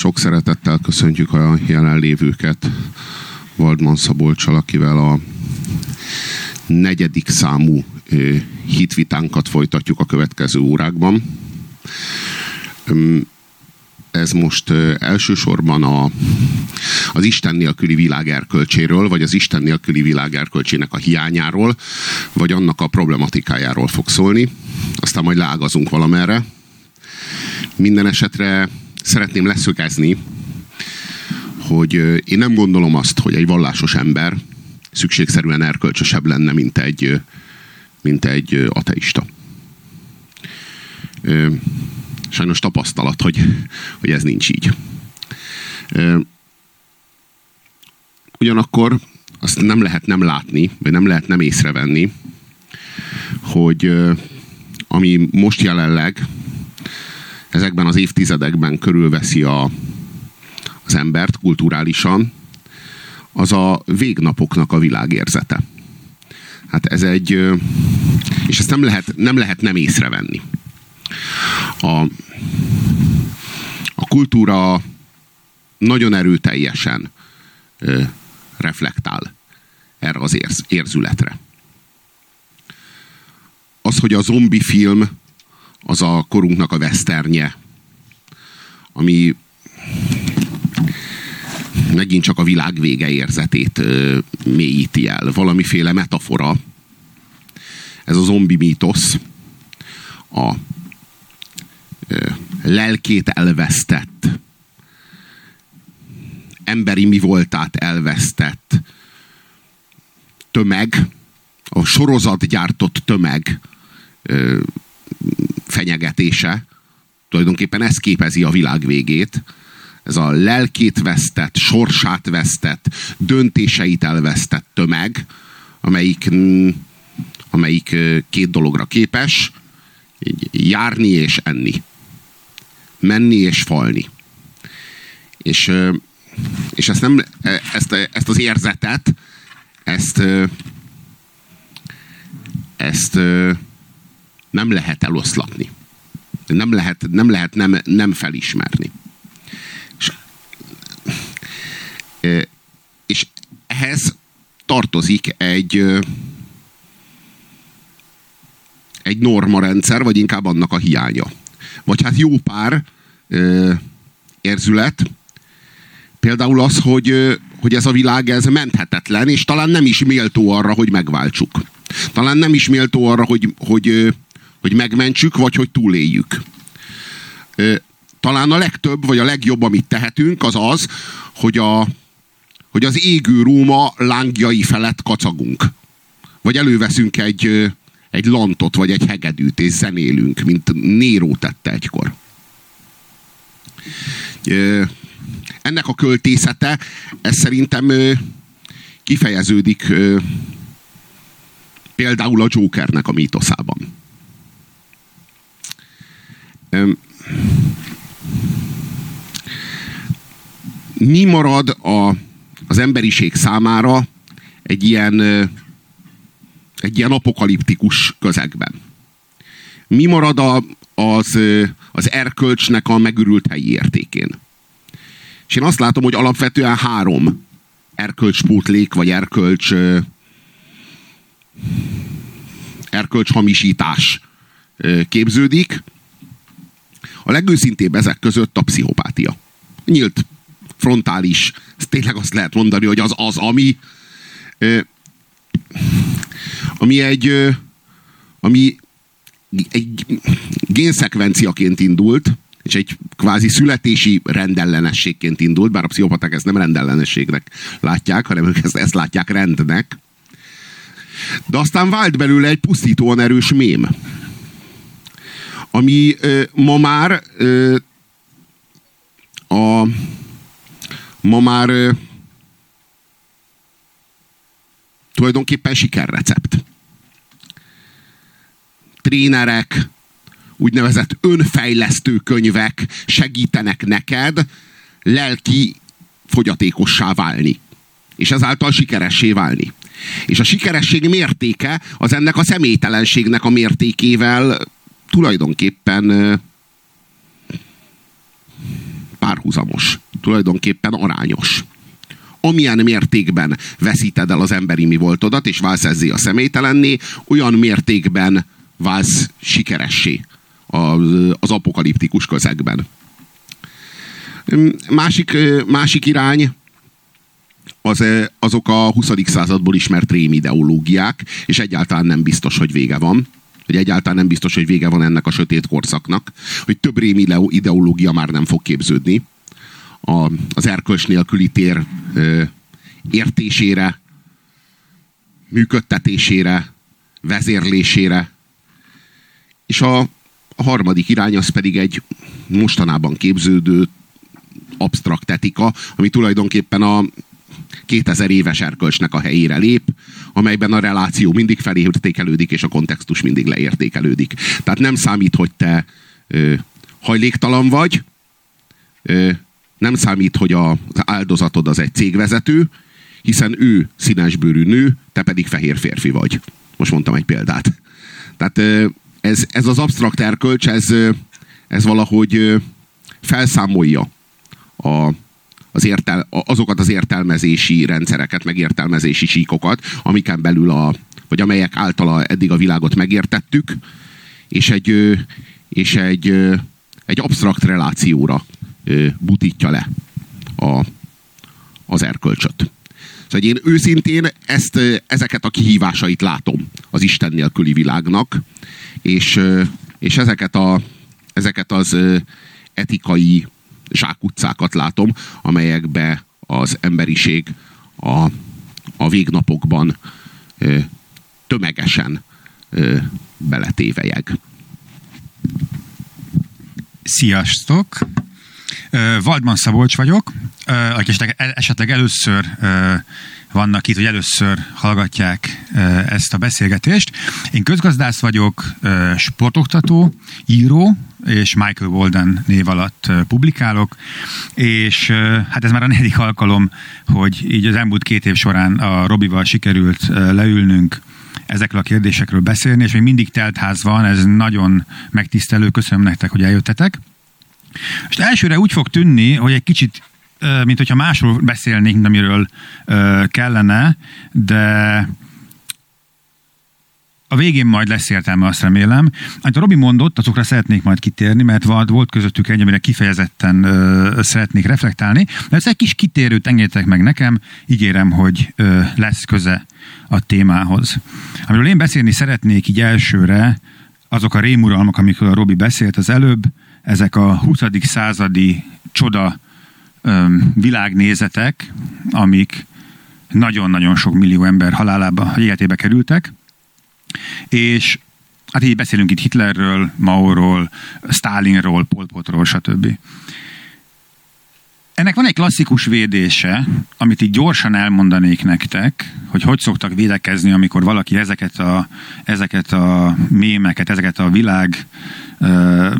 Sok szeretettel köszöntjük a jelenlévőket Valdman Szabolcsal, akivel a negyedik számú hitvitánkat folytatjuk a következő órákban. Ez most elsősorban a, az Isten nélküli világ erkölcséről, vagy az Isten nélküli világ erkölcsének a hiányáról, vagy annak a problematikájáról fog szólni. Aztán majd leágazunk valamerre. Minden esetre szeretném leszögezni, hogy én nem gondolom azt, hogy egy vallásos ember szükségszerűen erkölcsösebb lenne, mint egy, mint egy ateista. Sajnos tapasztalat, hogy, hogy ez nincs így. Ugyanakkor azt nem lehet nem látni, vagy nem lehet nem észrevenni, hogy ami most jelenleg ezekben az évtizedekben körülveszi a, az embert kulturálisan, az a végnapoknak a világérzete. Hát ez egy, és ezt nem lehet nem, lehet nem észrevenni. A, a kultúra nagyon erőteljesen ö, reflektál erre az érz, érzületre. Az, hogy a zombi film az a korunknak a veszternye, ami megint csak a világ vége érzetét ö, mélyíti el. Valamiféle metafora. Ez a zombi mítosz. A ö, lelkét elvesztett, emberi mi voltát elvesztett tömeg, a sorozat gyártott tömeg fenyegetése, tulajdonképpen ez képezi a világ végét. Ez a lelkét vesztett, sorsát vesztett, döntéseit elvesztett tömeg, amelyik, amelyik két dologra képes, járni és enni. Menni és falni. És, és ezt, nem, ezt, ezt az érzetet, ezt, ezt nem lehet eloszlatni. Nem lehet nem, lehet nem, nem felismerni. És, és ehhez tartozik egy egy normarendszer, vagy inkább annak a hiánya. Vagy hát jó pár érzület, például az, hogy, hogy ez a világ ez menthetetlen, és talán nem is méltó arra, hogy megváltsuk. Talán nem is méltó arra, hogy, hogy, hogy megmentsük, vagy hogy túléljük. Talán a legtöbb, vagy a legjobb, amit tehetünk, az az, hogy, a, hogy az égő Róma lángjai felett kacagunk. Vagy előveszünk egy, egy lantot, vagy egy hegedűt, és zenélünk, mint Néró tette egykor. Ennek a költészete, ez szerintem kifejeződik például a Jokernek a mítoszában mi marad a, az emberiség számára egy ilyen, egy ilyen apokaliptikus közegben? Mi marad a, az, az erkölcsnek a megürült helyi értékén? És én azt látom, hogy alapvetően három erkölcspótlék, vagy erkölcs hamisítás képződik. A legőszintébb ezek között a pszichopátia. Nyílt, frontális, tényleg azt lehet mondani, hogy az az, ami ami egy ami egy génszekvenciaként indult, és egy kvázi születési rendellenességként indult, bár a pszichopaták ezt nem rendellenességnek látják, hanem ők ezt, ezt látják rendnek. De aztán vált belőle egy pusztítóan erős mém ami ö, ma már a ma már ö, tulajdonképpen sikerrecept. Trénerek, úgynevezett önfejlesztő könyvek segítenek neked lelki fogyatékossá válni. És ezáltal sikeressé válni. És a sikeresség mértéke az ennek a személytelenségnek a mértékével tulajdonképpen párhuzamos, tulajdonképpen arányos amilyen mértékben veszíted el az emberi mi voltodat, és válsz ezzé a személytelenné, olyan mértékben válsz sikeressé az, az apokaliptikus közegben. Másik, másik irány az, azok a 20. századból ismert rémideológiák, és egyáltalán nem biztos, hogy vége van hogy egyáltalán nem biztos, hogy vége van ennek a sötét korszaknak, hogy több rémi ideológia már nem fog képződni. A, az erkölcs nélküli tér ö, értésére, működtetésére, vezérlésére. És a, a harmadik irány az pedig egy mostanában képződő absztrakt etika, ami tulajdonképpen a 2000 éves erkölcsnek a helyére lép, amelyben a reláció mindig felértékelődik, és a kontextus mindig leértékelődik. Tehát nem számít, hogy te ö, hajléktalan vagy, ö, nem számít, hogy a, az áldozatod az egy cégvezető, hiszen ő színesbőrű nő, te pedig fehér férfi vagy. Most mondtam egy példát. Tehát ö, ez, ez az absztrakt erkölcs, ez, ez valahogy felszámolja a, az értel, azokat az értelmezési rendszereket, meg értelmezési síkokat, amiken belül a, vagy amelyek általa eddig a világot megértettük, és egy, és egy, egy absztrakt relációra butítja le a, az erkölcsöt. Szóval én őszintén ezt, ezeket a kihívásait látom az Isten nélküli világnak, és, és ezeket, a, ezeket az etikai zsákutcákat látom, amelyekbe az emberiség a, a végnapokban ö, tömegesen ö, beletévejeg. Sziasztok! Valdman Szabolcs vagyok, aki esetleg először vannak itt, hogy először hallgatják ezt a beszélgetést. Én közgazdász vagyok, sportoktató, író, és Michael Walden név alatt publikálok, és hát ez már a negyedik alkalom, hogy így az elmúlt két év során a Robival sikerült leülnünk, ezekről a kérdésekről beszélni, és még mindig teltház van, ez nagyon megtisztelő, köszönöm nektek, hogy eljöttetek. És elsőre úgy fog tűnni, hogy egy kicsit mint hogyha másról beszélnénk, amiről kellene, de a végén majd lesz értelme, azt remélem. Amit a Robi mondott, azokra szeretnék majd kitérni, mert volt közöttük egy, amire kifejezetten ö, szeretnék reflektálni. De ez egy kis kitérőt engedjetek meg nekem, ígérem, hogy ö, lesz köze a témához. Amiről én beszélni szeretnék így elsőre, azok a rémuralmak, amikről a Robi beszélt az előbb, ezek a 20. századi csoda világnézetek, amik nagyon-nagyon sok millió ember halálába, életébe kerültek, és hát így beszélünk itt Hitlerről, Maóról, Stalinról, Pol Potról, stb. Ennek van egy klasszikus védése, amit így gyorsan elmondanék nektek, hogy hogy szoktak védekezni, amikor valaki ezeket a, ezeket a mémeket, ezeket a világ uh,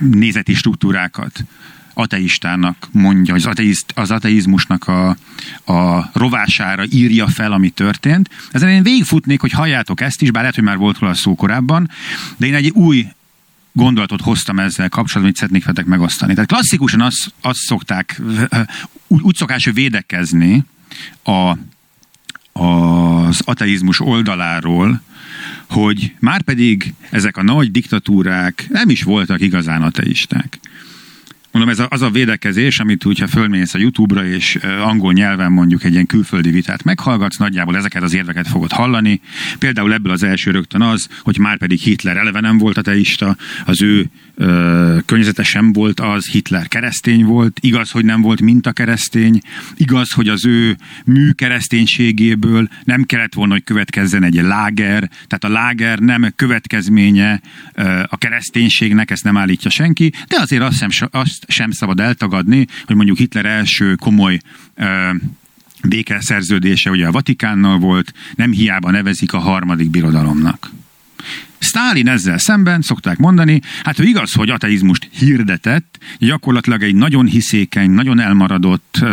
nézeti struktúrákat ateistának mondja, az, ateizt, az ateizmusnak a, a rovására írja fel, ami történt. Ezen én végigfutnék, hogy halljátok ezt is, bár lehet, hogy már volt róla szó korábban, de én egy új gondolatot hoztam ezzel kapcsolatban, amit szeretnék veletek megosztani. Tehát klasszikusan azt, azt szokták, úgy, úgy szokás védekezni a, az ateizmus oldaláról, hogy már pedig ezek a nagy diktatúrák nem is voltak igazán ateisták. Mondom, ez a, az a védekezés, amit hogyha fölmész a YouTube-ra, és angol nyelven mondjuk egy ilyen külföldi vitát meghallgatsz, nagyjából ezeket az érveket fogod hallani. Például ebből az első rögtön az, hogy már pedig Hitler eleve nem volt ateista, az ő ö, környezete sem volt az, Hitler keresztény volt, igaz, hogy nem volt minta keresztény, igaz, hogy az ő mű kereszténységéből nem kellett volna, hogy következzen egy láger, tehát a láger nem következménye ö, a kereszténységnek, ezt nem állítja senki, de azért azt sem, azt sem szabad eltagadni, hogy mondjuk Hitler első komoly békeszerződése ugye a Vatikánnal volt, nem hiába nevezik a harmadik birodalomnak. Stálin ezzel szemben szokták mondani, hát ő igaz, hogy ateizmust hirdetett, gyakorlatilag egy nagyon hiszékeny, nagyon elmaradott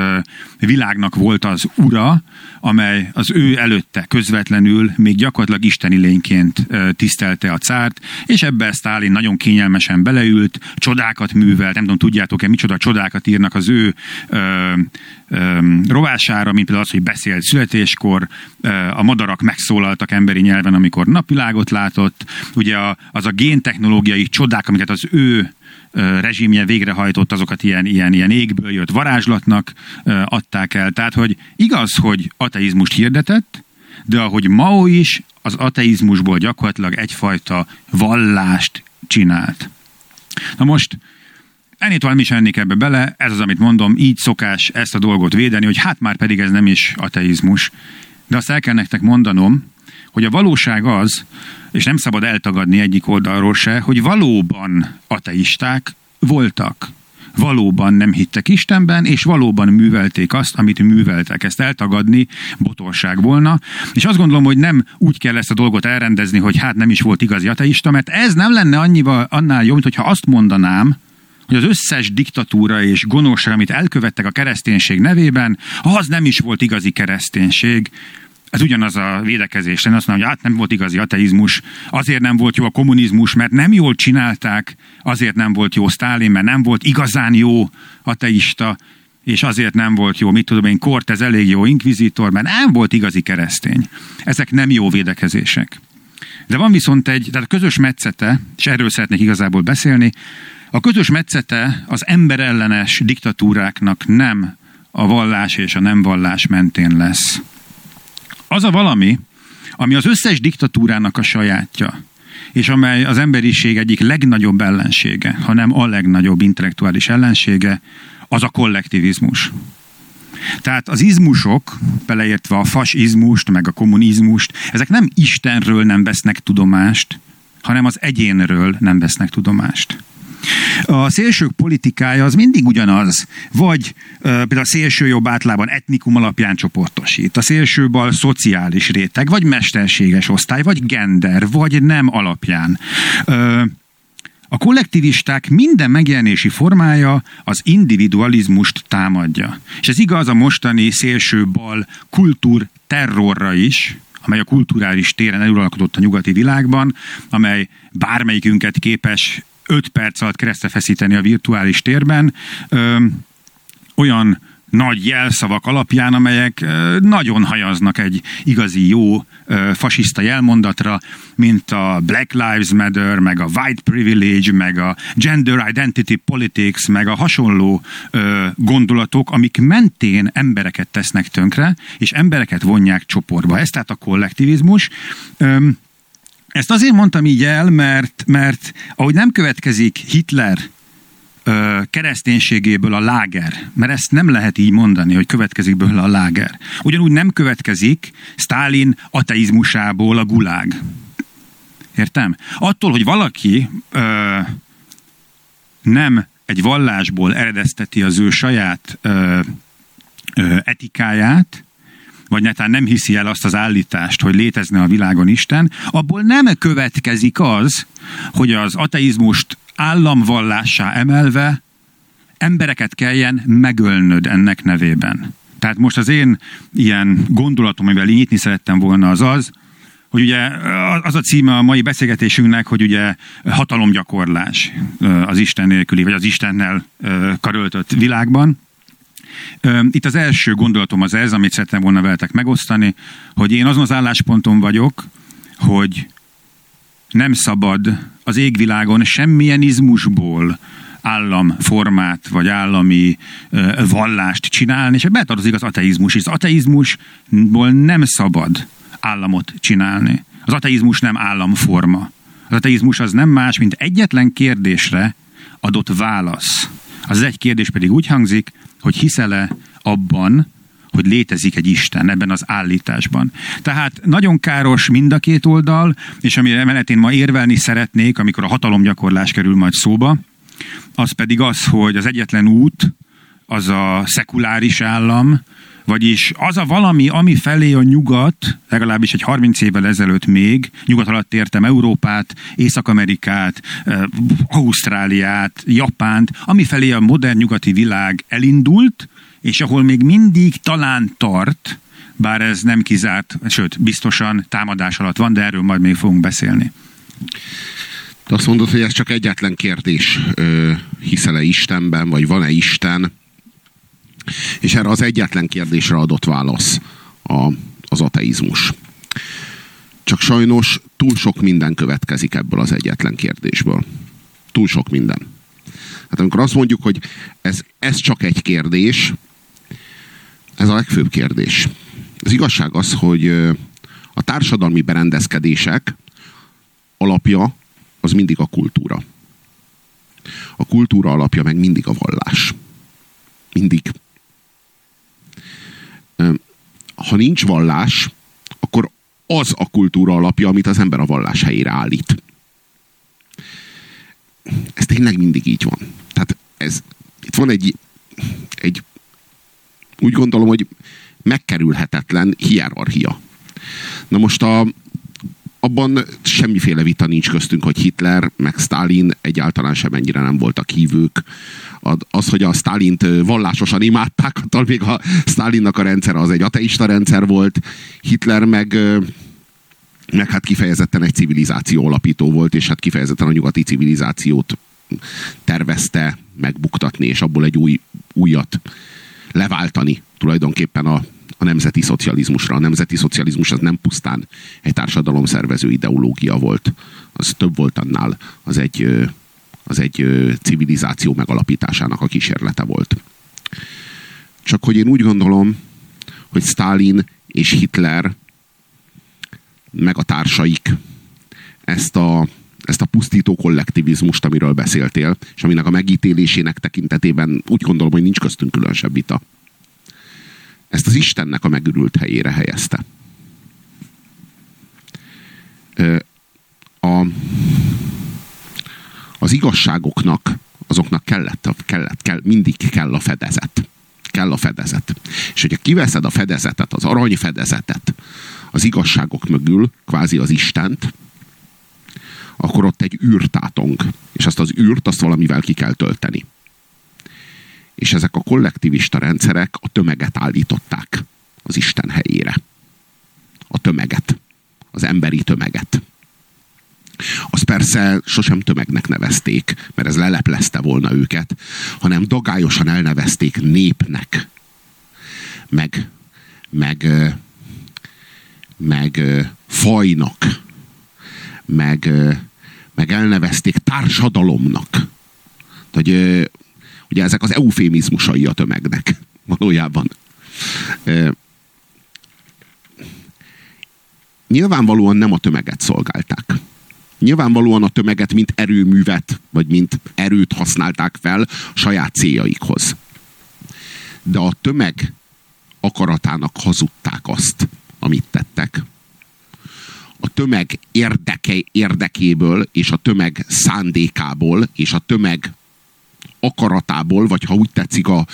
világnak volt az ura, amely az ő előtte közvetlenül még gyakorlatilag isteni lényként tisztelte a cárt, és ebbe Stálin nagyon kényelmesen beleült, csodákat művelt, nem tudom, tudjátok-e, micsoda csodákat írnak az ő ö, ö, rovására, mint például az, hogy beszélt születéskor, ö, a madarak megszólaltak emberi nyelven, amikor napvilágot látott, ugye a, az a géntechnológiai csodák, amiket az ő rezsimje végrehajtott, azokat ilyen, ilyen, ilyen égből jött varázslatnak adták el. Tehát, hogy igaz, hogy ateizmust hirdetett, de ahogy Mao is, az ateizmusból gyakorlatilag egyfajta vallást csinált. Na most, ennyit valami is ennék ebbe bele, ez az, amit mondom, így szokás ezt a dolgot védeni, hogy hát már pedig ez nem is ateizmus. De azt el kell nektek mondanom, hogy a valóság az, és nem szabad eltagadni egyik oldalról se, hogy valóban ateisták voltak. Valóban nem hittek Istenben, és valóban művelték azt, amit műveltek. Ezt eltagadni botorság volna. És azt gondolom, hogy nem úgy kell ezt a dolgot elrendezni, hogy hát nem is volt igazi ateista, mert ez nem lenne annyival, annál jó, mint hogyha azt mondanám, hogy az összes diktatúra és gonoszság, amit elkövettek a kereszténység nevében, az nem is volt igazi kereszténység, ez ugyanaz a védekezés. Én azt mondom, hogy hát nem volt igazi ateizmus, azért nem volt jó a kommunizmus, mert nem jól csinálták, azért nem volt jó Sztálin, mert nem volt igazán jó ateista, és azért nem volt jó, mit tudom én, ez elég jó inkvizitor, mert nem volt igazi keresztény. Ezek nem jó védekezések. De van viszont egy, tehát a közös metszete, és erről szeretnék igazából beszélni, a közös metszete az emberellenes diktatúráknak nem a vallás és a nem vallás mentén lesz. Az a valami, ami az összes diktatúrának a sajátja, és amely az emberiség egyik legnagyobb ellensége, ha nem a legnagyobb intellektuális ellensége, az a kollektivizmus. Tehát az izmusok, beleértve a fasizmust, meg a kommunizmust, ezek nem Istenről nem vesznek tudomást, hanem az egyénről nem vesznek tudomást. A szélsők politikája az mindig ugyanaz, vagy például a szélső jobb átlában etnikum alapján csoportosít, a szélső bal szociális réteg, vagy mesterséges osztály, vagy gender, vagy nem alapján. A kollektivisták minden megjelenési formája az individualizmust támadja. És ez igaz a mostani szélső bal kultúr terrorra is, amely a kulturális téren eluralkodott a nyugati világban, amely bármelyikünket képes 5 perc alatt keresztre feszíteni a virtuális térben, olyan nagy jelszavak alapján, amelyek nagyon hajaznak egy igazi jó fasiszta jelmondatra, mint a Black Lives Matter, meg a White Privilege, meg a Gender Identity Politics, meg a hasonló gondolatok, amik mentén embereket tesznek tönkre, és embereket vonják csoportba. Ez tehát a kollektivizmus. Ezt azért mondtam így el, mert, mert ahogy nem következik Hitler ö, kereszténységéből a láger, mert ezt nem lehet így mondani, hogy következik belőle a láger. Ugyanúgy nem következik Stalin ateizmusából a gulág. Értem? Attól, hogy valaki ö, nem egy vallásból eredezteti az ő saját ö, ö, etikáját, vagy netán nem hiszi el azt az állítást, hogy létezne a világon Isten, abból nem következik az, hogy az ateizmust államvallássá emelve embereket kelljen megölnöd ennek nevében. Tehát most az én ilyen gondolatom, amivel nyitni szerettem volna, az az, hogy ugye az a címe a mai beszélgetésünknek, hogy ugye hatalomgyakorlás az Isten nélküli, vagy az Istennel karöltött világban. Itt az első gondolatom az ez, amit szerettem volna veletek megosztani, hogy én azon az állásponton vagyok, hogy nem szabad az égvilágon semmilyen izmusból államformát, vagy állami uh, vallást csinálni, és betartozik az ateizmus is. Az ateizmusból nem szabad államot csinálni. Az ateizmus nem államforma. Az ateizmus az nem más, mint egyetlen kérdésre adott válasz. Az egy kérdés pedig úgy hangzik, hogy hiszel-e abban, hogy létezik egy Isten ebben az állításban. Tehát nagyon káros mind a két oldal, és amire menetén ma érvelni szeretnék, amikor a hatalomgyakorlás kerül majd szóba, az pedig az, hogy az egyetlen út az a szekuláris állam, Vagyis az a valami, ami felé a nyugat, legalábbis egy 30 évvel ezelőtt még, nyugat alatt értem Európát, Észak-Amerikát, Ausztráliát, Japánt, ami felé a modern nyugati világ elindult, és ahol még mindig talán tart, bár ez nem kizárt, sőt, biztosan támadás alatt van, de erről majd még fogunk beszélni. De azt mondod, hogy ez csak egyetlen kérdés, hiszel-e Istenben, vagy van-e Isten? És erre az egyetlen kérdésre adott válasz a, az ateizmus. Csak sajnos túl sok minden következik ebből az egyetlen kérdésből. Túl sok minden. Hát amikor azt mondjuk, hogy ez, ez csak egy kérdés, ez a legfőbb kérdés. Az igazság az, hogy a társadalmi berendezkedések alapja az mindig a kultúra. A kultúra alapja meg mindig a vallás. Mindig. Ha nincs vallás, akkor az a kultúra alapja, amit az ember a vallás helyére állít. Ez tényleg mindig így van. Tehát ez, itt van egy, egy úgy gondolom, hogy megkerülhetetlen hierarchia. Na most a, abban semmiféle vita nincs köztünk, hogy Hitler meg Stalin egyáltalán sem ennyire nem voltak hívők. Az, hogy a Stalint vallásosan imádták, attól még a Stalinnak a rendszer az egy ateista rendszer volt, Hitler meg meg hát kifejezetten egy civilizáció alapító volt, és hát kifejezetten a nyugati civilizációt tervezte megbuktatni, és abból egy új, újat leváltani tulajdonképpen a, a nemzeti szocializmusra. A nemzeti szocializmus az nem pusztán egy társadalomszervező ideológia volt, az több volt annál, az egy, az egy civilizáció megalapításának a kísérlete volt. Csak hogy én úgy gondolom, hogy Stalin és Hitler meg a társaik ezt a, ezt a pusztító kollektivizmust, amiről beszéltél, és aminek a megítélésének tekintetében úgy gondolom, hogy nincs köztünk különösebb vita ezt az Istennek a megürült helyére helyezte. A, az igazságoknak, azoknak kellett, kellett, kell, mindig kell a fedezet. Kell a fedezet. És hogyha kiveszed a fedezetet, az arany fedezetet, az igazságok mögül, kvázi az Istent, akkor ott egy űrtátong. És azt az űrt, azt valamivel ki kell tölteni és ezek a kollektivista rendszerek a tömeget állították az Isten helyére. A tömeget. Az emberi tömeget. Az persze sosem tömegnek nevezték, mert ez leleplezte volna őket, hanem dagályosan elnevezték népnek. Meg, meg, meg fajnak. Meg, meg elnevezték társadalomnak. hogy Ugye ezek az eufémizmusai a tömegnek valójában. E, nyilvánvalóan nem a tömeget szolgálták. Nyilvánvalóan a tömeget, mint erőművet, vagy mint erőt használták fel saját céljaikhoz. De a tömeg akaratának hazudták azt, amit tettek. A tömeg érdeke, érdekéből, és a tömeg szándékából, és a tömeg akaratából, vagy ha úgy tetszik, a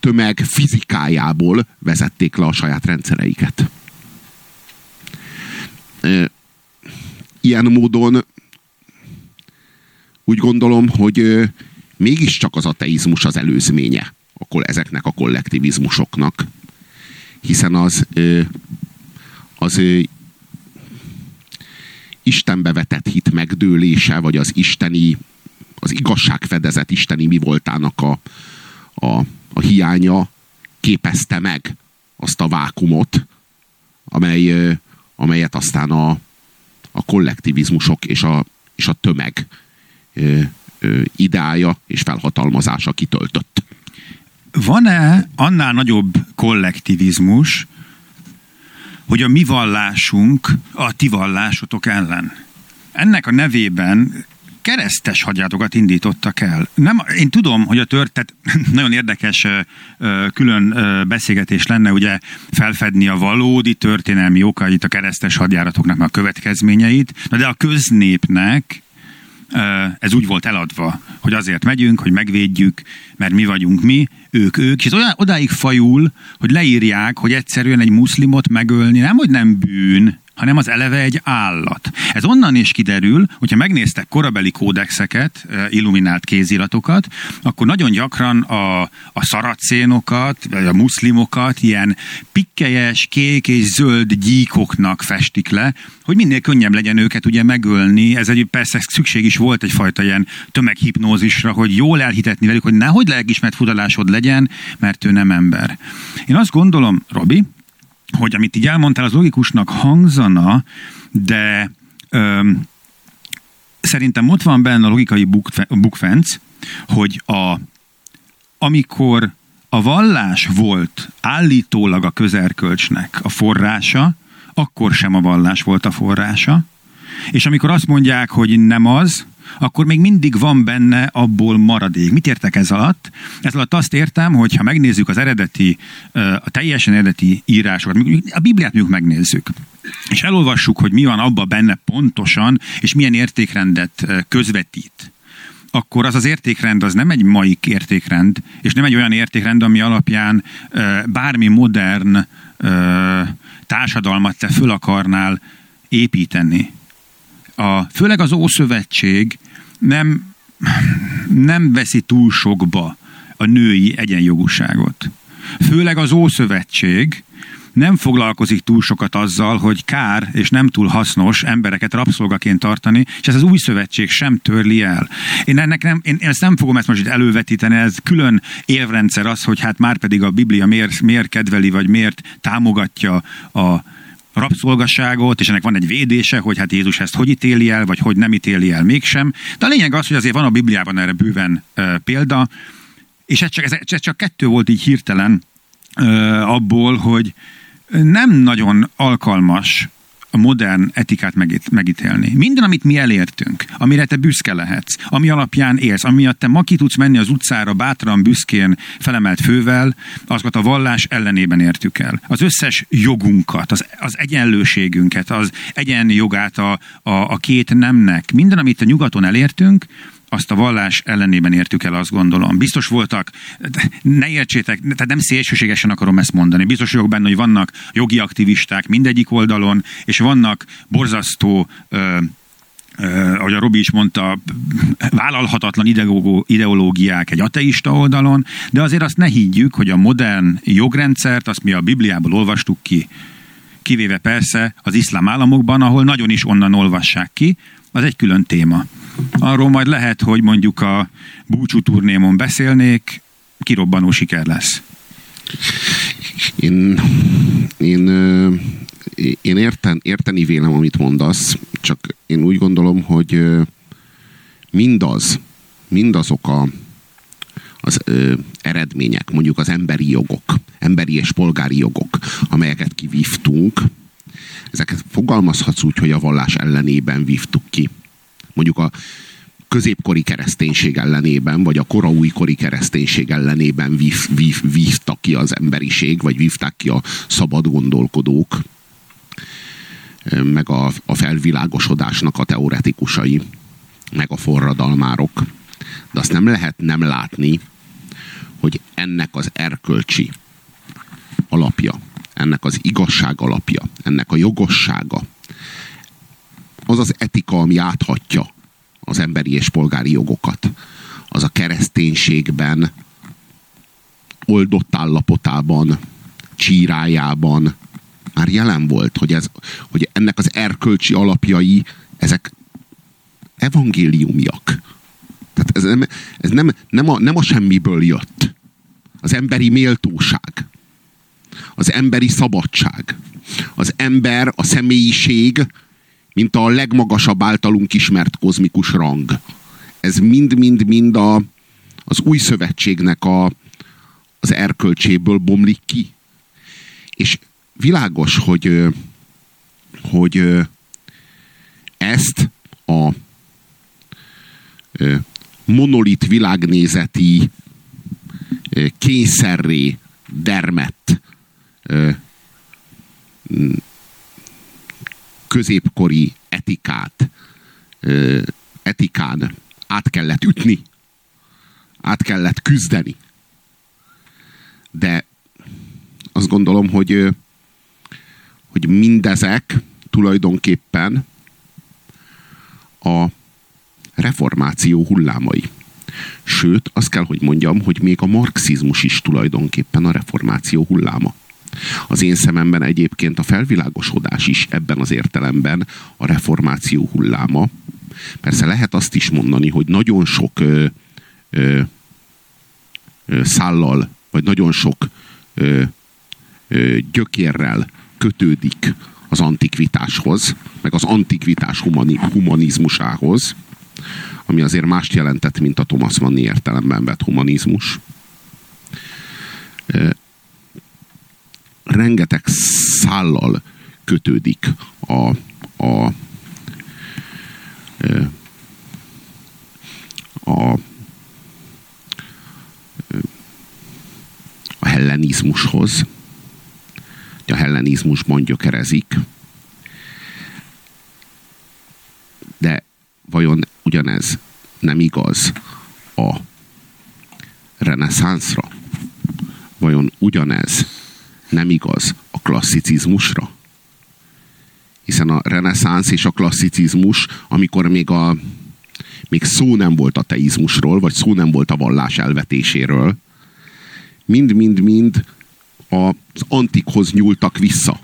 tömeg fizikájából vezették le a saját rendszereiket. Ilyen módon úgy gondolom, hogy mégiscsak az ateizmus az előzménye akkor ezeknek a kollektivizmusoknak, hiszen az, az Istenbe vetett hit megdőlése, vagy az isteni az igazságfedezet isteni mi voltának a, a, a hiánya képezte meg azt a vákumot, amely, amelyet aztán a, a kollektivizmusok és a, és a tömeg ö, ö, ideája és felhatalmazása kitöltött. Van-e annál nagyobb kollektivizmus, hogy a mi vallásunk a ti vallásotok ellen? Ennek a nevében keresztes hadjáratokat indítottak el. Nem, én tudom, hogy a történet nagyon érdekes külön beszélgetés lenne, ugye felfedni a valódi történelmi okait, a keresztes hadjáratoknak a következményeit, de a köznépnek ez úgy volt eladva, hogy azért megyünk, hogy megvédjük, mert mi vagyunk mi, ők ők, és ez odáig fajul, hogy leírják, hogy egyszerűen egy muszlimot megölni nem, hogy nem bűn, hanem az eleve egy állat. Ez onnan is kiderül, hogyha megnéztek korabeli kódexeket, illuminált kéziratokat, akkor nagyon gyakran a, a szaracénokat, vagy a muszlimokat ilyen pikkelyes, kék és zöld gyíkoknak festik le, hogy minél könnyebb legyen őket ugye megölni. Ez egy persze szükség is volt egyfajta ilyen tömeghipnózisra, hogy jól elhitetni velük, hogy nehogy lelkismert fudalásod legyen, mert ő nem ember. Én azt gondolom, Robi, hogy amit így elmondtál, az logikusnak hangzana, de öm, szerintem ott van benne a logikai bukfenc, hogy a, amikor a vallás volt állítólag a közerkölcsnek a forrása, akkor sem a vallás volt a forrása, és amikor azt mondják, hogy nem az, akkor még mindig van benne abból maradék. Mit értek ez alatt? Ez alatt azt értem, hogy ha megnézzük az eredeti, a teljesen eredeti írásokat, a Bibliát mondjuk megnézzük, és elolvassuk, hogy mi van abban benne pontosan, és milyen értékrendet közvetít akkor az az értékrend az nem egy mai értékrend, és nem egy olyan értékrend, ami alapján bármi modern társadalmat te föl akarnál építeni a, főleg az Ószövetség nem, nem veszi túl sokba a női egyenjogúságot. Főleg az Ószövetség nem foglalkozik túl sokat azzal, hogy kár és nem túl hasznos embereket rabszolgaként tartani, és ez az új szövetség sem törli el. Én, ennek nem, én, ezt nem fogom ezt most itt elővetíteni, ez külön élvrendszer az, hogy hát már pedig a Biblia miért, miért kedveli, vagy miért támogatja a, rabszolgasságot, és ennek van egy védése, hogy hát Jézus ezt hogy ítéli el, vagy hogy nem ítéli el mégsem. De a lényeg az, hogy azért van a Bibliában erre bőven e, példa, és ez csak, ez, ez csak kettő volt így hirtelen e, abból, hogy nem nagyon alkalmas a modern etikát megít, megítélni. Minden, amit mi elértünk, amire te büszke lehetsz, ami alapján élsz, ami miatt te ma ki tudsz menni az utcára bátran, büszkén, felemelt fővel, azokat a vallás ellenében értük el. Az összes jogunkat, az, az egyenlőségünket, az egyenjogát a, a, a két nemnek, minden, amit a nyugaton elértünk, azt a vallás ellenében értük el, azt gondolom. Biztos voltak, ne értsétek, tehát nem szélsőségesen akarom ezt mondani. Biztos vagyok benne, hogy vannak jogi aktivisták mindegyik oldalon, és vannak borzasztó ö, ahogy a Robi is mondta, vállalhatatlan ideológiák egy ateista oldalon, de azért azt ne higgyük, hogy a modern jogrendszert, azt mi a Bibliából olvastuk ki, kivéve persze az iszlám államokban, ahol nagyon is onnan olvassák ki, az egy külön téma. Arról majd lehet, hogy mondjuk a búcsú turnémon beszélnék, kirobbanó siker lesz. Én, én, én érten, érteni vélem, amit mondasz, csak én úgy gondolom, hogy mindaz, mindazok a, az ö, eredmények, mondjuk az emberi jogok, emberi és polgári jogok, amelyeket kivívtunk, ezeket fogalmazhatsz úgy, hogy a vallás ellenében vívtuk ki mondjuk a középkori kereszténység ellenében, vagy a kora újkori kereszténység ellenében vív, vív, vívta ki az emberiség, vagy vívták ki a szabad gondolkodók, meg a, a felvilágosodásnak a teoretikusai, meg a forradalmárok. De azt nem lehet nem látni, hogy ennek az erkölcsi alapja, ennek az igazság alapja, ennek a jogossága, az az etika, ami áthatja az emberi és polgári jogokat. Az a kereszténységben, oldott állapotában, csírájában már jelen volt, hogy, ez, hogy ennek az erkölcsi alapjai, ezek evangéliumiak. Tehát ez, nem, ez nem, nem, a, nem a semmiből jött. Az emberi méltóság, az emberi szabadság, az ember, a személyiség, mint a legmagasabb általunk ismert kozmikus rang. Ez mind-mind-mind a, az új szövetségnek a, az erkölcséből bomlik ki. És világos, hogy, hogy ezt a monolit világnézeti kényszerré dermett középkori etikát etikán át kellett ütni, át kellett küzdeni. De azt gondolom, hogy, hogy mindezek tulajdonképpen a reformáció hullámai. Sőt, azt kell, hogy mondjam, hogy még a marxizmus is tulajdonképpen a reformáció hulláma. Az én szememben egyébként a felvilágosodás is ebben az értelemben a reformáció hulláma. Persze lehet azt is mondani, hogy nagyon sok ö, ö, ö, szállal, vagy nagyon sok ö, ö, gyökérrel kötődik az antikvitáshoz, meg az antikvitás humani, humanizmusához, ami azért mást jelentett, mint a Thomas Manni értelemben vett humanizmus. Rengeteg szállal kötődik a, a, a, a hellenizmushoz. A hellenizmusban gyökerezik. De vajon ugyanez nem igaz a reneszánszra? Vajon ugyanez nem igaz a klasszicizmusra? Hiszen a reneszánsz és a klasszicizmus, amikor még, a, még szó nem volt a teizmusról, vagy szó nem volt a vallás elvetéséről, mind-mind-mind az antikhoz nyúltak vissza.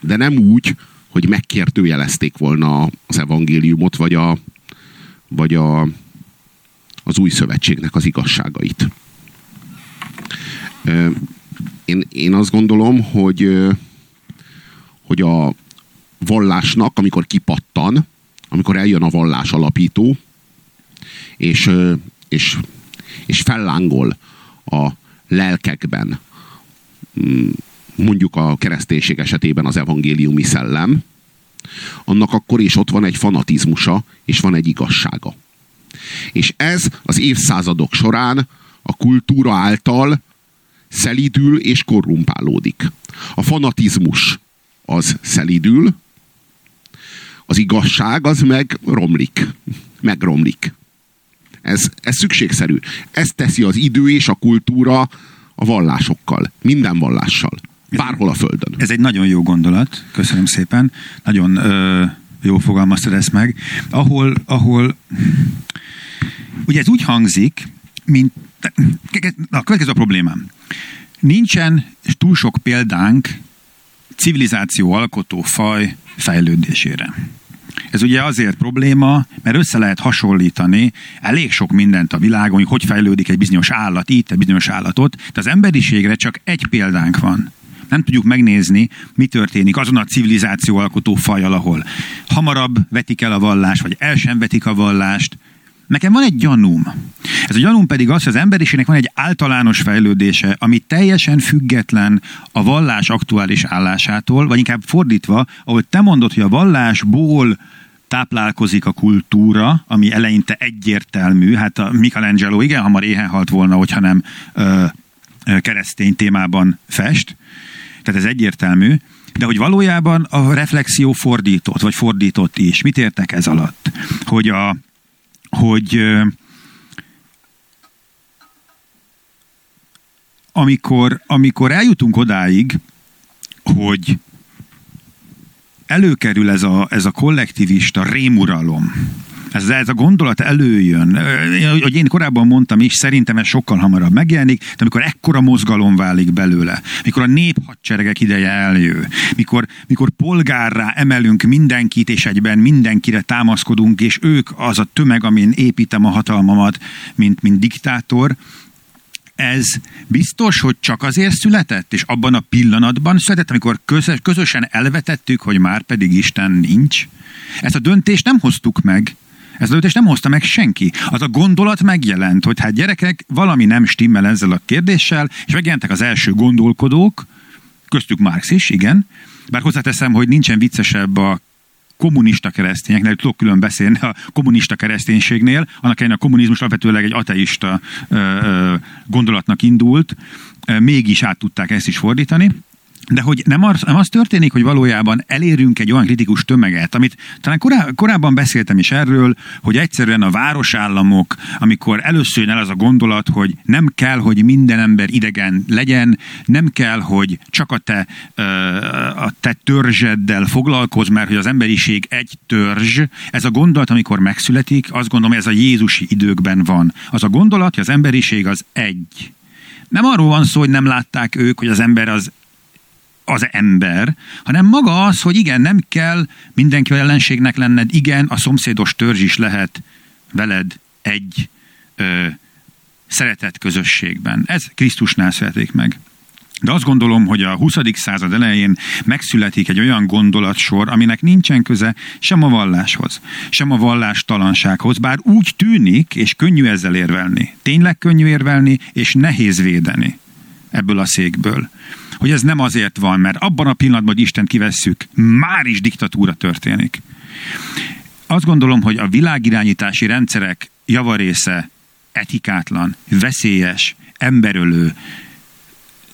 De nem úgy, hogy megkértőjelezték volna az evangéliumot, vagy, a, vagy a, az új szövetségnek az igazságait. Én, én azt gondolom, hogy, hogy a vallásnak, amikor kipattan, amikor eljön a vallás alapító, és, és, és fellángol a lelkekben, mm, mondjuk a kereszténység esetében az evangéliumi szellem, annak akkor is ott van egy fanatizmusa, és van egy igazsága. És ez az évszázadok során a kultúra által szelidül és korrumpálódik. A fanatizmus az szelidül, az igazság az meg romlik, megromlik. Ez, ez szükségszerű. Ez teszi az idő és a kultúra a vallásokkal, minden vallással. Bárhol a Földön. Ez egy nagyon jó gondolat, köszönöm szépen. Nagyon ö, jó fogalmaztad ezt meg. Ahol, ahol ugye ez úgy hangzik, mint na, a következő a problémám. Nincsen túl sok példánk civilizáció alkotó faj fejlődésére. Ez ugye azért probléma, mert össze lehet hasonlítani elég sok mindent a világon, hogy hogy fejlődik egy bizonyos állat itt, egy bizonyos állatot, de az emberiségre csak egy példánk van nem tudjuk megnézni, mi történik azon a civilizáció alkotó fajjal, ahol hamarabb vetik el a vallást, vagy el sem vetik a vallást. Nekem van egy gyanúm. Ez a gyanúm pedig az, hogy az emberiségnek van egy általános fejlődése, ami teljesen független a vallás aktuális állásától, vagy inkább fordítva, ahogy te mondod, hogy a vallásból táplálkozik a kultúra, ami eleinte egyértelmű. Hát a Michelangelo igen hamar éhen halt volna, hogyha nem ö, ö, keresztény témában fest tehát ez egyértelmű, de hogy valójában a reflexió fordított, vagy fordított is. Mit értek ez alatt? Hogy a, hogy amikor, amikor eljutunk odáig, hogy előkerül ez a, ez a kollektivista rémuralom, ez, ez a gondolat előjön. Hogy én korábban mondtam is, szerintem ez sokkal hamarabb megjelenik, de amikor ekkora mozgalom válik belőle, mikor a néphadseregek ideje eljő, mikor, mikor polgárrá emelünk mindenkit, és egyben mindenkire támaszkodunk, és ők az a tömeg, amin építem a hatalmamat, mint, mint diktátor, ez biztos, hogy csak azért született, és abban a pillanatban született, amikor közösen elvetettük, hogy már pedig Isten nincs. Ezt a döntést nem hoztuk meg. Ez a döntést nem hozta meg senki. Az a gondolat megjelent, hogy hát gyerekek, valami nem stimmel ezzel a kérdéssel, és megjelentek az első gondolkodók, köztük Marx is, igen, bár hozzáteszem, hogy nincsen viccesebb a kommunista keresztényeknél, tudok külön beszélni a kommunista kereszténységnél, annak ellenére a kommunizmus alapvetőleg egy ateista ö, ö, gondolatnak indult, mégis át tudták ezt is fordítani. De hogy nem az, nem az történik, hogy valójában elérünk egy olyan kritikus tömeget, amit talán korá, korábban beszéltem is erről, hogy egyszerűen a városállamok, amikor először jön el az a gondolat, hogy nem kell, hogy minden ember idegen legyen, nem kell, hogy csak a te, a te törzseddel foglalkozz, mert hogy az emberiség egy törzs. Ez a gondolat, amikor megszületik, azt gondolom, ez a Jézusi időkben van. Az a gondolat, hogy az emberiség az egy. Nem arról van szó, hogy nem látták ők, hogy az ember az az ember, hanem maga az, hogy igen, nem kell mindenki ellenségnek lenned, igen, a szomszédos törzs is lehet veled egy ö, szeretett közösségben. Ez Krisztusnál születik meg. De azt gondolom, hogy a 20. század elején megszületik egy olyan gondolatsor, aminek nincsen köze sem a valláshoz, sem a vallástalansághoz, bár úgy tűnik, és könnyű ezzel érvelni. Tényleg könnyű érvelni, és nehéz védeni ebből a székből hogy ez nem azért van, mert abban a pillanatban, hogy Isten kivesszük, már is diktatúra történik. Azt gondolom, hogy a világirányítási rendszerek javarésze etikátlan, veszélyes, emberölő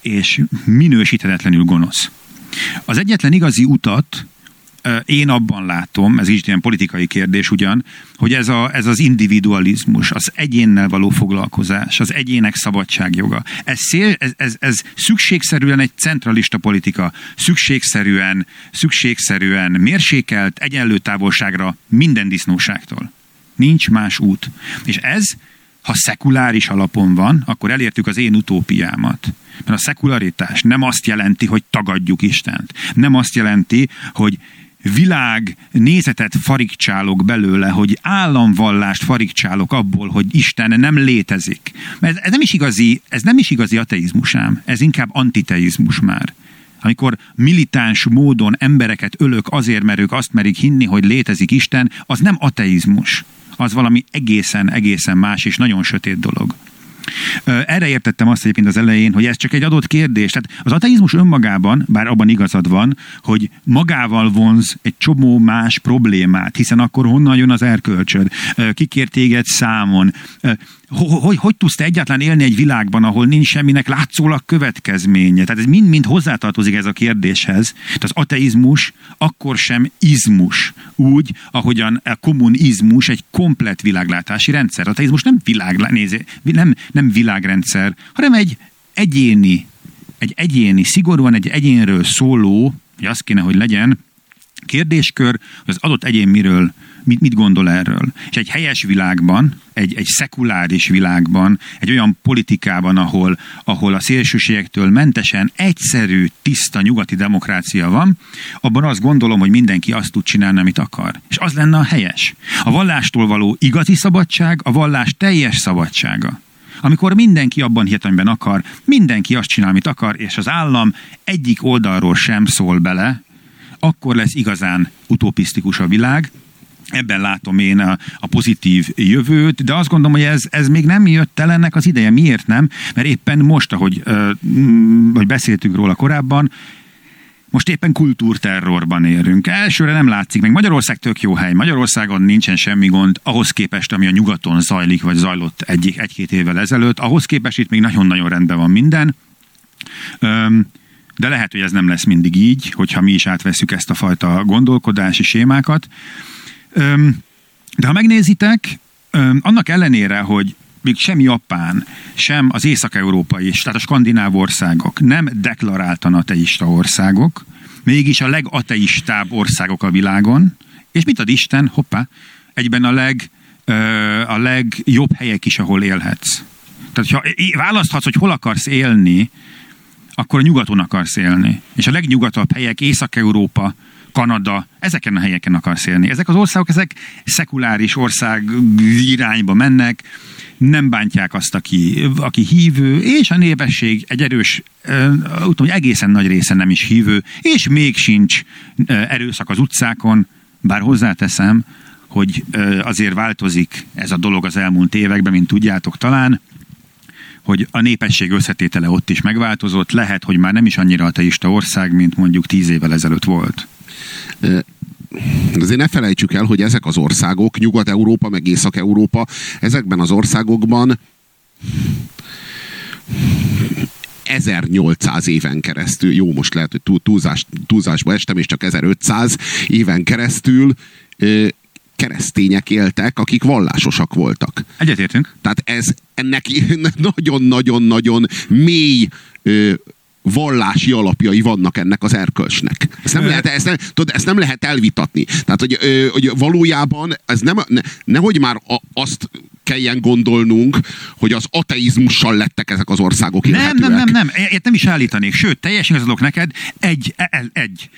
és minősíthetetlenül gonosz. Az egyetlen igazi utat én abban látom, ez is ilyen politikai kérdés ugyan, hogy ez, a, ez az individualizmus, az egyénnel való foglalkozás, az egyének szabadságjoga. Ez, szél, ez, ez, ez szükségszerűen egy centralista politika, szükségszerűen, szükségszerűen mérsékelt, egyenlő távolságra minden disznóságtól. Nincs más út. És ez, ha szekuláris alapon van, akkor elértük az én utópiámat. Mert a szekularitás nem azt jelenti, hogy tagadjuk Istent. Nem azt jelenti, hogy világ nézetet farigcsálok belőle, hogy államvallást farigcsálok abból, hogy Isten nem létezik. Ez, ez nem is igazi, ez nem is igazi ateizmus ám, ez inkább antiteizmus már. Amikor militáns módon embereket ölök azért, mert ők azt merik hinni, hogy létezik Isten, az nem ateizmus. Az valami egészen, egészen más és nagyon sötét dolog. Erre értettem azt egyébként az elején, hogy ez csak egy adott kérdés. Tehát az ateizmus önmagában, bár abban igazad van, hogy magával vonz egy csomó más problémát, hiszen akkor honnan jön az erkölcsöd, kikért téged számon, hogy, hogy, tudsz te egyáltalán élni egy világban, ahol nincs semminek látszólag következménye? Tehát ez mind-mind hozzátartozik ez a kérdéshez. Tehát az ateizmus akkor sem izmus, úgy, ahogyan a kommunizmus egy komplet világlátási rendszer. Ateizmus nem, világ, nézé, nem, nem világrendszer, hanem egy egyéni, egy egyéni, szigorúan egy egyénről szóló, hogy az kéne, hogy legyen, kérdéskör, hogy az adott egyén miről mit, mit gondol erről. És egy helyes világban, egy, egy szekuláris világban, egy olyan politikában, ahol, ahol a szélsőségektől mentesen egyszerű, tiszta nyugati demokrácia van, abban azt gondolom, hogy mindenki azt tud csinálni, amit akar. És az lenne a helyes. A vallástól való igazi szabadság, a vallás teljes szabadsága. Amikor mindenki abban hihet, amiben akar, mindenki azt csinál, amit akar, és az állam egyik oldalról sem szól bele, akkor lesz igazán utopisztikus a világ, Ebben látom én a, a pozitív jövőt, de azt gondolom, hogy ez, ez még nem jött el ennek az ideje. Miért nem? Mert éppen most, ahogy vagy beszéltünk róla korábban, most éppen kultúrterrorban érünk. Elsőre nem látszik meg. Magyarország tök jó hely. Magyarországon nincsen semmi gond ahhoz képest, ami a nyugaton zajlik, vagy zajlott egy, egy-két évvel ezelőtt. Ahhoz képest itt még nagyon-nagyon rendben van minden. Öm, de lehet, hogy ez nem lesz mindig így, hogyha mi is átveszük ezt a fajta gondolkodási sémákat. De ha megnézitek, annak ellenére, hogy még sem Japán, sem az észak-európai, tehát a skandináv országok nem deklaráltan ateista országok, mégis a legateistább országok a világon, és mit ad Isten? Hoppá, egyben a, leg, a legjobb helyek is, ahol élhetsz. Tehát, ha választhatsz, hogy hol akarsz élni, akkor a nyugaton akarsz élni. És a legnyugatabb helyek Észak-Európa, Kanada, ezeken a helyeken akarsz élni. Ezek az országok, ezek szekuláris ország irányba mennek, nem bántják azt, aki, aki hívő, és a népesség egy erős, hogy egészen nagy része nem is hívő, és még sincs erőszak az utcákon, bár hozzáteszem, hogy azért változik ez a dolog az elmúlt években, mint tudjátok talán, hogy a népesség összetétele ott is megváltozott, lehet, hogy már nem is annyira ateista ország, mint mondjuk tíz évvel ezelőtt volt. Azért ne felejtsük el, hogy ezek az országok, Nyugat-Európa, meg Észak-Európa, ezekben az országokban 1800 éven keresztül, jó, most lehet, hogy túl, túlzás, túlzásba estem, és csak 1500 éven keresztül keresztények éltek, akik vallásosak voltak. Egyetértünk. Tehát ez ennek nagyon-nagyon-nagyon mély ö, vallási alapjai vannak ennek az erkölcsnek. Ezt nem, lehet, ezt nem, tudod, ezt nem lehet elvitatni. Tehát, hogy, hogy valójában ez nem, ne, nehogy már a, azt kelljen gondolnunk, hogy az ateizmussal lettek ezek az országok Nem, nem, nem, nem. Ilyet nem is állítanék. Sőt, teljesen igazolok neked. Egy, egy, egy.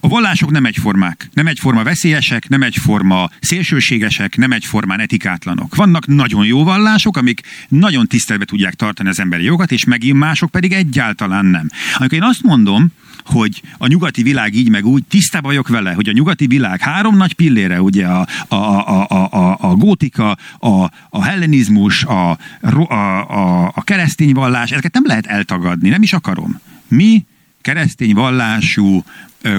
A vallások nem egyformák. Nem egyforma veszélyesek, nem egyforma szélsőségesek, nem egyformán etikátlanok. Vannak nagyon jó vallások, amik nagyon tiszteletbe tudják tartani az emberi jogat, és megint mások pedig egyáltalán nem. Amikor én azt mondom, hogy a nyugati világ így meg úgy, tisztában vagyok vele, hogy a nyugati világ három nagy pillére, ugye a, a, a, a, a, a gótika, a, a hellenizmus, a, a, a, a keresztény vallás, ezeket nem lehet eltagadni, nem is akarom. Mi keresztény vallású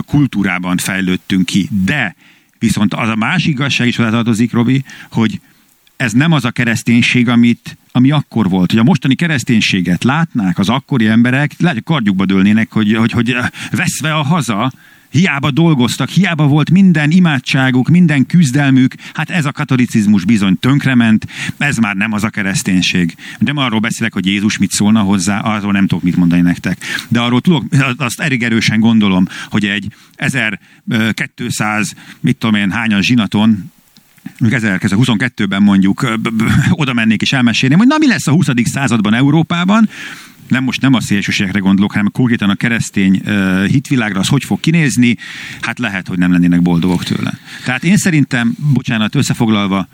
kultúrában fejlődtünk ki, de viszont az a másik igazság is hozzátartozik, Robi, hogy ez nem az a kereszténység, amit, ami akkor volt. Hogy a mostani kereszténységet látnák az akkori emberek, lehet, hogy kardjukba dőlnének, hogy, hogy, hogy veszve a haza, Hiába dolgoztak, hiába volt minden imádságuk, minden küzdelmük, hát ez a katolicizmus bizony tönkrement, ez már nem az a kereszténység. De arról beszélek, hogy Jézus mit szólna hozzá, arról nem tudok mit mondani nektek. De arról tudok, azt elég erősen gondolom, hogy egy 1200, mit tudom én, hányan zsinaton, 1922-ben mondjuk oda mennék és elmesélném, hogy na mi lesz a 20. században Európában, nem most nem a szélsőségekre gondolok, hanem konkrétan a keresztény uh, hitvilágra, az hogy fog kinézni, hát lehet, hogy nem lennének boldogok tőle. Tehát én szerintem, bocsánat, összefoglalva,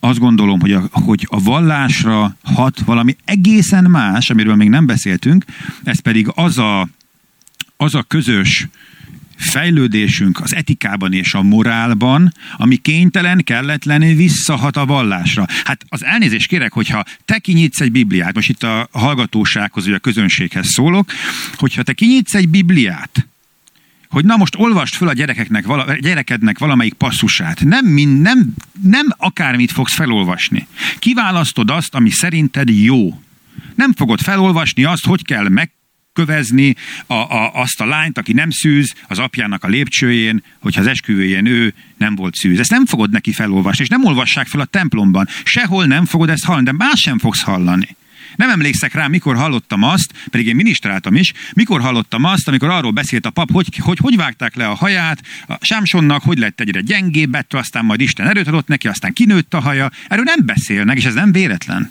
azt gondolom, hogy a, hogy a vallásra hat valami egészen más, amiről még nem beszéltünk, ez pedig az a, az a közös fejlődésünk az etikában és a morálban, ami kénytelen, kelletlen visszahat a vallásra. Hát az elnézést kérek, hogyha te kinyitsz egy Bibliát, most itt a hallgatósághoz, vagy a közönséghez szólok, hogyha te kinyitsz egy Bibliát, hogy na most olvast föl a gyerekeknek, vala, gyerekednek valamelyik passzusát. Nem, mind, nem, nem akármit fogsz felolvasni. Kiválasztod azt, ami szerinted jó. Nem fogod felolvasni azt, hogy kell meg kövezni a, a, azt a lányt, aki nem szűz az apjának a lépcsőjén, hogyha az esküvőjén ő nem volt szűz. Ezt nem fogod neki felolvasni, és nem olvassák fel a templomban. Sehol nem fogod ezt hallani, de más sem fogsz hallani. Nem emlékszek rá, mikor hallottam azt, pedig én minisztráltam is, mikor hallottam azt, amikor arról beszélt a pap, hogy hogy, hogy vágták le a haját a Sámsonnak, hogy lett egyre gyengébb, ettől aztán majd Isten erőt adott neki, aztán kinőtt a haja. Erről nem beszélnek, és ez nem véletlen.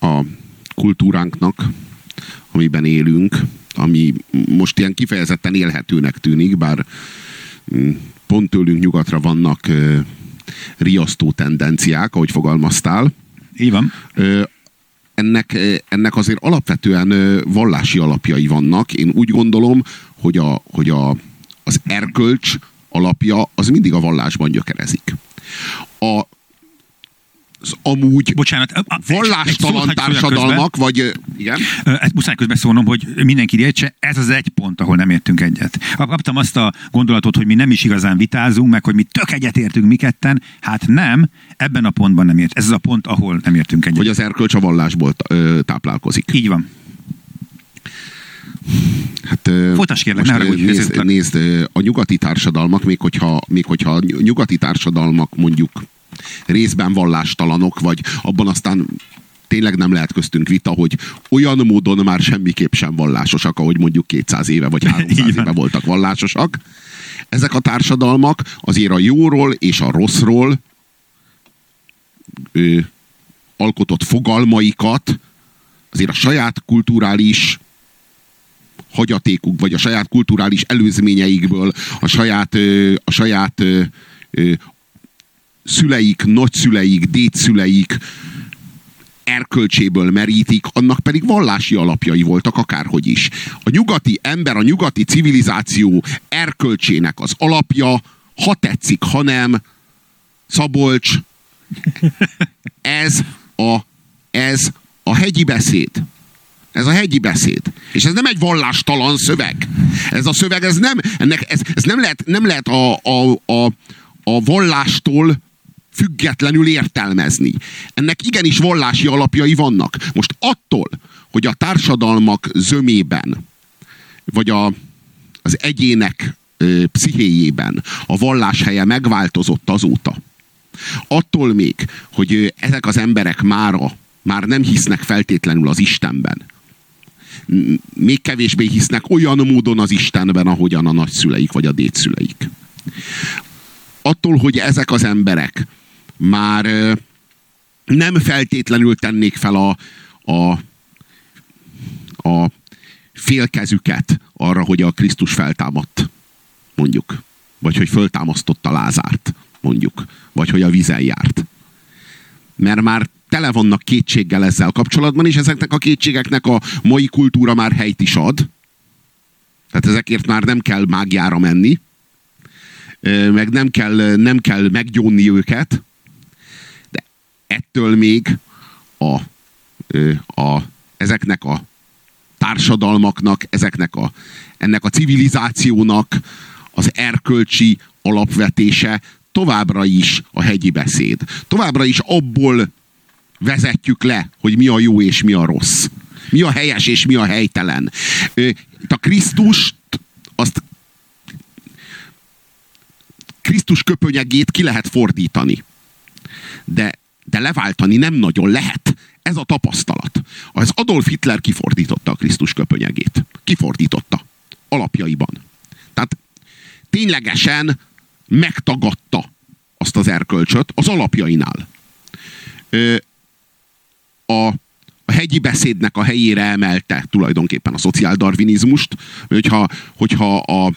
A kultúránknak amiben élünk, ami most ilyen kifejezetten élhetőnek tűnik, bár mm, pont tőlünk nyugatra vannak riasztó tendenciák, ahogy fogalmaztál. Így van. Ennek, ennek azért alapvetően vallási alapjai vannak. Én úgy gondolom, hogy, a, hogy a, az erkölcs alapja az mindig a vallásban gyökerezik. A, amúgy Bocsánat, vallástalan társadalmak, vagy igen? Ezt muszáj közben szólnom, hogy mindenki értse, ez az egy pont, ahol nem értünk egyet. Kaptam azt a gondolatot, hogy mi nem is igazán vitázunk, meg hogy mi tök egyet értünk mi ketten. Hát nem, ebben a pontban nem ért. Ez az a pont, ahol nem értünk egyet. Hogy az erkölcs a vallásból táplálkozik. Így van. Hát, Folytas kérlek, ne nézd, nézd, a nyugati társadalmak, még hogyha, még hogyha a nyugati társadalmak mondjuk részben vallástalanok, vagy abban aztán tényleg nem lehet köztünk vita, hogy olyan módon már semmiképp sem vallásosak, ahogy mondjuk 200 éve vagy 300 éve voltak vallásosak. Ezek a társadalmak azért a jóról és a rosszról ö, alkotott fogalmaikat azért a saját kulturális hagyatékuk, vagy a saját kulturális előzményeikből, a saját, ö, a saját ö, szüleik, nagyszüleik, dédszüleik erkölcséből merítik, annak pedig vallási alapjai voltak akárhogy is. A nyugati ember, a nyugati civilizáció erkölcsének az alapja, ha tetszik, ha nem, Szabolcs, ez a, ez a hegyi beszéd. Ez a hegyi beszéd. És ez nem egy vallástalan szöveg. Ez a szöveg, ez nem, ennek, ez, ez nem lehet, nem lehet a, a, a, a vallástól függetlenül értelmezni. Ennek igenis vallási alapjai vannak. Most attól, hogy a társadalmak zömében, vagy a, az egyének ö, pszichéjében a vallás helye megváltozott azóta. Attól még, hogy ezek az emberek mára már nem hisznek feltétlenül az Istenben. Még kevésbé hisznek olyan módon az Istenben, ahogyan a nagyszüleik vagy a dédszüleik. Attól, hogy ezek az emberek már nem feltétlenül tennék fel a, a, a félkezüket arra, hogy a Krisztus feltámadt, mondjuk. Vagy hogy föltámasztotta Lázárt, mondjuk. Vagy hogy a vízen járt. Mert már tele vannak kétséggel ezzel kapcsolatban, és ezeknek a kétségeknek a mai kultúra már helyt is ad. Tehát ezekért már nem kell mágiára menni, meg nem kell, nem kell meggyónni őket, ettől még a, a, ezeknek a társadalmaknak, ezeknek a, ennek a civilizációnak az erkölcsi alapvetése továbbra is a hegyi beszéd. Továbbra is abból vezetjük le, hogy mi a jó és mi a rossz. Mi a helyes és mi a helytelen. Itt a Krisztust, azt Krisztus köpönyegét ki lehet fordítani. De, de leváltani nem nagyon lehet. Ez a tapasztalat. Az Adolf Hitler kifordította a Krisztus köpönyegét. Kifordította. Alapjaiban. Tehát ténylegesen megtagadta azt az erkölcsöt az alapjainál. A, a hegyi beszédnek a helyére emelte tulajdonképpen a szociáldarvinizmust, hogyha, hogyha a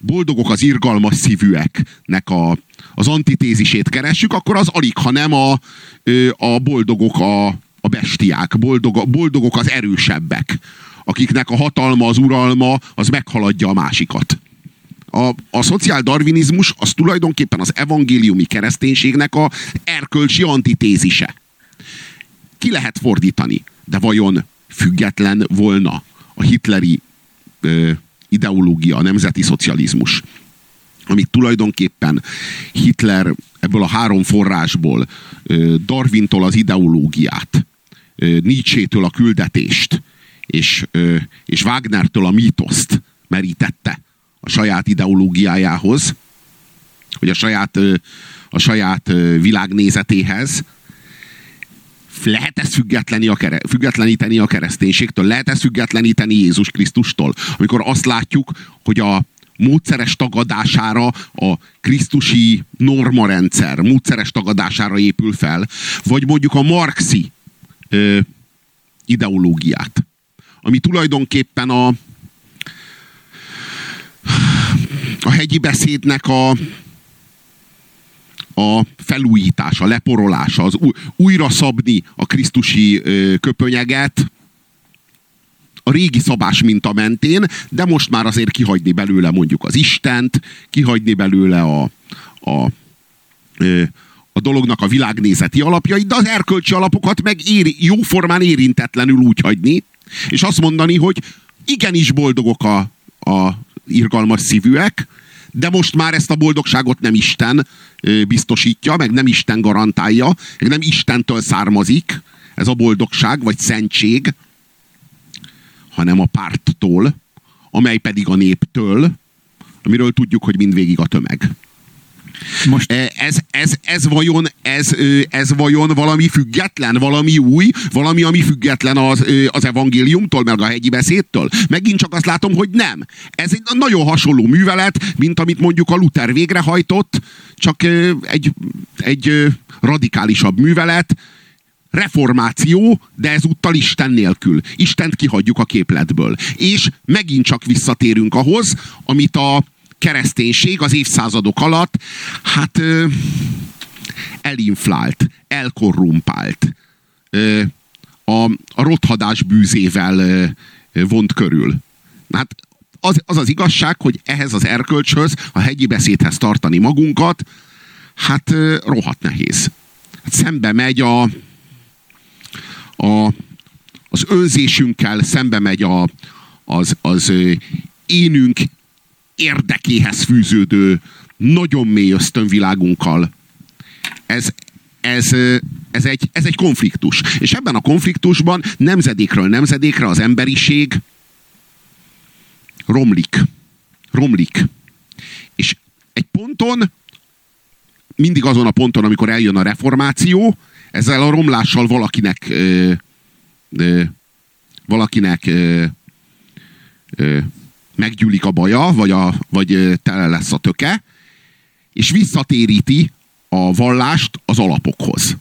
boldogok az irgalmas szívűeknek a, az antitézisét keressük, akkor az alig, ha nem a, a boldogok a, a bestiák, boldog, boldogok az erősebbek, akiknek a hatalma, az uralma, az meghaladja a másikat. A, a szociáldarvinizmus az tulajdonképpen az evangéliumi kereszténységnek a erkölcsi antitézise. Ki lehet fordítani, de vajon független volna a hitleri ö, ideológia, a nemzeti szocializmus, amit tulajdonképpen Hitler ebből a három forrásból Darwintól az ideológiát, Nietzsétől a küldetést, és, és Wagnertől a mítoszt merítette a saját ideológiájához, hogy a saját, a saját világnézetéhez, lehet ezt függetleni a kere, függetleníteni a kereszténységtől? Lehet ezt függetleníteni Jézus Krisztustól? Amikor azt látjuk, hogy a módszeres tagadására a krisztusi normarendszer módszeres tagadására épül fel, vagy mondjuk a marxi ö, ideológiát, ami tulajdonképpen a a hegyi beszédnek a, a felújítása, leporolása, az újra szabni a krisztusi köpönyeget, a régi szabás minta mentén, de most már azért kihagyni belőle mondjuk az Istent, kihagyni belőle a, a, a dolognak a világnézeti alapjait, de az erkölcsi alapokat meg éri, jóformán érintetlenül úgy hagyni, és azt mondani, hogy igenis boldogok a, a irgalmas szívűek, de most már ezt a boldogságot nem Isten biztosítja, meg nem Isten garantálja, meg nem Istentől származik ez a boldogság, vagy szentség, hanem a párttól, amely pedig a néptől, amiről tudjuk, hogy mindvégig a tömeg. Most... E, ez, ez, ez, vajon, ez, ez vajon valami független, valami új, valami, ami független az, az evangéliumtól, meg a hegyi beszédtől? Megint csak azt látom, hogy nem. Ez egy nagyon hasonló művelet, mint amit mondjuk a Luther végrehajtott, csak egy, egy radikálisabb művelet, reformáció, de ezúttal Isten nélkül. Istent kihagyjuk a képletből. És megint csak visszatérünk ahhoz, amit a kereszténység az évszázadok alatt hát elinflált, elkorrumpált, a, a rothadás bűzével vont körül. Hát az, az az igazság, hogy ehhez az erkölcshöz, a hegyi beszédhez tartani magunkat, hát rohadt nehéz. Hát szembe megy a, a, az önzésünkkel, szembe megy a, az, az énünk érdekéhez fűződő, nagyon mély ösztönvilágunkkal. Ez, ez, Ez egy, ez egy konfliktus. És ebben a konfliktusban nemzedékről nemzedékre az emberiség romlik. Romlik. És egy ponton, mindig azon a ponton, amikor eljön a reformáció, ezzel a romlással valakinek ö, ö, valakinek ö, ö, meggyűlik a baja, vagy, a, vagy tele lesz a töke, és visszatéríti a vallást az alapokhoz.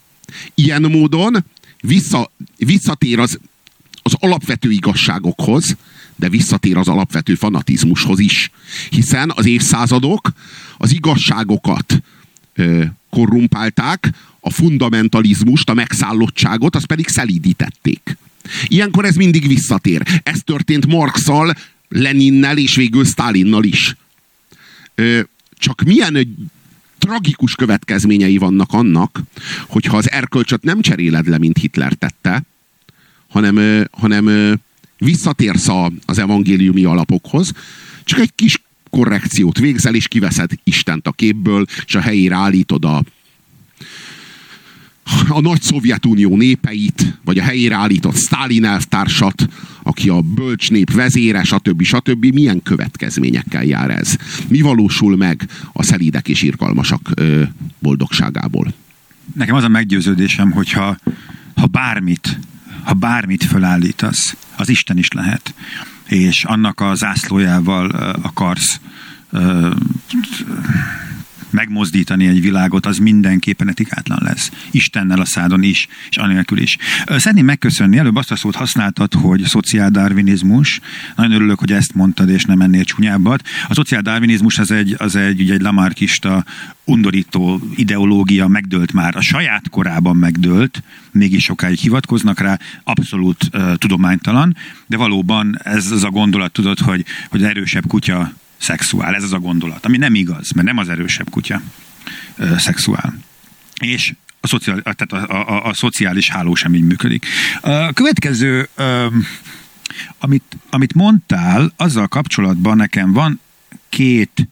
Ilyen módon vissza, visszatér az, az alapvető igazságokhoz, de visszatér az alapvető fanatizmushoz is. Hiszen az évszázadok az igazságokat ö, korrumpálták, a fundamentalizmust, a megszállottságot, azt pedig szelídítették. Ilyenkor ez mindig visszatér. Ez történt Marxal, Leninnel és végül Stalinnal is. Csak milyen tragikus következményei vannak annak, hogyha az erkölcsöt nem cseréled le, mint Hitler tette, hanem, hanem visszatérsz az evangéliumi alapokhoz, csak egy kis korrekciót végzel, és kiveszed Istent a képből, és a helyére állítod a, a nagy Szovjetunió népeit, vagy a helyére állított Stalin elvtársat, aki a bölcs nép vezére, stb. stb. Milyen következményekkel jár ez? Mi valósul meg a szelídek és irgalmasak boldogságából? Nekem az a meggyőződésem, hogyha ha bármit, ha bármit fölállítasz, az Isten is lehet, és annak a zászlójával akarsz megmozdítani egy világot, az mindenképpen etikátlan lesz. Istennel a szádon is, és anélkül is. Szeretném megköszönni, előbb azt a szót használtad, hogy szociáldarvinizmus. Nagyon örülök, hogy ezt mondtad, és nem ennél csúnyábbat. A szociáldarvinizmus az egy, az egy, ugye egy lamarkista, undorító ideológia, megdőlt már, a saját korában megdőlt, mégis sokáig hivatkoznak rá, abszolút uh, tudománytalan, de valóban ez az a gondolat, tudod, hogy, hogy erősebb kutya szexuál. Ez az a gondolat, ami nem igaz, mert nem az erősebb kutya ö, szexuál. És a, szociál, tehát a, a, a, szociális háló sem így működik. A következő, ö, amit, amit mondtál, azzal kapcsolatban nekem van két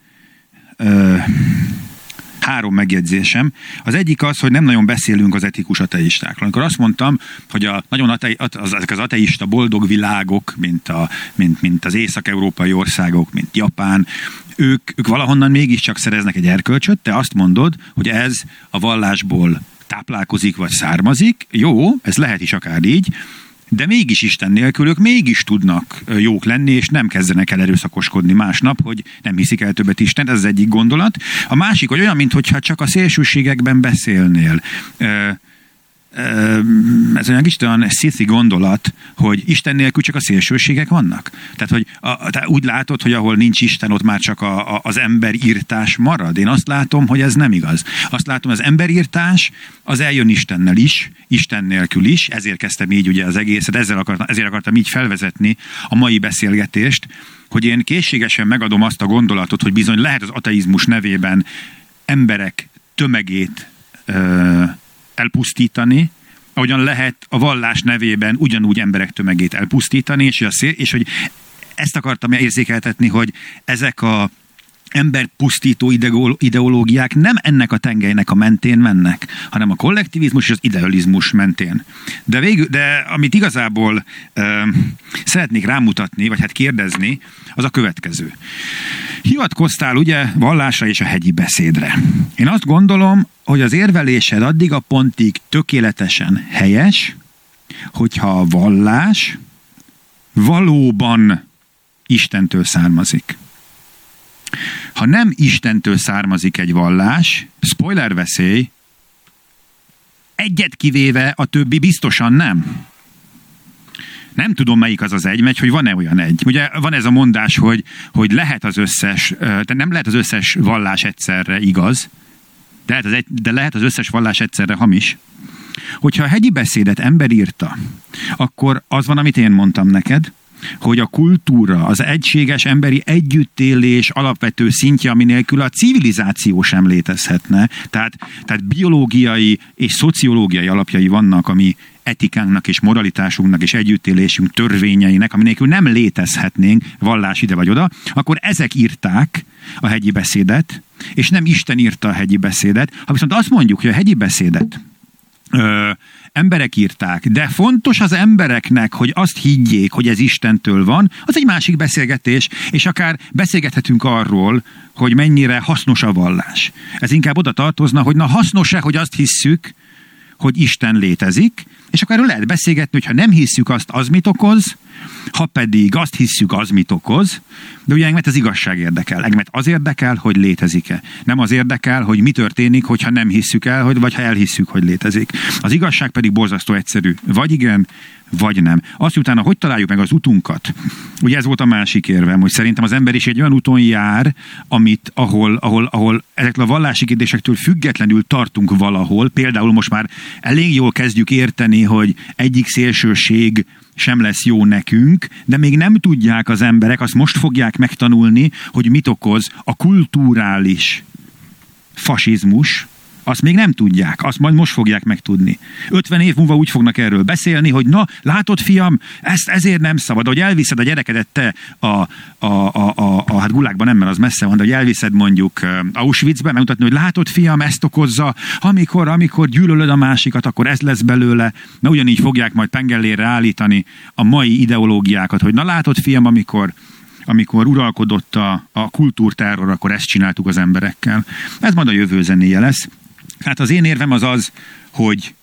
ö, három megjegyzésem. Az egyik az, hogy nem nagyon beszélünk az etikus ateistákról. Amikor azt mondtam, hogy a nagyon atei, az, az ateista boldog világok, mint, a, mint, mint az észak-európai országok, mint Japán, ők, ők valahonnan mégiscsak szereznek egy erkölcsöt, te azt mondod, hogy ez a vallásból táplálkozik vagy származik, jó, ez lehet is akár így, de mégis Isten nélkül ők mégis tudnak jók lenni, és nem kezdenek el erőszakoskodni másnap, hogy nem hiszik el többet Isten, ez az egyik gondolat. A másik, hogy olyan, mintha csak a szélsőségekben beszélnél ez olyan kicsit olyan sziszi gondolat, hogy Isten nélkül csak a szélsőségek vannak. Tehát, hogy a, te úgy látod, hogy ahol nincs Isten, ott már csak a, a, az emberírtás marad. Én azt látom, hogy ez nem igaz. Azt látom, az emberírtás az eljön Istennel is, Isten nélkül is, ezért kezdtem így ugye az egészet, ezzel akartam, ezért akartam így felvezetni a mai beszélgetést, hogy én készségesen megadom azt a gondolatot, hogy bizony lehet az ateizmus nevében emberek tömegét ö, elpusztítani, ahogyan lehet a vallás nevében ugyanúgy emberek tömegét elpusztítani, és, és hogy ezt akartam érzékeltetni, hogy ezek a emberpusztító ideológiák nem ennek a tengelynek a mentén mennek, hanem a kollektivizmus és az idealizmus mentén. De, végül, de amit igazából ö, szeretnék rámutatni, vagy hát kérdezni, az a következő. Hivatkoztál ugye vallásra és a hegyi beszédre. Én azt gondolom, hogy az érvelésed addig a pontig tökéletesen helyes, hogyha a vallás valóban Istentől származik. Ha nem Istentől származik egy vallás, spoiler veszély, egyet kivéve a többi biztosan nem. Nem tudom, melyik az az egy, megy, hogy van-e olyan egy. Ugye van ez a mondás, hogy, hogy lehet az összes, de nem lehet az összes vallás egyszerre igaz, de lehet, az egy, de lehet az összes vallás egyszerre hamis. Hogyha a hegyi beszédet ember írta, akkor az van, amit én mondtam neked, hogy a kultúra, az egységes emberi együttélés alapvető szintje, ami nélkül a civilizáció sem létezhetne. Tehát, tehát biológiai és szociológiai alapjai vannak, ami etikánknak és moralitásunknak és együttélésünk törvényeinek, ami nélkül nem létezhetnénk vallás ide vagy oda, akkor ezek írták a hegyi beszédet, és nem Isten írta a hegyi beszédet. Ha viszont azt mondjuk, hogy a hegyi beszédet ö, emberek írták, de fontos az embereknek, hogy azt higgyék, hogy ez Istentől van, az egy másik beszélgetés, és akár beszélgethetünk arról, hogy mennyire hasznos a vallás. Ez inkább oda tartozna, hogy na hasznos-e, hogy azt hisszük, hogy Isten létezik, és akkor erről lehet beszélgetni, hogy ha nem hisszük azt, az mit okoz, ha pedig azt hisszük, az mit okoz, de ugye engem az igazság érdekel. Engem az érdekel, hogy létezik-e. Nem az érdekel, hogy mi történik, hogyha nem hisszük el, hogy, vagy ha elhisszük, hogy létezik. Az igazság pedig borzasztó egyszerű. Vagy igen, vagy nem. Azt utána, hogy találjuk meg az utunkat? Ugye ez volt a másik érvem, hogy szerintem az ember is egy olyan úton jár, amit, ahol, ahol, ahol ezekről a vallási kérdésektől függetlenül tartunk valahol. Például most már elég jól kezdjük érteni, hogy egyik szélsőség sem lesz jó nekünk, de még nem tudják az emberek, azt most fogják megtanulni, hogy mit okoz a kulturális fasizmus, azt még nem tudják, azt majd most fogják megtudni. 50 év múlva úgy fognak erről beszélni, hogy na, látod fiam, ezt ezért nem szabad, hogy elviszed a gyerekedet te a, a, a, a, a hát gulákban nem, mert az messze van, de hogy elviszed mondjuk Auschwitzbe, megmutatni, hogy látod fiam, ezt okozza, amikor, amikor gyűlölöd a másikat, akkor ez lesz belőle, na ugyanígy fogják majd pengellére állítani a mai ideológiákat, hogy na látod fiam, amikor amikor uralkodott a, a kultúrterror, akkor ezt csináltuk az emberekkel. Ez majd a jövő zenéje lesz. Hát az én érvem az az, hogy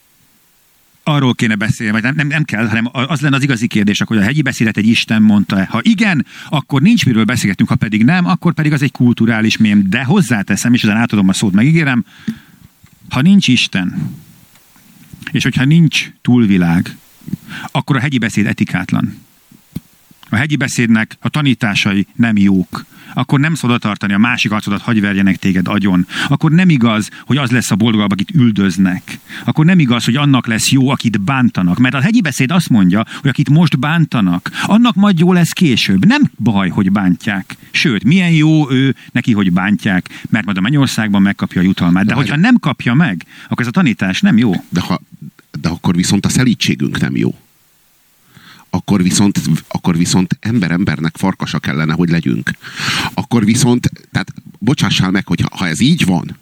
arról kéne beszélni, vagy nem, nem, nem kell, hanem az lenne az igazi kérdés, hogy a hegyi beszédet egy Isten mondta-e. Ha igen, akkor nincs miről beszélgetünk, ha pedig nem, akkor pedig az egy kulturális mém. De hozzáteszem, és ezen átadom a szót, megígérem, ha nincs Isten, és hogyha nincs túlvilág, akkor a hegyi beszéd etikátlan. A hegyi beszédnek a tanításai nem jók akkor nem szabad tartani a másik arcodat, hagy verjenek téged agyon. Akkor nem igaz, hogy az lesz a boldogabb, akit üldöznek. Akkor nem igaz, hogy annak lesz jó, akit bántanak. Mert a hegyi beszéd azt mondja, hogy akit most bántanak, annak majd jó lesz később. Nem baj, hogy bántják. Sőt, milyen jó ő neki, hogy bántják, mert majd a mennyországban megkapja a jutalmát. De, de hogyha nem kapja meg, akkor ez a tanítás nem jó. De, ha, de akkor viszont a szelítségünk nem jó akkor viszont, akkor viszont ember-embernek farkasa kellene, hogy legyünk. Akkor viszont, tehát bocsássál meg, hogy ha ez így van,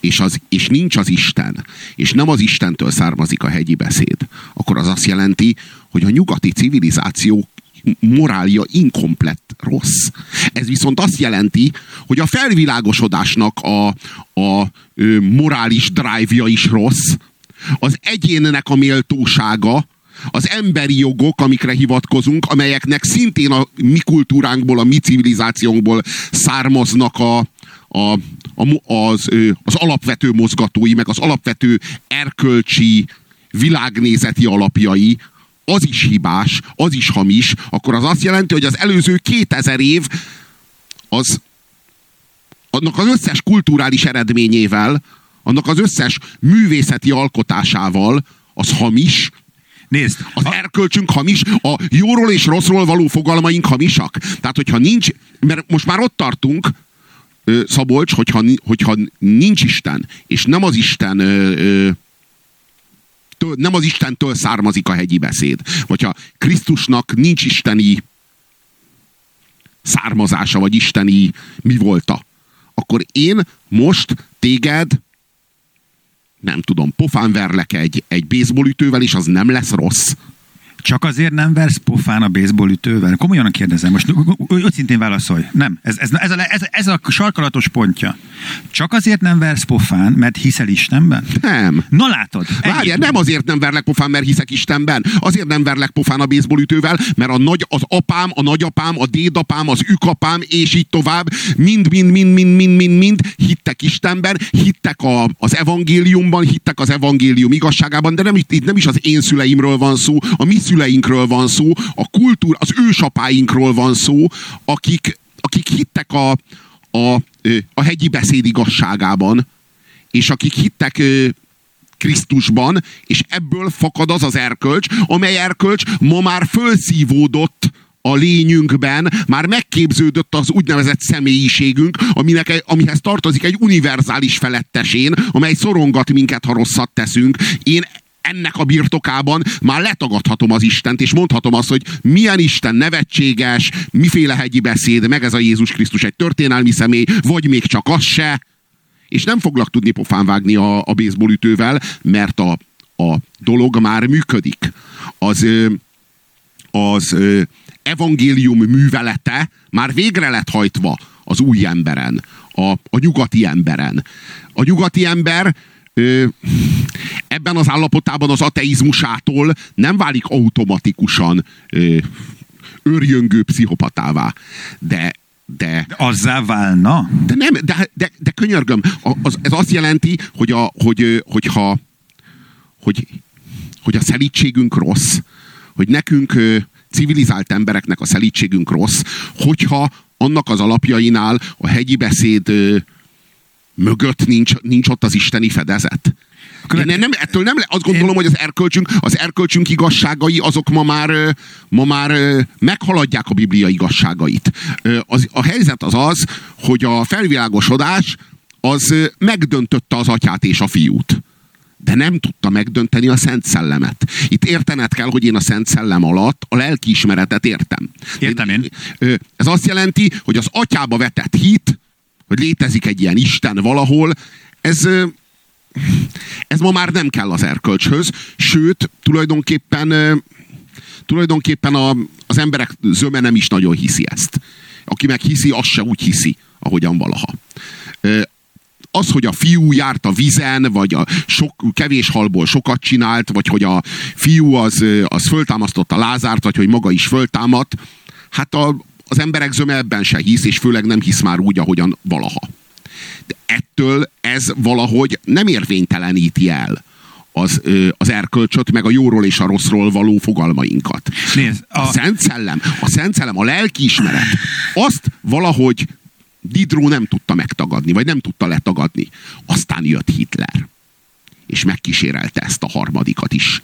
és, az, és nincs az Isten, és nem az Istentől származik a hegyi beszéd, akkor az azt jelenti, hogy a nyugati civilizáció morálja inkomplett rossz. Ez viszont azt jelenti, hogy a felvilágosodásnak a, a ö, morális drive-ja is rossz, az egyénnek a méltósága, az emberi jogok, amikre hivatkozunk, amelyeknek szintén a mi kultúránkból, a mi civilizációnkból származnak a, a, a, az, az alapvető mozgatói, meg az alapvető erkölcsi, világnézeti alapjai, az is hibás, az is hamis, akkor az azt jelenti, hogy az előző 2000 év az annak az összes kulturális eredményével, annak az összes művészeti alkotásával az hamis, Nézd, az a... erkölcsünk hamis, a jóról és rosszról való fogalmaink hamisak. Tehát, hogyha nincs, mert most már ott tartunk, Szabolcs, hogyha, hogyha nincs Isten, és nem az Isten től, nem az Istentől származik a hegyi beszéd, vagy ha Krisztusnak nincs isteni származása, vagy isteni mi volta, akkor én most téged nem tudom, pofán verlek egy, egy baseballütővel, és az nem lesz rossz. Csak azért nem versz pofán a baseball ütővel? Komolyan kérdezem, most őszintén válaszolj. Nem, ez, ez, ez, a, ez, ez a sarkalatos pontja. Csak azért nem versz pofán, mert hiszel Istenben? Nem. Na látod. Várj, nem azért nem verlek pofán, mert hiszek Istenben. Azért nem verlek pofán a baseball ütővel, mert a nagy, az apám, a nagyapám, a dédapám, az ükapám, és így tovább, mind, mind, mind, mind, mind, mind, mind hittek Istenben, hittek a, az evangéliumban, hittek az evangélium igazságában, de nem, itt nem is az én szüleimről van szó, a mi szüleinkről van szó, a kultúr, az ősapáinkról van szó, akik, akik hittek a, a, a hegyi beszéd igazságában, és akik hittek Krisztusban, és ebből fakad az az erkölcs, amely erkölcs ma már fölszívódott a lényünkben, már megképződött az úgynevezett személyiségünk, aminek, amihez tartozik egy univerzális felettesén, amely szorongat minket, ha rosszat teszünk. Én ennek a birtokában már letagadhatom az Istent, és mondhatom azt, hogy milyen Isten nevetséges, miféle hegyi beszéd, meg ez a Jézus Krisztus egy történelmi személy, vagy még csak az se, és nem foglak tudni pofán vágni a, a baseball ütővel, mert a, a dolog már működik. Az, az evangélium művelete már végre lett hajtva az új emberen, a, a nyugati emberen. A nyugati ember ö, ebben az állapotában az ateizmusától nem válik automatikusan ö, őrjöngő pszichopatává. De de, de azzá válna? De nem, de, de, de könyörgöm, az, ez azt jelenti, hogy, a, hogy, hogyha, hogy, hogy a szelítségünk rossz, hogy nekünk civilizált embereknek a szelítségünk rossz, hogyha annak az alapjainál a hegyi beszéd mögött nincs, nincs ott az isteni fedezet. Követ... Nem, nem, ettől nem, azt gondolom, Én... hogy az erkölcsünk, az erkölcsünk igazságai, azok ma már, ma már meghaladják a Biblia igazságait. Az, a helyzet az az, hogy a felvilágosodás az megdöntötte az atyát és a fiút de nem tudta megdönteni a Szent Szellemet. Itt értened kell, hogy én a Szent Szellem alatt a lelkiismeretet értem. Értem én. Ez azt jelenti, hogy az atyába vetett hit, hogy létezik egy ilyen Isten valahol, ez, ez ma már nem kell az erkölcshöz, sőt, tulajdonképpen, tulajdonképpen a, az emberek zöme nem is nagyon hiszi ezt. Aki meg hiszi, az se úgy hiszi, ahogyan valaha az, hogy a fiú járt a vizen, vagy a sok, kevés halból sokat csinált, vagy hogy a fiú az, az föltámasztotta Lázárt, vagy hogy maga is föltámadt, hát a, az emberek zöme ebben se hisz, és főleg nem hisz már úgy, ahogyan valaha. De ettől ez valahogy nem érvényteleníti el az, az erkölcsöt, meg a jóról és a rosszról való fogalmainkat. Nézd, a... a Szent Szellem, a Szent Szellem, a lelkiismeret, azt valahogy Diderot nem tudta megtagadni, vagy nem tudta letagadni. Aztán jött Hitler, és megkísérelte ezt a harmadikat is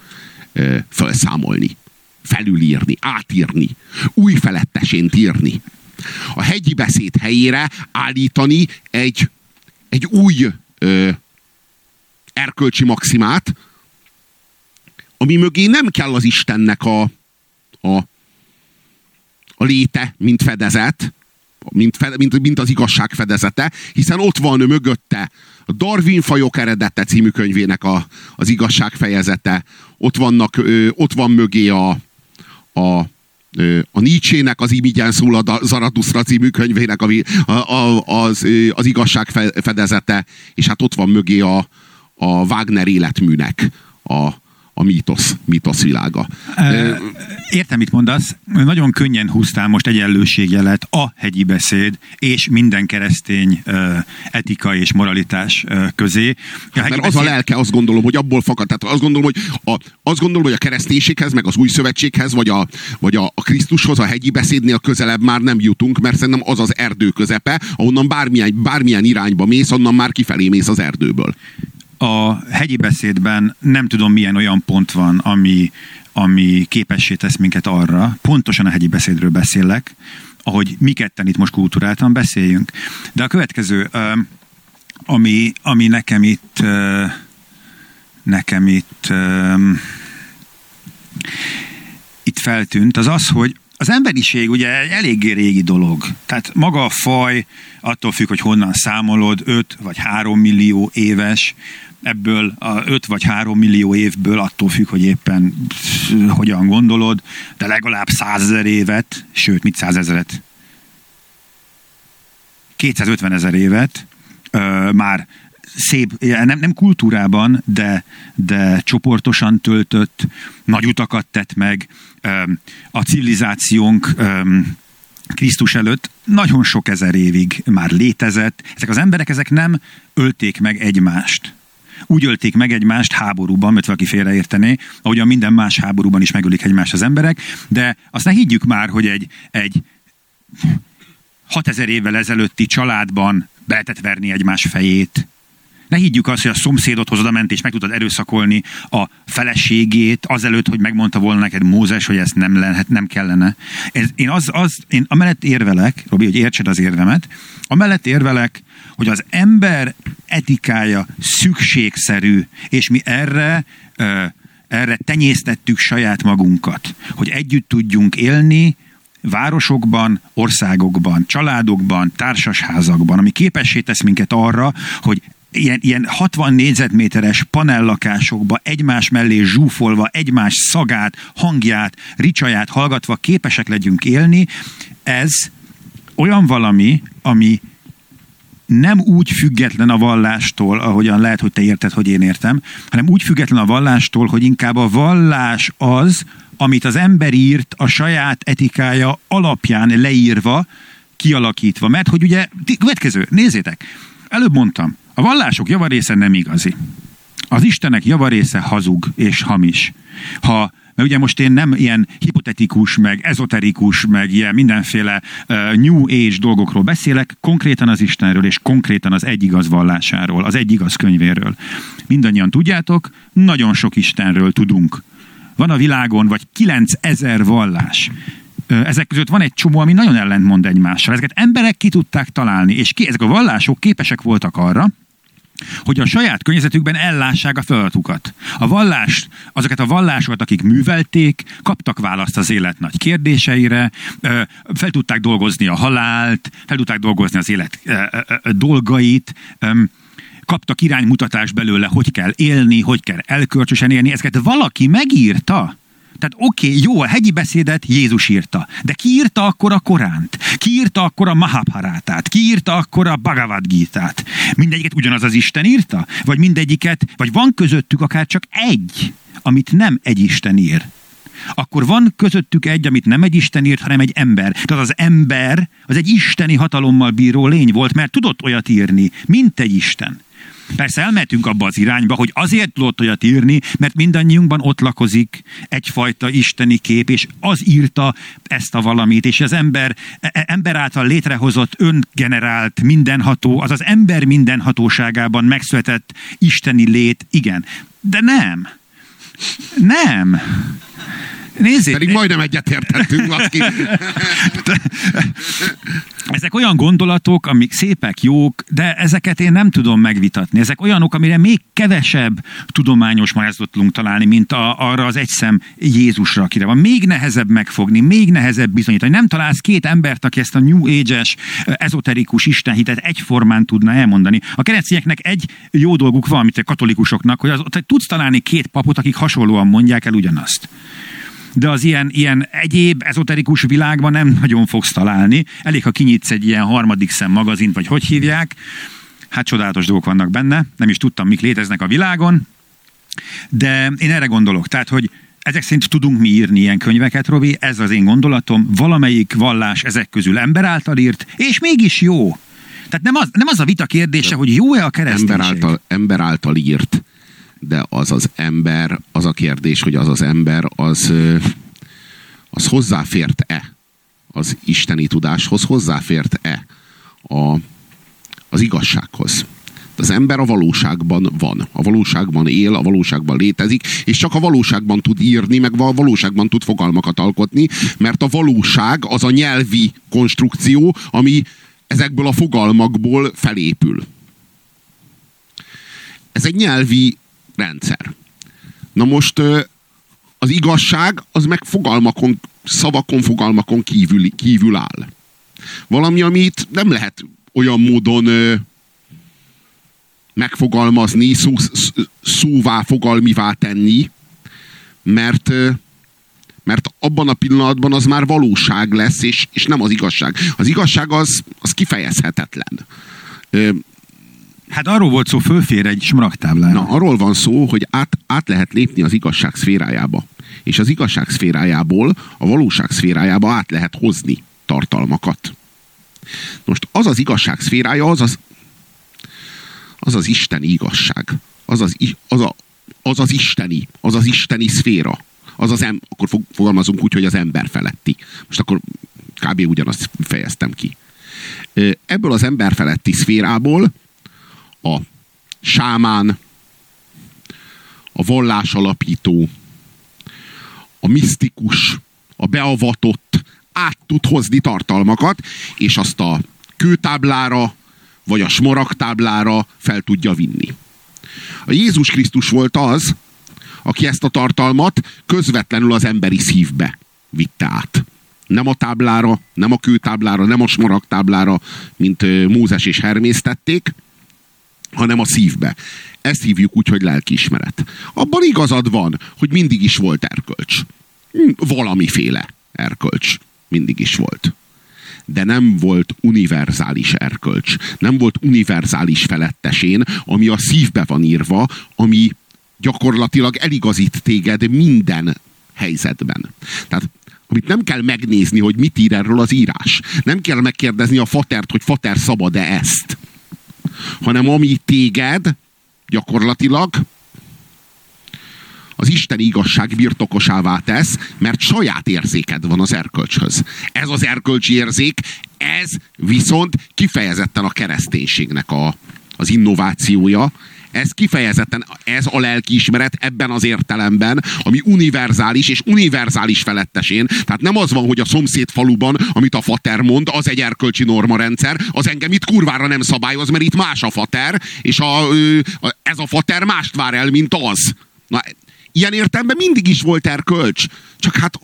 ö, felszámolni, felülírni, átírni, új felettesén írni. A hegyi beszéd helyére állítani egy, egy új ö, erkölcsi maximát, ami mögé nem kell az Istennek a, a, a léte, mint fedezet, mint, fe, mint, mint az igazság fedezete, hiszen ott van mögötte a Darwin fajok eredete című könyvének a, az igazság fejezete, ott, vannak, ö, ott van mögé a, a a Nietzsének az Imigyen szól a Zarathustra című könyvének a, a, az, az igazság fedezete, és hát ott van mögé a, a Wagner életműnek a, a mítosz, mítosz világa. Értem, mit mondasz. Nagyon könnyen húztál most egyenlőségjelet a hegyi beszéd és minden keresztény etika és moralitás közé. A hát, mert beszéd... az a lelke, azt gondolom, hogy abból fakad. Tehát azt gondolom, hogy a, azt gondolom, hogy a kereszténységhez, meg az új szövetséghez, vagy a, vagy a, a Krisztushoz, a hegyi beszédnél közelebb már nem jutunk, mert szerintem az az erdő közepe, ahonnan bármilyen, bármilyen irányba mész, onnan már kifelé mész az erdőből a hegyi beszédben nem tudom milyen olyan pont van, ami, ami képessé tesz minket arra, pontosan a hegyi beszédről beszélek, ahogy mi ketten itt most kultúráltan beszéljünk. De a következő, ami, ami nekem itt nekem itt itt feltűnt, az az, hogy az emberiség ugye egy eléggé régi dolog. Tehát maga a faj, attól függ, hogy honnan számolod, 5 vagy 3 millió éves, ebből a 5 vagy 3 millió évből, attól függ, hogy éppen hogyan gondolod, de legalább 100 ezer évet, sőt, mit 100 ezeret? 250 ezer évet ö, már szép, nem, nem kultúrában, de, de csoportosan töltött, nagy utakat tett meg, a civilizációnk Krisztus előtt nagyon sok ezer évig már létezett. Ezek az emberek, ezek nem ölték meg egymást úgy ölték meg egymást háborúban, mert valaki félreértené, ahogyan minden más háborúban is megölik egymást az emberek, de azt ne higgyük már, hogy egy, egy 6000 évvel ezelőtti családban be lehetett verni egymás fejét. Ne higgyük azt, hogy a szomszédot hozod ment és meg tudod erőszakolni a feleségét azelőtt, hogy megmondta volna neked Mózes, hogy ezt nem, lehet, nem kellene. Ez, én, az, az, én amellett érvelek, Robi, hogy értsed az érvemet, amellett érvelek, hogy az ember etikája szükségszerű, és mi erre, erre tenyésztettük saját magunkat, hogy együtt tudjunk élni, városokban, országokban, családokban, társasházakban, ami képessé tesz minket arra, hogy ilyen, ilyen 60 négyzetméteres panellakásokba egymás mellé zsúfolva, egymás szagát, hangját, ricsaját hallgatva képesek legyünk élni, ez olyan valami, ami nem úgy független a vallástól, ahogyan lehet, hogy te érted, hogy én értem, hanem úgy független a vallástól, hogy inkább a vallás az, amit az ember írt a saját etikája alapján leírva, kialakítva. Mert hogy ugye, következő, nézzétek, előbb mondtam, a vallások javarésze nem igazi. Az Istenek javarésze hazug és hamis. Ha mert ugye most én nem ilyen hipotetikus, meg ezoterikus, meg ilyen mindenféle uh, New Age dolgokról beszélek, konkrétan az Istenről, és konkrétan az egyigaz vallásáról, az egyigaz könyvéről. Mindannyian tudjátok, nagyon sok Istenről tudunk. Van a világon vagy 9000 vallás. Ezek között van egy csomó, ami nagyon ellentmond egymással. Ezeket emberek ki tudták találni, és ki, ezek a vallások képesek voltak arra, hogy a saját környezetükben ellássák a feladatukat. A vallás, azokat a vallásokat, akik művelték, kaptak választ az élet nagy kérdéseire, fel tudták dolgozni a halált, fel tudták dolgozni az élet dolgait, kaptak iránymutatást belőle, hogy kell élni, hogy kell elkölcsösen élni. Ezeket valaki megírta. Tehát oké, okay, jó, a hegyi beszédet Jézus írta, de ki írta akkor a Koránt? Ki írta akkor a Mahabharátát? Ki írta akkor a Bhagavad Gita-t? Mindegyiket ugyanaz az Isten írta? Vagy mindegyiket, vagy van közöttük akár csak egy, amit nem egy Isten ír? akkor van közöttük egy, amit nem egy Isten írt, hanem egy ember. Tehát az ember az egy isteni hatalommal bíró lény volt, mert tudott olyat írni, mint egy Isten. Persze elmehetünk abba az irányba, hogy azért tudott olyat írni, mert mindannyiunkban ott lakozik egyfajta isteni kép, és az írta ezt a valamit, és az ember, e, e, ember által létrehozott, öngenerált, mindenható, az az ember mindenhatóságában megszületett isteni lét, igen. De nem. Nem. Nézzék. Pedig majdnem egyetértettünk, Laszki. Ezek olyan gondolatok, amik szépek, jók, de ezeket én nem tudom megvitatni. Ezek olyanok, amire még kevesebb tudományos magyarázatot tudunk találni, mint a, arra az egyszem Jézusra, akire van. Még nehezebb megfogni, még nehezebb bizonyítani. Nem találsz két embert, aki ezt a New Age-es, ezoterikus istenhitet egyformán tudna elmondani. A keresztényeknek egy jó dolguk van, mint a katolikusoknak, hogy az, tudsz találni két papot, akik hasonlóan mondják el ugyanazt de az ilyen, ilyen egyéb ezoterikus világban nem nagyon fogsz találni. Elég, ha kinyitsz egy ilyen harmadik szem magazint, vagy hogy hívják, hát csodálatos dolgok vannak benne, nem is tudtam, mik léteznek a világon, de én erre gondolok, tehát, hogy ezek szerint tudunk mi írni ilyen könyveket, Robi, ez az én gondolatom, valamelyik vallás ezek közül ember által írt, és mégis jó. Tehát nem az, nem az a vita kérdése, hogy jó-e a kereszténység. Ember által, ember által írt de az az ember, az a kérdés, hogy az az ember, az, az hozzáfért-e az isteni tudáshoz, hozzáfért-e a, az igazsághoz. Az ember a valóságban van, a valóságban él, a valóságban létezik, és csak a valóságban tud írni, meg a valóságban tud fogalmakat alkotni, mert a valóság az a nyelvi konstrukció, ami ezekből a fogalmakból felépül. Ez egy nyelvi rendszer. Na most az igazság az meg fogalmakon, szavakon, fogalmakon kívül, kívül áll. Valami, amit nem lehet olyan módon megfogalmazni, szó, szóvá, fogalmivá tenni, mert, mert abban a pillanatban az már valóság lesz, és, és nem az igazság. Az igazság az, az kifejezhetetlen. Hát arról volt szó, fölfér egy smaragtáblára. Na, arról van szó, hogy át, át lehet lépni az igazság szférájába. És az igazság szférájából a valóság szférájába át lehet hozni tartalmakat. Most az az igazság szférája, az az, az, az isteni igazság. Az az, az, a, az az isteni, az az isteni szféra. Az az em, akkor fogalmazunk úgy, hogy az ember feletti. Most akkor kb. ugyanazt fejeztem ki. Ebből az ember feletti szférából a sámán, a vallás alapító, a misztikus, a beavatott át tud hozni tartalmakat, és azt a kőtáblára, vagy a smaragtáblára fel tudja vinni. A Jézus Krisztus volt az, aki ezt a tartalmat közvetlenül az emberi szívbe vitte át. Nem a táblára, nem a kőtáblára, nem a smaragtáblára, mint Mózes és Hermész tették, hanem a szívbe. Ezt hívjuk úgy, hogy lelkiismeret. Abban igazad van, hogy mindig is volt erkölcs. Hm, valamiféle erkölcs. Mindig is volt. De nem volt univerzális erkölcs. Nem volt univerzális felettesén, ami a szívbe van írva, ami gyakorlatilag eligazít téged minden helyzetben. Tehát amit nem kell megnézni, hogy mit ír erről az írás. Nem kell megkérdezni a fatert, hogy fater szabad-e ezt. Hanem ami téged gyakorlatilag az Isten igazság birtokosává tesz, mert saját érzéked van az erkölcshöz. Ez az erkölcsi érzék, ez viszont kifejezetten a kereszténységnek a, az innovációja, ez kifejezetten, ez a lelkiismeret ebben az értelemben, ami univerzális és univerzális felettesén. Tehát nem az van, hogy a szomszéd faluban, amit a fater mond, az egy erkölcsi normarendszer, az engem itt kurvára nem szabályoz, mert itt más a fater, és a, ez a fater mást vár el, mint az. Na, ilyen értelemben mindig is volt erkölcs. Csak hát,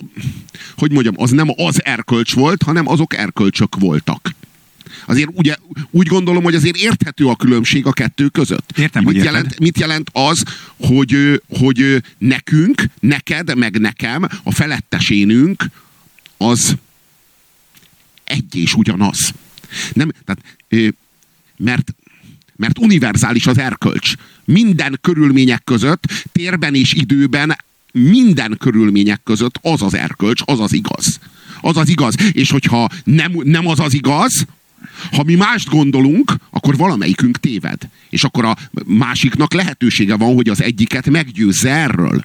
hogy mondjam, az nem az erkölcs volt, hanem azok erkölcsök voltak. Azért ugye, úgy gondolom, hogy azért érthető a különbség a kettő között. Értem, mit hogy jelent, mit jelent az, hogy, hogy nekünk, neked, meg nekem, a felettesénünk az egy és ugyanaz. Nem, tehát, mert, mert univerzális az erkölcs. Minden körülmények között, térben és időben, minden körülmények között az az erkölcs, az az igaz. Az az igaz. És hogyha nem, nem az az igaz, ha mi mást gondolunk, akkor valamelyikünk téved. És akkor a másiknak lehetősége van, hogy az egyiket meggyőzze erről.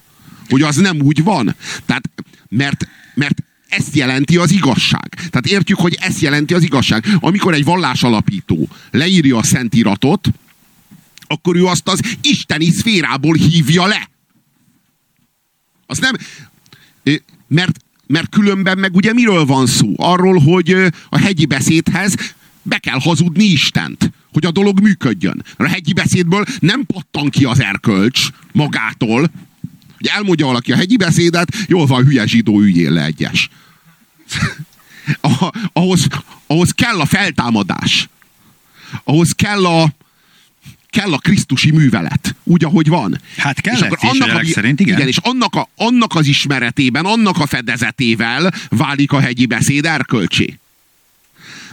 Hogy az nem úgy van. Tehát, mert, mert ezt jelenti az igazság. Tehát értjük, hogy ezt jelenti az igazság. Amikor egy vallásalapító leírja a szentiratot, akkor ő azt az isteni szférából hívja le. Az nem... Mert, mert különben meg ugye miről van szó? Arról, hogy a hegyi beszédhez be kell hazudni Istent, hogy a dolog működjön. A hegyi beszédből nem pattan ki az erkölcs magától. Ugye elmondja valaki a hegyi beszédet, jól van, hülye zsidó, üljél le egyes. ahhoz, ahhoz kell a feltámadás. Ahhoz kell a, kell a krisztusi művelet, úgy, ahogy van. Hát kell és akkor annak, a, szerint, igen. igen. és annak, a, annak az ismeretében, annak a fedezetével válik a hegyi beszéd erkölcsé.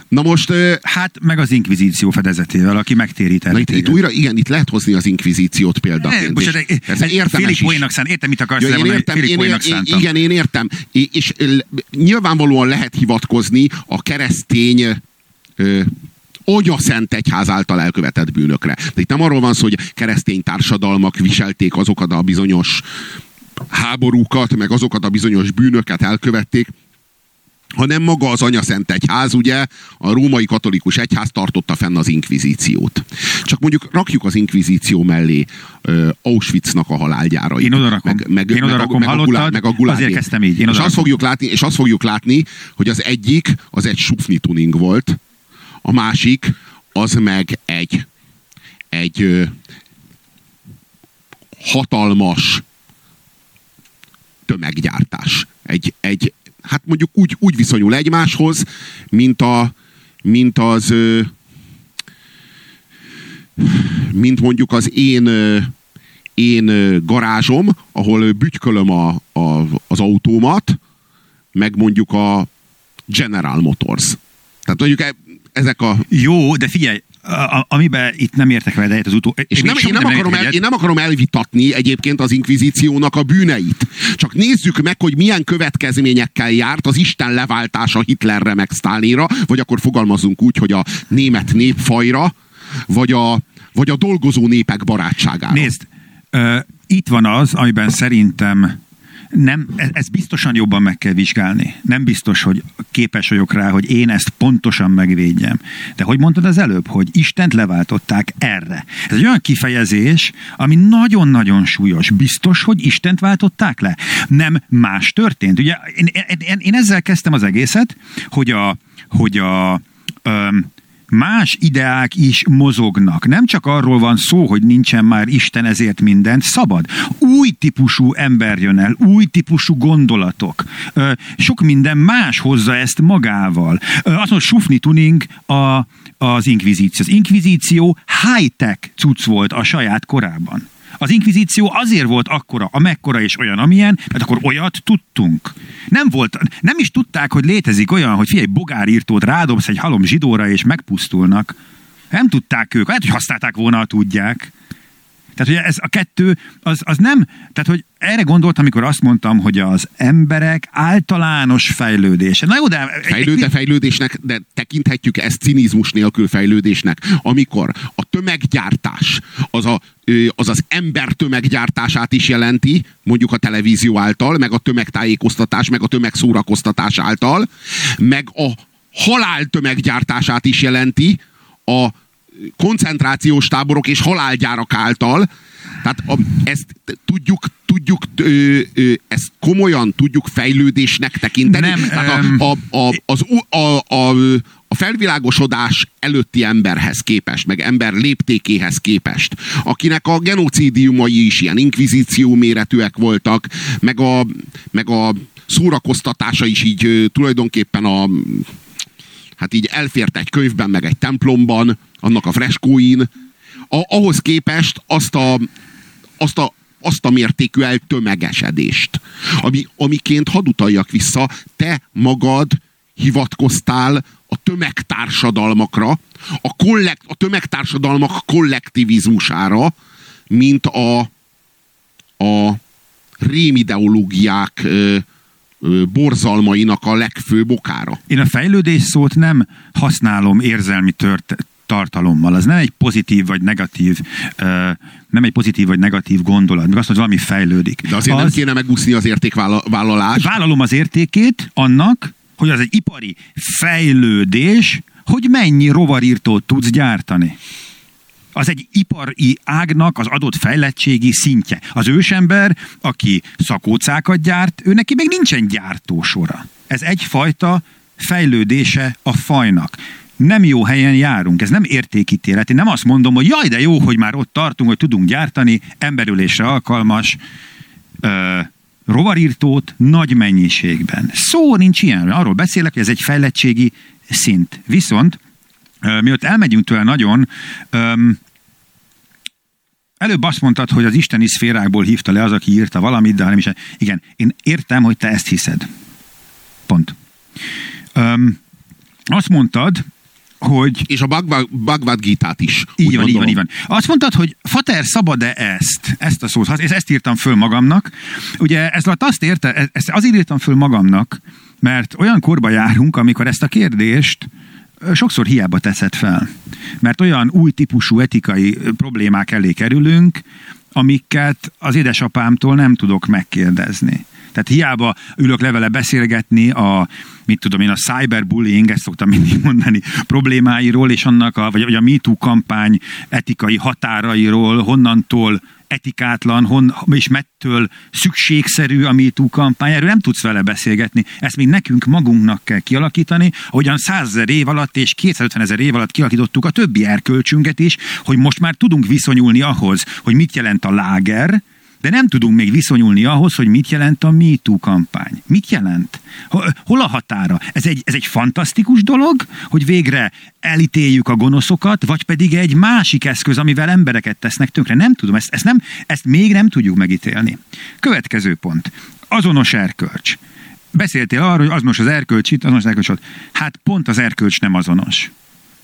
Na most... Hát meg az inkvizíció fedezetével, aki megtérített. itt, itt újra, igen, itt lehet hozni az inkvizíciót példaként. Ne, bocsánat, ez értelmes Félig szán, értem, mit akarsz ja, én értem, én, én, én, Igen, én értem. És, és nyilvánvalóan lehet hivatkozni a keresztény ö, a Szent Egyház által elkövetett bűnökre. De itt nem arról van szó, hogy keresztény társadalmak viselték azokat a bizonyos háborúkat, meg azokat a bizonyos bűnöket elkövették, hanem maga az Szent Egyház, ugye, a római katolikus egyház tartotta fenn az inkvizíciót. Csak mondjuk rakjuk az inkvizíció mellé uh, Auschwitznak a halálgyárait. Én odarakom, meg, meg, Én odarakom meg, a, meg, a, meg a gulág, azért kezdtem így. Én és, azt fogjuk látni, és azt fogjuk látni, hogy az egyik az egy sufni tuning volt, a másik az meg egy egy ö, hatalmas tömeggyártás. Egy, egy, hát mondjuk úgy, úgy viszonyul egymáshoz, mint, a, mint az mint mondjuk az én én garázsom, ahol bütykölöm a, a, az autómat, meg mondjuk a General Motors. Tehát mondjuk e, ezek a... Jó, de figyelj, a, amiben itt nem értek vele egyet az utó... És nem, én, nem akarom el, én nem akarom elvitatni egyébként az inkvizíciónak a bűneit. Csak nézzük meg, hogy milyen következményekkel járt az Isten leváltása Hitlerre meg Stalinra, vagy akkor fogalmazunk úgy, hogy a német népfajra, vagy a, vagy a dolgozó népek barátságára. Nézd, uh, itt van az, amiben szerintem nem, e- ez biztosan jobban meg kell vizsgálni. Nem biztos, hogy képes vagyok rá, hogy én ezt pontosan megvédjem. De hogy mondtad az előbb, hogy Istent leváltották erre. Ez egy olyan kifejezés, ami nagyon-nagyon súlyos. Biztos, hogy Istent váltották le? Nem más történt. Ugye én, én, én ezzel kezdtem az egészet, hogy a, hogy a öm, más ideák is mozognak. Nem csak arról van szó, hogy nincsen már Isten ezért mindent, szabad. Új típusú ember jön el, új típusú gondolatok. Sok minden más hozza ezt magával. Azt mondja, Sufni Tuning a, az inkvizíció. Az inkvizíció high-tech cucc volt a saját korában. Az inkvizíció azért volt akkora, amekkora és olyan, amilyen, mert akkor olyat tudtunk. Nem volt, nem is tudták, hogy létezik olyan, hogy figyelj, bogárírtót rádobsz egy halom zsidóra és megpusztulnak. Nem tudták ők, lehet, hogy használták volna, tudják. Tehát, hogy ez a kettő, az, az nem, tehát, hogy erre gondoltam, amikor azt mondtam, hogy az emberek általános fejlődése. Na jó, de... Fejlőde fejlődésnek, de tekinthetjük ezt cinizmus nélkül fejlődésnek, amikor a tömeggyártás az a, az, az ember tömeggyártását is jelenti, mondjuk a televízió által, meg a tömegtájékoztatás, meg a tömegszórakoztatás által, meg a halál tömeggyártását is jelenti, a koncentrációs táborok és halálgyárak által. Tehát a, ezt tudjuk, tudjuk ö, ö, ezt komolyan tudjuk fejlődésnek tekinteni. Nem, Tehát a, a, a, az, a, a, a felvilágosodás előtti emberhez képest, meg ember léptékéhez képest, akinek a genocidiumai is ilyen inkvizíció méretűek voltak, meg a, meg a szórakoztatása is így tulajdonképpen a hát így elfért egy könyvben, meg egy templomban, annak a freskóin, a, ahhoz képest azt a, azt a, azt a mértékű eltömegesedést, ami, amiként hadd utaljak vissza, te magad hivatkoztál a tömegtársadalmakra, a, kollekt, a tömegtársadalmak kollektivizmusára, mint a, a rémideológiák ö, borzalmainak a legfőbb okára. Én a fejlődés szót nem használom érzelmi tört, tartalommal. Az nem egy pozitív vagy negatív, nem egy pozitív vagy negatív gondolat, meg azt, hogy valami fejlődik. De azért az, nem kéne megúszni az értékvállalást. Vállalom az értékét annak, hogy az egy ipari fejlődés, hogy mennyi rovarírtót tudsz gyártani az egy ipari ágnak az adott fejlettségi szintje. Az ősember, aki szakócákat gyárt, ő neki még nincsen gyártósora. Ez egyfajta fejlődése a fajnak. Nem jó helyen járunk, ez nem értékítélet. Én nem azt mondom, hogy jaj, de jó, hogy már ott tartunk, hogy tudunk gyártani emberülésre alkalmas ö, rovarírtót nagy mennyiségben. Szó nincs ilyen. Arról beszélek, hogy ez egy fejlettségi szint. Viszont Mielőtt elmegyünk tőle nagyon, előbb azt mondtad, hogy az isteni szférákból hívta le az, aki írta valamit, de nem is. Igen, én értem, hogy te ezt hiszed. Pont. Öm, azt mondtad, hogy... És a Bhagavad Gita-t is. Így van, így van, így van. Azt mondtad, hogy Fater, szabad-e ezt? Ezt a szót, ezt, ezt írtam föl magamnak. Ugye ez alatt azt érte, ezt azért írtam föl magamnak, mert olyan korba járunk, amikor ezt a kérdést sokszor hiába teszed fel. Mert olyan új típusú etikai problémák elé kerülünk, amiket az édesapámtól nem tudok megkérdezni. Tehát hiába ülök levele beszélgetni a, mit tudom én, a cyberbullying, ezt szoktam mindig mondani, problémáiról, és annak a, vagy a MeToo kampány etikai határairól, honnantól etikátlan, hon, és mettől szükségszerű a MeToo kampány, erről nem tudsz vele beszélgetni. Ezt még nekünk magunknak kell kialakítani, ahogyan százezer év alatt és 250 ezer év alatt kialakítottuk a többi erkölcsünket is, hogy most már tudunk viszonyulni ahhoz, hogy mit jelent a láger, de nem tudunk még viszonyulni ahhoz, hogy mit jelent a MeToo kampány. Mit jelent? Hol a határa? Ez egy, ez egy fantasztikus dolog, hogy végre elítéljük a gonoszokat, vagy pedig egy másik eszköz, amivel embereket tesznek tönkre. Nem tudom, ezt, ezt, nem, ezt még nem tudjuk megítélni. Következő pont. Azonos erkölcs. Beszéltél arról, hogy azonos az erkölcs itt, azonos az erkölcs ott. Hát pont az erkölcs nem azonos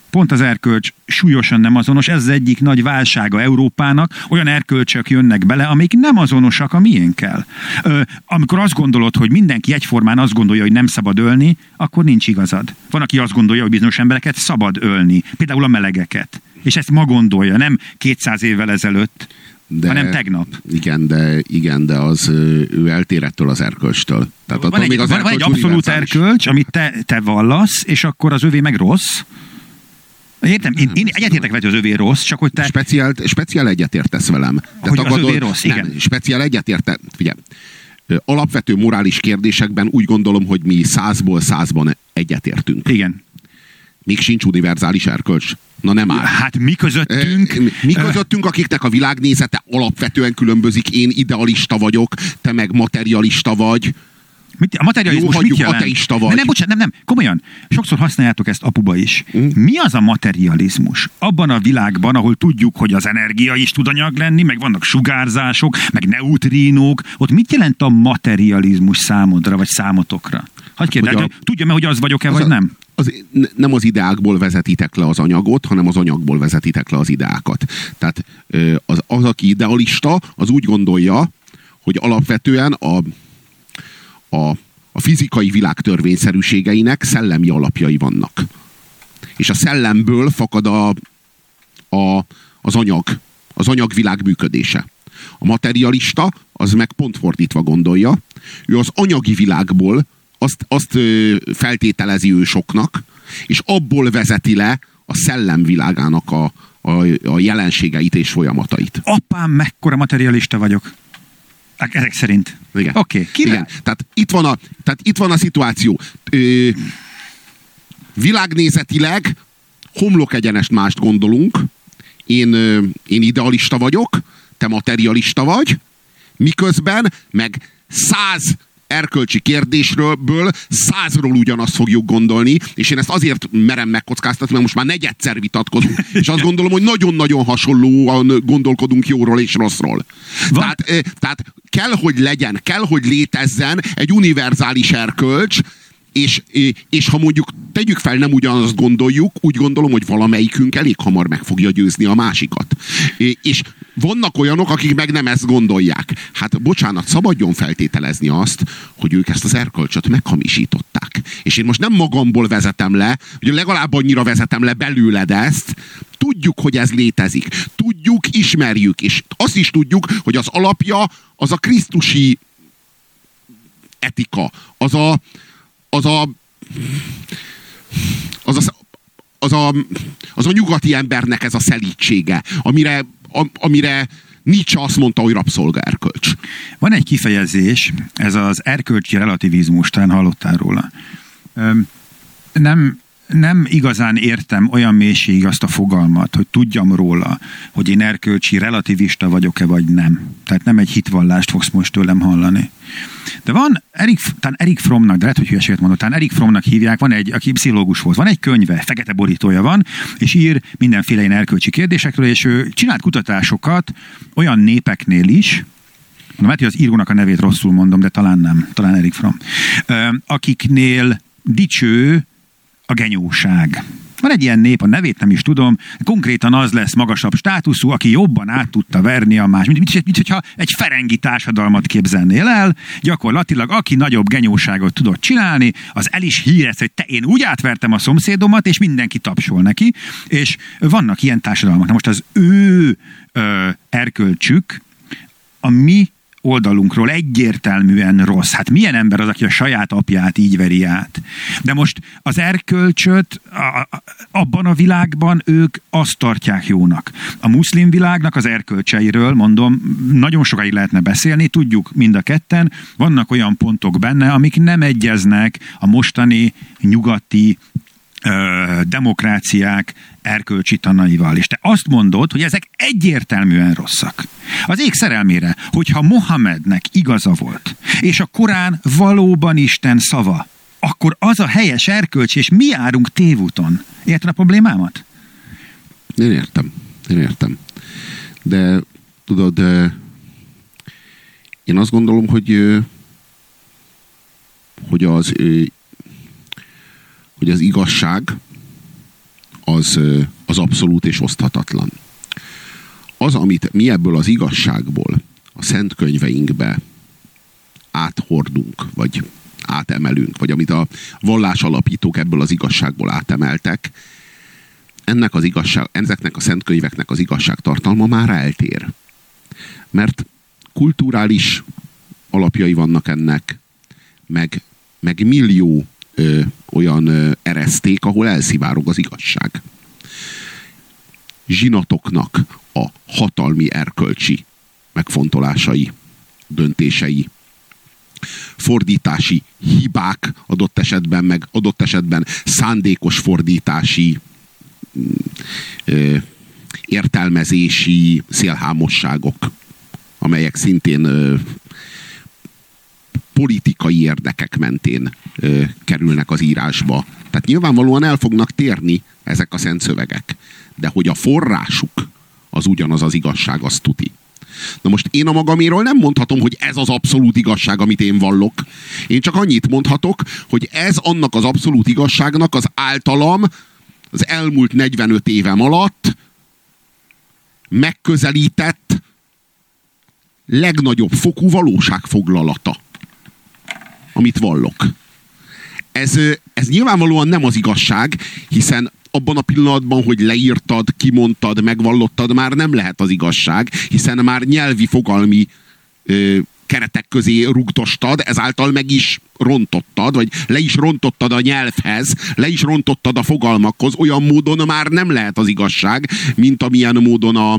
pont az erkölcs súlyosan nem azonos, ez az egyik nagy válsága Európának, olyan erkölcsök jönnek bele, amik nem azonosak a miénkkel. Ö, amikor azt gondolod, hogy mindenki egyformán azt gondolja, hogy nem szabad ölni, akkor nincs igazad. Van, aki azt gondolja, hogy bizonyos embereket szabad ölni, például a melegeket. És ezt ma gondolja, nem 200 évvel ezelőtt, de, hanem tegnap. Igen, de, igen, de az ő eltér ettől az erkölcstől. Tehát van, egy, az van, van egy abszolút erkölcs, amit te, te vallasz, és akkor az övé meg rossz, Értem, én, én egyetértek vele, hogy az övé rossz, csak hogy te... Speciál, speciál egyetértesz velem. De hogy tagadod, az övé rossz, nem, igen. Speciál egyetérte, figyelj, alapvető morális kérdésekben úgy gondolom, hogy mi százból százban egyetértünk. Igen. még sincs univerzális erkölcs. Na nem áll. Hát mi közöttünk... Mi közöttünk, akiknek a világnézete alapvetően különbözik. Én idealista vagyok, te meg materialista vagy. Mit, a materializmus Jó, mit jelent? ateista vagy. Nem, nem, bocsánat, nem, nem, komolyan. Sokszor használjátok ezt apuba is. Mm. Mi az a materializmus? Abban a világban, ahol tudjuk, hogy az energia is tud anyag lenni, meg vannak sugárzások, meg neutrinók, ott mit jelent a materializmus számodra, vagy számotokra? Hagyj kérdezni, Hogy a- tudja-e, hogy az vagyok-e, Az vagy a- nem? Az, ne- nem az ideákból vezetitek le az anyagot, hanem az anyagból vezetitek le az ideákat. Tehát az, az aki idealista, az úgy gondolja, hogy alapvetően a, a, a fizikai világ törvényszerűségeinek szellemi alapjai vannak. És a szellemből fakad a, a, az anyag, az anyagvilág működése. A materialista az meg pont fordítva gondolja, ő az anyagi világból azt, azt feltételezi ő soknak, és abból vezeti le a szellem világának a, a, a jelenségeit és folyamatait. Apám, mekkora materialista vagyok. Ezek szerint. Igen. Oké, okay, király. Igen. Tehát itt van a, tehát itt van a szituáció. Ö, világnézetileg homlok egyenest mást gondolunk. Én, ö, én idealista vagyok, te materialista vagy, miközben meg száz erkölcsi kérdésről ből százról ugyanazt fogjuk gondolni, és én ezt azért merem megkockáztatni, mert most már negyedszer vitatkozunk, és azt gondolom, hogy nagyon-nagyon hasonlóan gondolkodunk jóról és rosszról. Van- Tehát, ö, tehát kell, hogy legyen, kell, hogy létezzen egy univerzális erkölcs, és, és ha mondjuk tegyük fel, nem ugyanazt gondoljuk, úgy gondolom, hogy valamelyikünk elég hamar meg fogja győzni a másikat. És vannak olyanok, akik meg nem ezt gondolják. Hát bocsánat, szabadjon feltételezni azt, hogy ők ezt az erkölcsöt meghamisították. És én most nem magamból vezetem le, hogy legalább annyira vezetem le belőled ezt, tudjuk, hogy ez létezik. Tudjuk, ismerjük, és azt is tudjuk, hogy az alapja az a krisztusi etika, az a, az a az a, az a, az a nyugati embernek ez a szelítsége, amire, amire Nietzsche azt mondta, hogy rabszolga erkölcs. Van egy kifejezés, ez az erkölcsi relativizmus, talán hallottál róla. Nem, nem igazán értem olyan mélységig azt a fogalmat, hogy tudjam róla, hogy én erkölcsi relativista vagyok-e, vagy nem. Tehát nem egy hitvallást fogsz most tőlem hallani. De van, Erik, talán Erik Frommnak, de lehet, hogy hülyeséget mondott, talán Erik Frommnak hívják, van egy, aki pszichológus volt, van egy könyve, fekete borítója van, és ír mindenféle ilyen erkölcsi kérdésekről, és ő csinált kutatásokat olyan népeknél is, Mondom, lehet, hogy az írónak a nevét rosszul mondom, de talán nem, talán Erik Fromm, akiknél dicső a genyóság. Van egy ilyen nép, a nevét nem is tudom, konkrétan az lesz magasabb státuszú, aki jobban át tudta verni a más. Mint, mint, mint hogyha egy ferengi társadalmat képzelnél el, gyakorlatilag aki nagyobb genyóságot tudott csinálni, az el is hírez, hogy te én úgy átvertem a szomszédomat, és mindenki tapsol neki, és vannak ilyen társadalmak. Na most az ő ö, erkölcsük, a mi oldalunkról egyértelműen rossz. Hát milyen ember az, aki a saját apját így veri át? De most az erkölcsöt a, a, abban a világban ők azt tartják jónak. A muszlim világnak az erkölcseiről, mondom, nagyon sokáig lehetne beszélni, tudjuk mind a ketten, vannak olyan pontok benne, amik nem egyeznek a mostani nyugati demokráciák erkölcsi tanaival. És te azt mondod, hogy ezek egyértelműen rosszak. Az ég szerelmére, hogyha Mohamednek igaza volt, és a Korán valóban Isten szava, akkor az a helyes erkölcs, és mi járunk tévúton. Érted a problémámat? Én értem, én értem. De tudod, én azt gondolom, hogy hogy az hogy az igazság az, az abszolút és oszthatatlan. Az, amit mi ebből az igazságból a szent könyveinkbe áthordunk, vagy átemelünk, vagy amit a vallás alapítók ebből az igazságból átemeltek, ennek az igazság, ezeknek a szentkönyveknek az igazságtartalma már eltér. Mert kulturális alapjai vannak ennek, meg, meg millió ö, olyan ö, ereszték, ahol elszivárog az igazság. Zsinatoknak a hatalmi erkölcsi megfontolásai, döntései fordítási hibák adott esetben, meg adott esetben szándékos fordítási ö, értelmezési szélhámosságok, amelyek szintén ö, politikai érdekek mentén ö, kerülnek az írásba. Tehát nyilvánvalóan el fognak térni ezek a szent szövegek. De hogy a forrásuk az ugyanaz az igazság, az tuti. Na most én a magaméről nem mondhatom, hogy ez az abszolút igazság, amit én vallok. Én csak annyit mondhatok, hogy ez annak az abszolút igazságnak az általam az elmúlt 45 évem alatt megközelített legnagyobb fokú valóságfoglalata, amit vallok. Ez, ez nyilvánvalóan nem az igazság, hiszen abban a pillanatban, hogy leírtad, kimondtad, megvallottad, már nem lehet az igazság, hiszen már nyelvi fogalmi ö, keretek közé rugdostad, ezáltal meg is rontottad, vagy le is rontottad a nyelvhez, le is rontottad a fogalmakhoz, olyan módon már nem lehet az igazság, mint amilyen módon a,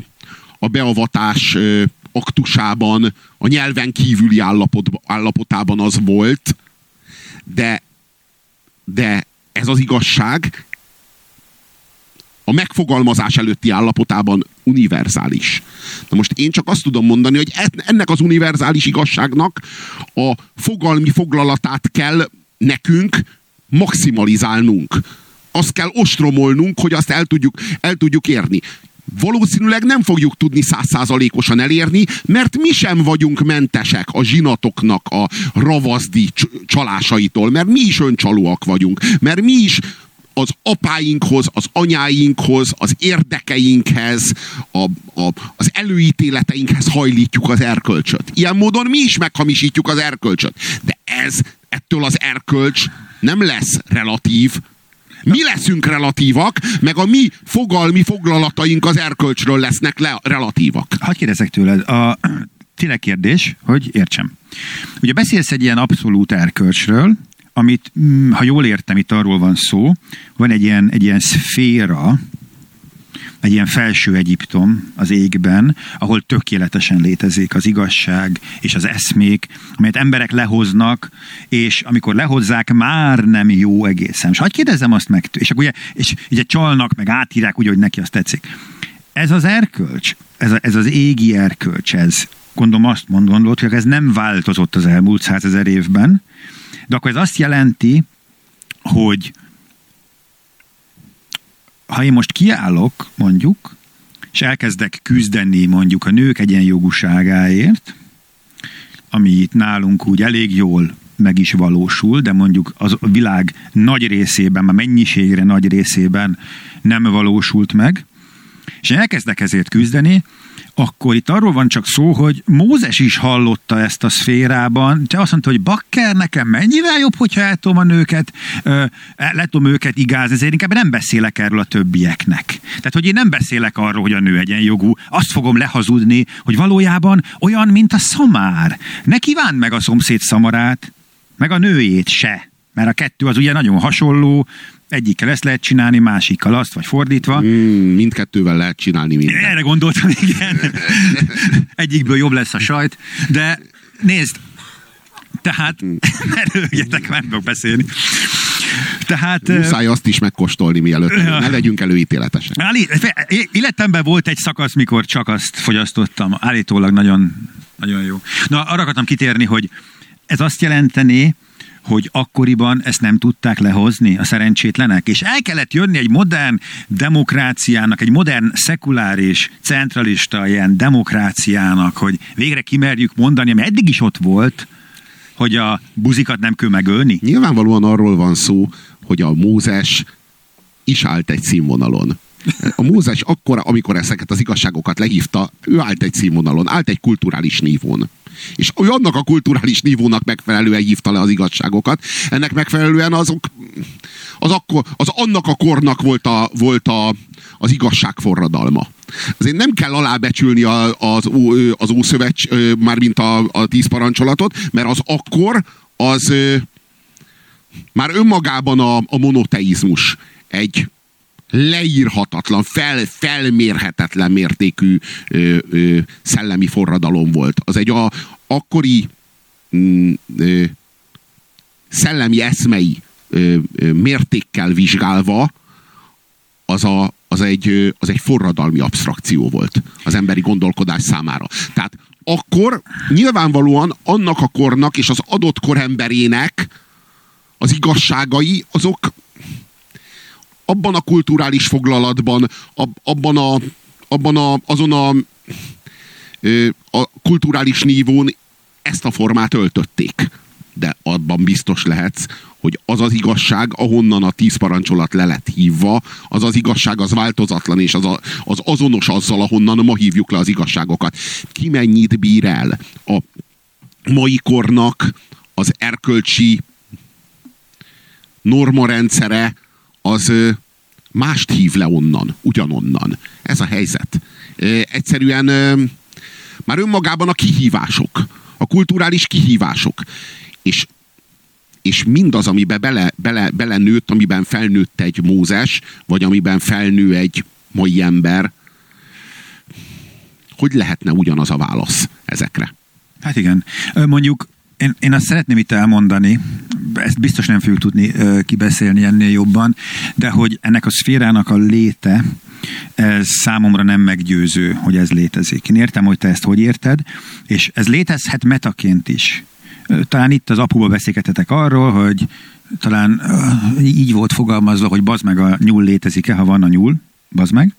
a beavatás ö, aktusában, a nyelven kívüli állapot, állapotában az volt, de, de ez az igazság a megfogalmazás előtti állapotában univerzális. Na most én csak azt tudom mondani, hogy ennek az univerzális igazságnak a fogalmi foglalatát kell nekünk maximalizálnunk. Azt kell ostromolnunk, hogy azt el tudjuk, el tudjuk érni valószínűleg nem fogjuk tudni százszázalékosan elérni, mert mi sem vagyunk mentesek a zsinatoknak a ravazdi csalásaitól, mert mi is öncsalóak vagyunk, mert mi is az apáinkhoz, az anyáinkhoz, az érdekeinkhez, a, a, az előítéleteinkhez hajlítjuk az erkölcsöt. Ilyen módon mi is meghamisítjuk az erkölcsöt. De ez, ettől az erkölcs nem lesz relatív, mi leszünk relatívak, meg a mi fogalmi foglalataink az erkölcsről lesznek le, relatívak. Hadd kérdezek tőled, a tényleg kérdés, hogy értsem. Ugye beszélsz egy ilyen abszolút erkölcsről, amit, mm, ha jól értem, itt arról van szó, van egy ilyen, egy ilyen szféra, egy ilyen felső Egyiptom az égben, ahol tökéletesen létezik az igazság és az eszmék, amelyet emberek lehoznak, és amikor lehozzák, már nem jó egészen. És hagyd kérdezzem azt meg, és akkor ugye, és ugye csalnak, meg átírják úgy, hogy neki azt tetszik. Ez az erkölcs, ez, a, ez az égi erkölcs, ez gondolom azt mondod, hogy ez nem változott az elmúlt százezer évben, de akkor ez azt jelenti, hogy ha én most kiállok, mondjuk, és elkezdek küzdeni mondjuk a nők egyenjogúságáért, ami itt nálunk úgy elég jól meg is valósul, de mondjuk az a világ nagy részében, a mennyiségre nagy részében nem valósult meg, és elkezdek ezért küzdeni, akkor itt arról van csak szó, hogy Mózes is hallotta ezt a szférában, te azt mondta, hogy bakker, nekem mennyivel jobb, hogyha el a nőket, le tudom őket igázni, ezért inkább nem beszélek erről a többieknek. Tehát, hogy én nem beszélek arról, hogy a nő egyenjogú, azt fogom lehazudni, hogy valójában olyan, mint a szamár. Ne kívánd meg a szomszéd szamarát, meg a nőjét se. Mert a kettő az ugye nagyon hasonló, Egyikkel ezt lehet csinálni, másikkal azt, vagy fordítva. Mm, mindkettővel lehet csinálni mindent. Erre gondoltam, igen. Egyikből jobb lesz a sajt. De nézd, tehát, mm. ne rögjetek, már tudok beszélni. Tehát, Muszáj azt is megkóstolni, mielőtt ne legyünk előítéletesek. Életemben volt egy szakasz, mikor csak azt fogyasztottam. Állítólag nagyon, nagyon jó. Na, arra akartam kitérni, hogy ez azt jelenteni, hogy akkoriban ezt nem tudták lehozni a szerencsétlenek, és el kellett jönni egy modern demokráciának, egy modern szekuláris, centralista ilyen demokráciának, hogy végre kimerjük mondani, ami eddig is ott volt, hogy a buzikat nem kell megölni? Nyilvánvalóan arról van szó, hogy a Mózes is állt egy színvonalon. A Mózes akkor, amikor ezeket az igazságokat lehívta, ő állt egy színvonalon, állt egy kulturális nívón. És ő annak a kulturális nívónak megfelelően hívta le az igazságokat. Ennek megfelelően azok, az, akkor, az annak a kornak volt, a, volt a, az igazság forradalma. Azért nem kell alábecsülni a, az, az Ószövet, mármint a, a tíz parancsolatot, mert az akkor az már önmagában a, a monoteizmus egy leírhatatlan, fel, felmérhetetlen mértékű ö, ö, szellemi forradalom volt. Az egy a, akkori mm, ö, szellemi eszmei ö, ö, mértékkel vizsgálva, az, a, az, egy, az egy forradalmi abstrakció volt az emberi gondolkodás számára. Tehát akkor nyilvánvalóan annak a kornak és az adott koremberének az igazságai, azok abban a kulturális foglalatban, abban, a, abban a, azon a, a kulturális nívón ezt a formát öltötték. De abban biztos lehetsz, hogy az az igazság, ahonnan a tíz parancsolat le lett hívva, az az igazság az változatlan, és az, a, az azonos azzal, ahonnan ma hívjuk le az igazságokat. Ki mennyit bír el a mai kornak az erkölcsi normarendszere, az mást hív le onnan, ugyanonnan. Ez a helyzet. Egyszerűen már önmagában a kihívások, a kulturális kihívások. És és mindaz, amiben bele, bele, bele nőtt, amiben felnőtt egy Mózes, vagy amiben felnő egy mai ember, hogy lehetne ugyanaz a válasz ezekre? Hát igen. Mondjuk én, én azt szeretném itt elmondani, ezt biztos nem fogjuk tudni kibeszélni ennél jobban, de hogy ennek a szférának a léte, ez számomra nem meggyőző, hogy ez létezik. Én értem, hogy te ezt hogy érted, és ez létezhet metaként is talán itt az apuba beszélgetetek arról, hogy talán így volt fogalmazva, hogy bazd meg a nyúl létezik-e, ha van a nyúl, bazd meg.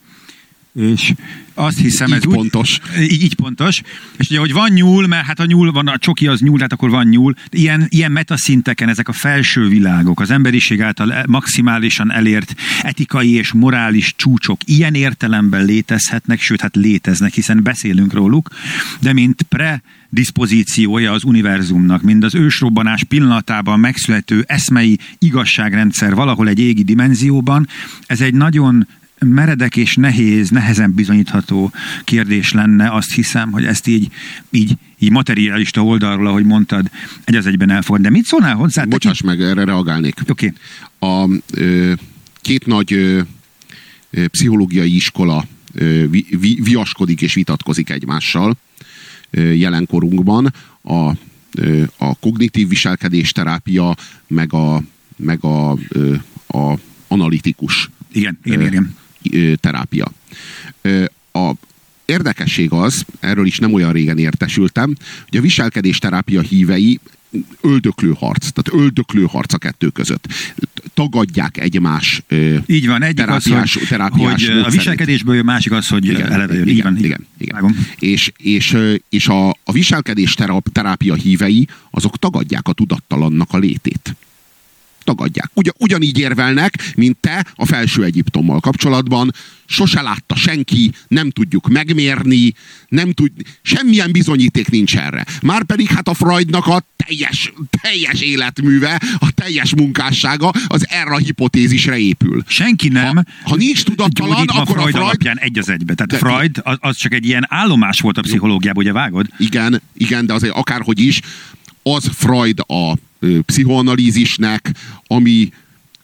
És azt hiszem, így ez pontos. Úgy, így, így pontos. És ugye, hogy van nyúl, mert hát a nyúl van, a csoki az nyúl, tehát akkor van nyúl. Ilyen, ilyen metaszinteken ezek a felső világok, az emberiség által maximálisan elért etikai és morális csúcsok ilyen értelemben létezhetnek, sőt, hát léteznek, hiszen beszélünk róluk, de mint pre diszpozíciója az univerzumnak, mind az ősrobbanás pillanatában megszülető eszmei igazságrendszer valahol egy égi dimenzióban, ez egy nagyon meredek és nehéz, nehezen bizonyítható kérdés lenne, azt hiszem, hogy ezt így, így, így materialista oldalról, ahogy mondtad, egy az egyben elfogad. De mit szólnál hozzá? Bocsáss meg, erre reagálnék. Oké. Okay. A ö, két nagy ö, pszichológiai iskola ö, vi, vi, viaskodik és vitatkozik egymással jelenkorunkban a, a kognitív viselkedésterápia, meg a, meg a, a analitikus igen, igen, igen. Terápia. A érdekesség az, erről is nem olyan régen értesültem, hogy a viselkedésterápia hívei öldöklő harc, tehát öldöklő harc a kettő között. Tagadják egymás Így van, egyik terápiás, az, hogy, terápiás hogy a viselkedésből jön, másik az, hogy igen, eleve jön. Igen, igen, igen, igen. És, és, és a, a viselkedés terápia hívei, azok tagadják a tudattalannak a létét tagadják. Ugy, ugyanígy érvelnek, mint te a felső Egyiptommal kapcsolatban. Sose látta senki, nem tudjuk megmérni, nem tud, semmilyen bizonyíték nincs erre. Márpedig hát a Freudnak a teljes, teljes életműve, a teljes munkássága az erre a hipotézisre épül. Senki nem. Ha, ha nincs tudattalan, akkor Freud, a Freud... alapján egy az egybe. Tehát de, Freud az, az csak egy ilyen állomás volt a pszichológiában, ugye vágod? Igen, igen, de azért akárhogy is, az Freud a pszichoanalízisnek, ami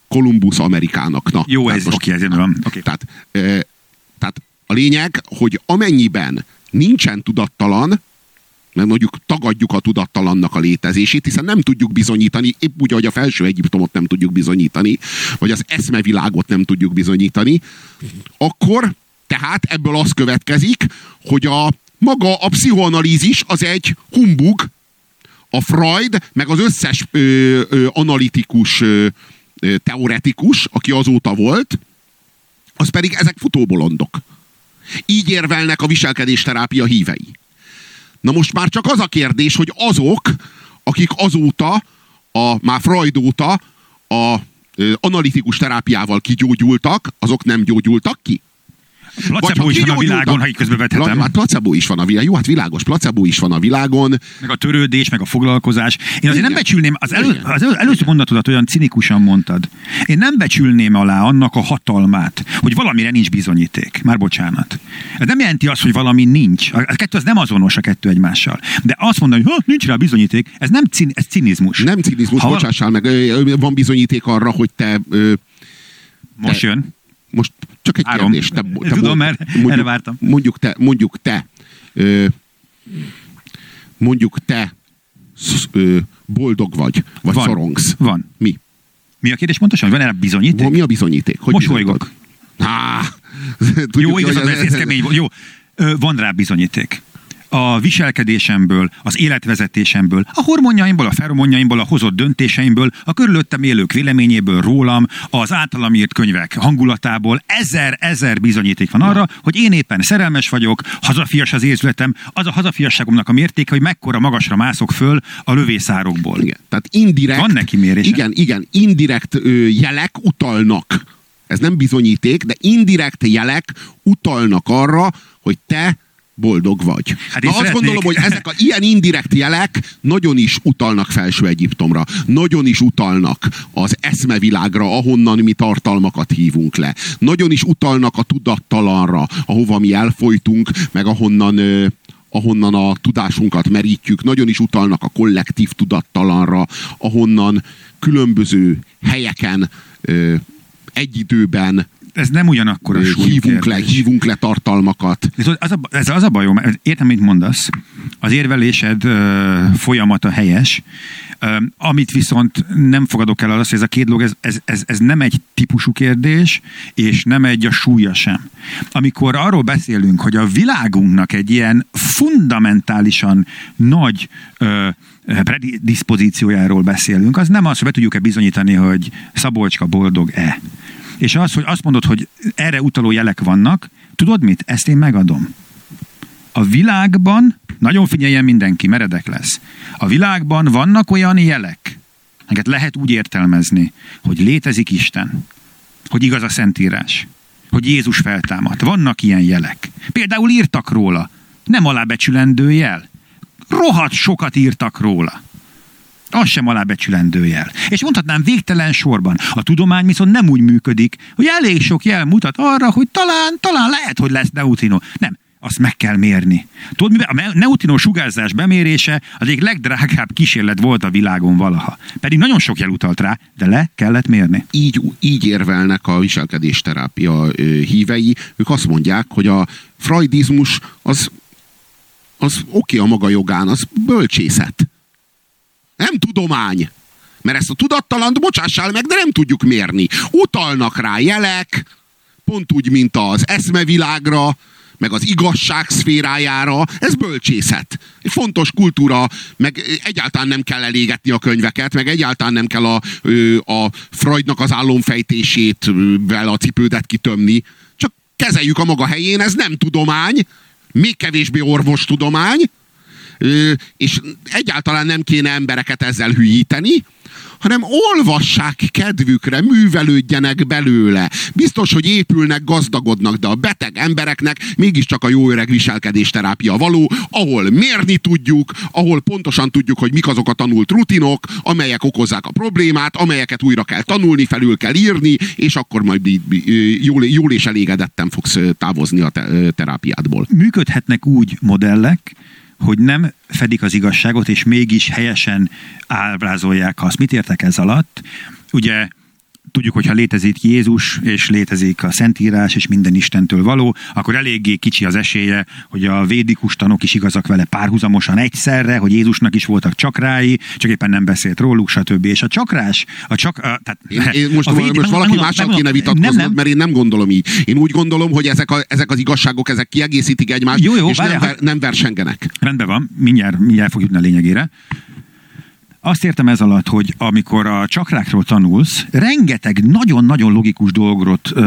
Kolumbusz Amerikának. Na, Jó, ez oké, ez van. Okay. Tehát, e, tehát a lényeg, hogy amennyiben nincsen tudattalan, mert mondjuk tagadjuk a tudattalannak a létezését, hiszen nem tudjuk bizonyítani, épp úgy, ahogy a felső Egyiptomot nem tudjuk bizonyítani, vagy az eszmevilágot nem tudjuk bizonyítani, akkor tehát ebből az következik, hogy a maga a pszichoanalízis az egy humbug, a Freud, meg az összes ö, ö, analitikus ö, teoretikus, aki azóta volt, az pedig ezek futóbolondok. Így érvelnek a viselkedésterápia hívei. Na most már csak az a kérdés, hogy azok, akik azóta, a, már Freud óta a analitikus terápiával kigyógyultak, azok nem gyógyultak ki? Placebo is van a világon, ha így közbevethetem. Hát placebo is van a világon. Jó, hát világos, placebo is van a világon. Meg a törődés, meg a foglalkozás. Én azért Igen. nem becsülném, az, elő, az elő, előző mondatodat olyan cinikusan mondtad. Én nem becsülném alá annak a hatalmát, hogy valamire nincs bizonyíték. Már bocsánat. Ez nem jelenti azt, hogy valami nincs. A kettő az nem azonos a kettő egymással. De azt mondani, hogy nincs rá bizonyíték, ez nem cin, ez cinizmus. Nem cinizmus, ha bocsássál meg. Van bizonyíték arra, hogy te... Most te, jön most csak egy Három. kérdés. Te, te Tudom, mert mondjuk, erre vártam. Mondjuk te, mondjuk te, ö, mondjuk te ö, boldog vagy, vagy Van. szorongsz. Van. Mi? Mi a kérdés pontosan? Van erre bizonyíték? Mi a bizonyíték? Hogy Mosolygok. Há, Jó, tudjuk, igazad, hogy ez, ez kemény volt. Jó, van rá bizonyíték. A viselkedésemből, az életvezetésemből, a hormonjaimból, a feromonjaimból, a hozott döntéseimből, a körülöttem élők véleményéből, rólam, az általam írt könyvek hangulatából ezer-ezer bizonyíték van arra, hogy én éppen szerelmes vagyok, hazafias az érzületem, az a hazafiasságomnak a mértéke, hogy mekkora magasra mászok föl a lövészárokból. Igen. Tehát indirekt... Van neki mérése? Igen, igen, indirekt ö, jelek utalnak. Ez nem bizonyíték, de indirekt jelek utalnak arra, hogy te boldog vagy. Hát Na azt gondolom, hogy ezek a ilyen indirekt jelek nagyon is utalnak Felső Egyiptomra. Nagyon is utalnak az eszmevilágra, ahonnan mi tartalmakat hívunk le. Nagyon is utalnak a tudattalanra, ahova mi elfolytunk, meg ahonnan ö, ahonnan a tudásunkat merítjük, nagyon is utalnak a kollektív tudattalanra, ahonnan különböző helyeken ö, egy időben Ez nem ugyanakkor a ö, súlyú hívunk le, kérdés. hívunk le tartalmakat. Viszont Az a, ez az a bajom, értem, mit mondasz. Az érvelésed ö, folyamata helyes, ö, amit viszont nem fogadok el az, hogy ez a két dolog, ez, ez, ez, ez nem egy típusú kérdés, és nem egy a súlya sem. Amikor arról beszélünk, hogy a világunknak egy ilyen fundamentálisan nagy ö, predispozíciójáról beszélünk, az nem az, hogy be tudjuk-e bizonyítani, hogy Szabolcska boldog-e. És az, hogy azt mondod, hogy erre utaló jelek vannak, tudod mit? Ezt én megadom. A világban, nagyon figyeljen mindenki, meredek lesz. A világban vannak olyan jelek, amiket lehet úgy értelmezni, hogy létezik Isten, hogy igaz a Szentírás, hogy Jézus feltámadt. Vannak ilyen jelek. Például írtak róla. Nem alábecsülendő jel. Rohadt sokat írtak róla. Az sem alábecsülendő jel. És mondhatnám végtelen sorban. A tudomány viszont nem úgy működik, hogy elég sok jel mutat arra, hogy talán, talán lehet, hogy lesz neutrino. Nem, azt meg kell mérni. Tudod, mivel a neutrino sugárzás bemérése az egyik legdrágább kísérlet volt a világon valaha. Pedig nagyon sok jel utalt rá, de le kellett mérni. így, így érvelnek a viselkedésterápia hívei. Ők azt mondják, hogy a freudizmus az, az oké a maga jogán, az bölcsészet. Nem tudomány. Mert ezt a tudattalant bocsássál meg, de nem tudjuk mérni. Utalnak rá jelek, pont úgy, mint az eszmevilágra, meg az igazság szférájára, ez bölcsészet. Egy fontos kultúra, meg egyáltalán nem kell elégetni a könyveket, meg egyáltalán nem kell a, a Freudnak az álomfejtését vel a cipődet kitömni. Csak kezeljük a maga helyén, ez nem tudomány, még kevésbé orvostudomány, és egyáltalán nem kéne embereket ezzel hülyíteni, hanem olvassák kedvükre, művelődjenek belőle. Biztos, hogy épülnek, gazdagodnak, de a beteg embereknek mégiscsak a jó öreg viselkedésterápia való, ahol mérni tudjuk, ahol pontosan tudjuk, hogy mik azok a tanult rutinok, amelyek okozzák a problémát, amelyeket újra kell tanulni, felül kell írni, és akkor majd jól, jól és elégedetten fogsz távozni a terápiádból. működhetnek úgy modellek, hogy nem fedik az igazságot, és mégis helyesen ábrázolják azt. Mit értek ez alatt? Ugye tudjuk, hogy ha létezik Jézus, és létezik a Szentírás, és minden Istentől való, akkor eléggé kicsi az esélye, hogy a védikus tanok is igazak vele párhuzamosan egyszerre, hogy Jézusnak is voltak csakrái, csak éppen nem beszélt róluk, stb. És a csakrás, a csak, a, tehát Én, én most, a védi- most nem valaki mondom, mással nem kéne vitatkoznod, nem, nem, mert én nem gondolom így. Én úgy gondolom, hogy ezek, a, ezek az igazságok, ezek kiegészítik egymást, Jó, jó, és várjál, nem, ver, nem versengenek. Rendben van, mindjárt, mindjárt fog jutni a lényegére. Azt értem ez alatt, hogy amikor a csakrákról tanulsz, rengeteg nagyon-nagyon logikus dolgot ö,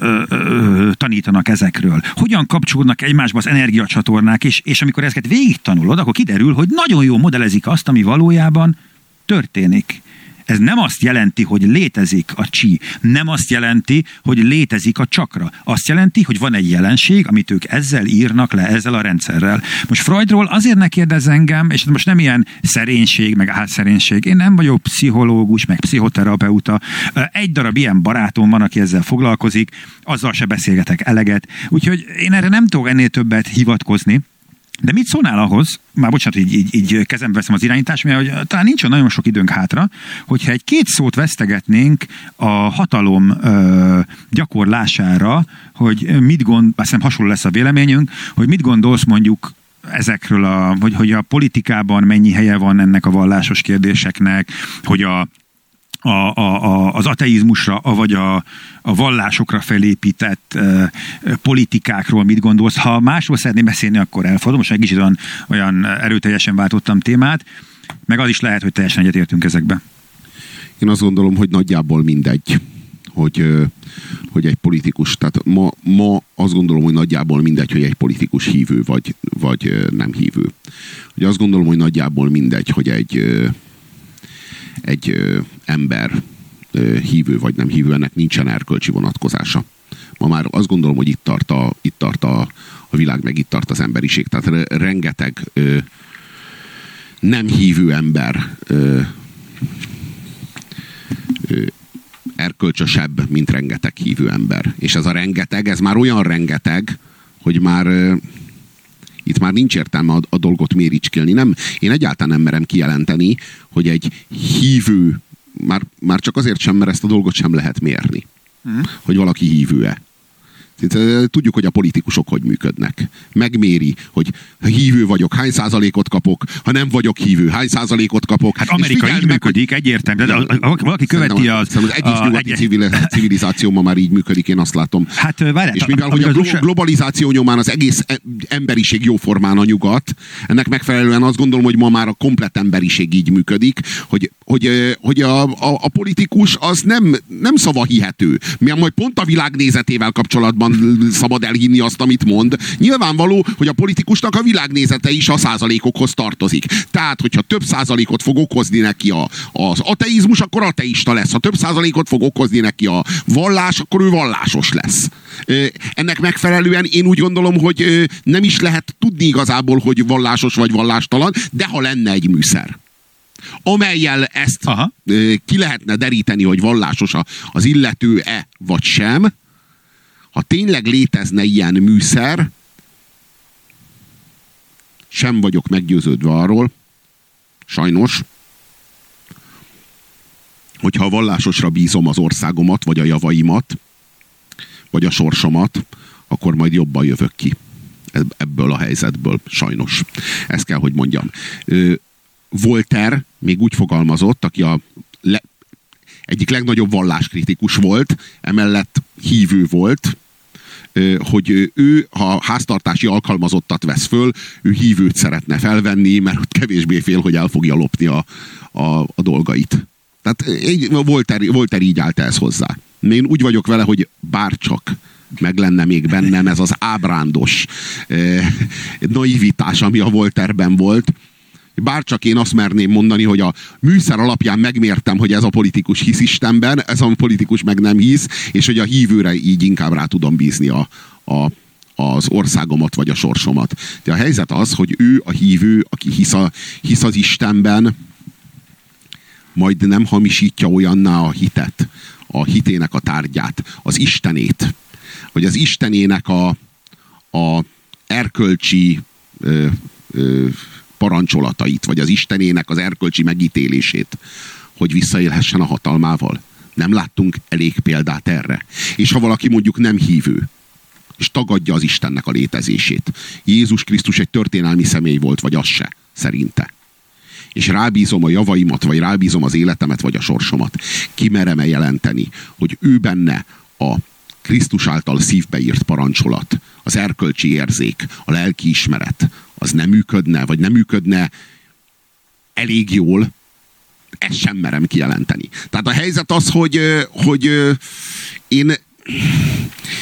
ö, ö, tanítanak ezekről. Hogyan kapcsolódnak egymásba az energiacsatornák, és, és amikor ezeket végig tanulod, akkor kiderül, hogy nagyon jó modellezik azt, ami valójában történik. Ez nem azt jelenti, hogy létezik a csi, nem azt jelenti, hogy létezik a csakra. Azt jelenti, hogy van egy jelenség, amit ők ezzel írnak le, ezzel a rendszerrel. Most Freudról azért ne kérdez engem, és most nem ilyen szerénység, meg álszerénység. Én nem vagyok pszichológus, meg pszichoterapeuta. Egy darab ilyen barátom van, aki ezzel foglalkozik, azzal se beszélgetek eleget. Úgyhogy én erre nem tudok ennél többet hivatkozni. De mit szólnál ahhoz, már bocsánat, így, így, így kezembe veszem az irányítást, mert hogy talán nincs nagyon sok időnk hátra, hogyha egy két szót vesztegetnénk a hatalom ö, gyakorlására, hogy mit gond, azt hiszem hasonló lesz a véleményünk, hogy mit gondolsz mondjuk ezekről a, hogy, hogy a politikában mennyi helye van ennek a vallásos kérdéseknek, hogy a, a, a, a, az ateizmusra, vagy a, a vallásokra felépített e, politikákról mit gondolsz. Ha másról szeretném beszélni, akkor elfordulom. Most egy kicsit olyan, olyan erőteljesen váltottam témát, meg az is lehet, hogy teljesen egyetértünk ezekbe. Én azt gondolom, hogy nagyjából mindegy, hogy, hogy egy politikus, tehát ma, ma azt gondolom, hogy nagyjából mindegy, hogy egy politikus hívő vagy, vagy nem hívő. Hogy azt gondolom, hogy nagyjából mindegy, hogy egy, egy ember hívő vagy nem hívő, ennek nincsen erkölcsi vonatkozása. Ma már azt gondolom, hogy itt tart a, itt tart a, a világ, meg itt tart az emberiség. Tehát rengeteg ö, nem hívő ember ö, ö, erkölcsösebb, mint rengeteg hívő ember. És ez a rengeteg, ez már olyan rengeteg, hogy már ö, itt már nincs értelme a, a dolgot méricskélni. Nem, én egyáltalán nem merem kijelenteni, hogy egy hívő, már, már csak azért sem, mert ezt a dolgot sem lehet mérni. Mm. Hogy valaki hívő-e. Tudjuk, hogy a politikusok hogy működnek. Megméri, hogy ha hívő vagyok, hány százalékot kapok, ha nem vagyok hívő, hány százalékot kapok. Hát Amerika így működik, egyértelmű. De valaki követi az... az egész a, nyugati egy... civilizáció ma már így működik, én azt látom. Hát várját, És mivel, hogy a globalizáció nyomán az egész e- emberiség jóformán a nyugat, ennek megfelelően azt gondolom, hogy ma már a komplet emberiség így működik, hogy, hogy, hogy a, a, a politikus az nem, nem szavahihető. Mi majd pont a világnézetével kapcsolatban nyilván szabad elhinni azt, amit mond. Nyilvánvaló, hogy a politikusnak a világnézete is a százalékokhoz tartozik. Tehát, hogyha több százalékot fog okozni neki a, az ateizmus, akkor ateista lesz. Ha több százalékot fog okozni neki a vallás, akkor ő vallásos lesz. Ennek megfelelően én úgy gondolom, hogy nem is lehet tudni igazából, hogy vallásos vagy vallástalan, de ha lenne egy műszer amelyel ezt Aha. ki lehetne deríteni, hogy vallásos az illető-e vagy sem, ha tényleg létezne ilyen műszer, sem vagyok meggyőződve arról, sajnos, hogyha a vallásosra bízom az országomat, vagy a javaimat, vagy a sorsomat, akkor majd jobban jövök ki ebből a helyzetből, sajnos. Ezt kell, hogy mondjam. Volter még úgy fogalmazott, aki a le, egyik legnagyobb valláskritikus volt, emellett hívő volt, hogy ő, ha háztartási alkalmazottat vesz föl, ő hívőt szeretne felvenni, mert ott kevésbé fél, hogy el fogja lopni a, a, a dolgait. Tehát Volter, Volter így állt ez hozzá. Én úgy vagyok vele, hogy bárcsak meg lenne még bennem ez az ábrándos eh, naivitás, ami a Volterben volt, bárcsak én azt merném mondani, hogy a műszer alapján megmértem, hogy ez a politikus hisz Istenben, ez a politikus meg nem hisz, és hogy a hívőre így inkább rá tudom bízni a, a, az országomat vagy a sorsomat. De a helyzet az, hogy ő a hívő, aki hisz, a, hisz az Istenben, majd nem hamisítja olyanná a hitet, a hitének a tárgyát, az Istenét, vagy az Istenének a, a erkölcsi ö, ö, parancsolatait, vagy az Istenének az erkölcsi megítélését, hogy visszaélhessen a hatalmával. Nem láttunk elég példát erre. És ha valaki mondjuk nem hívő, és tagadja az Istennek a létezését. Jézus Krisztus egy történelmi személy volt, vagy az se, szerinte. És rábízom a javaimat, vagy rábízom az életemet, vagy a sorsomat. Kimerem-e jelenteni, hogy ő benne a Krisztus által szívbeírt parancsolat, az erkölcsi érzék, a lelki ismeret, az nem működne, vagy nem működne elég jól, ezt sem merem kijelenteni. Tehát a helyzet az, hogy, hogy én,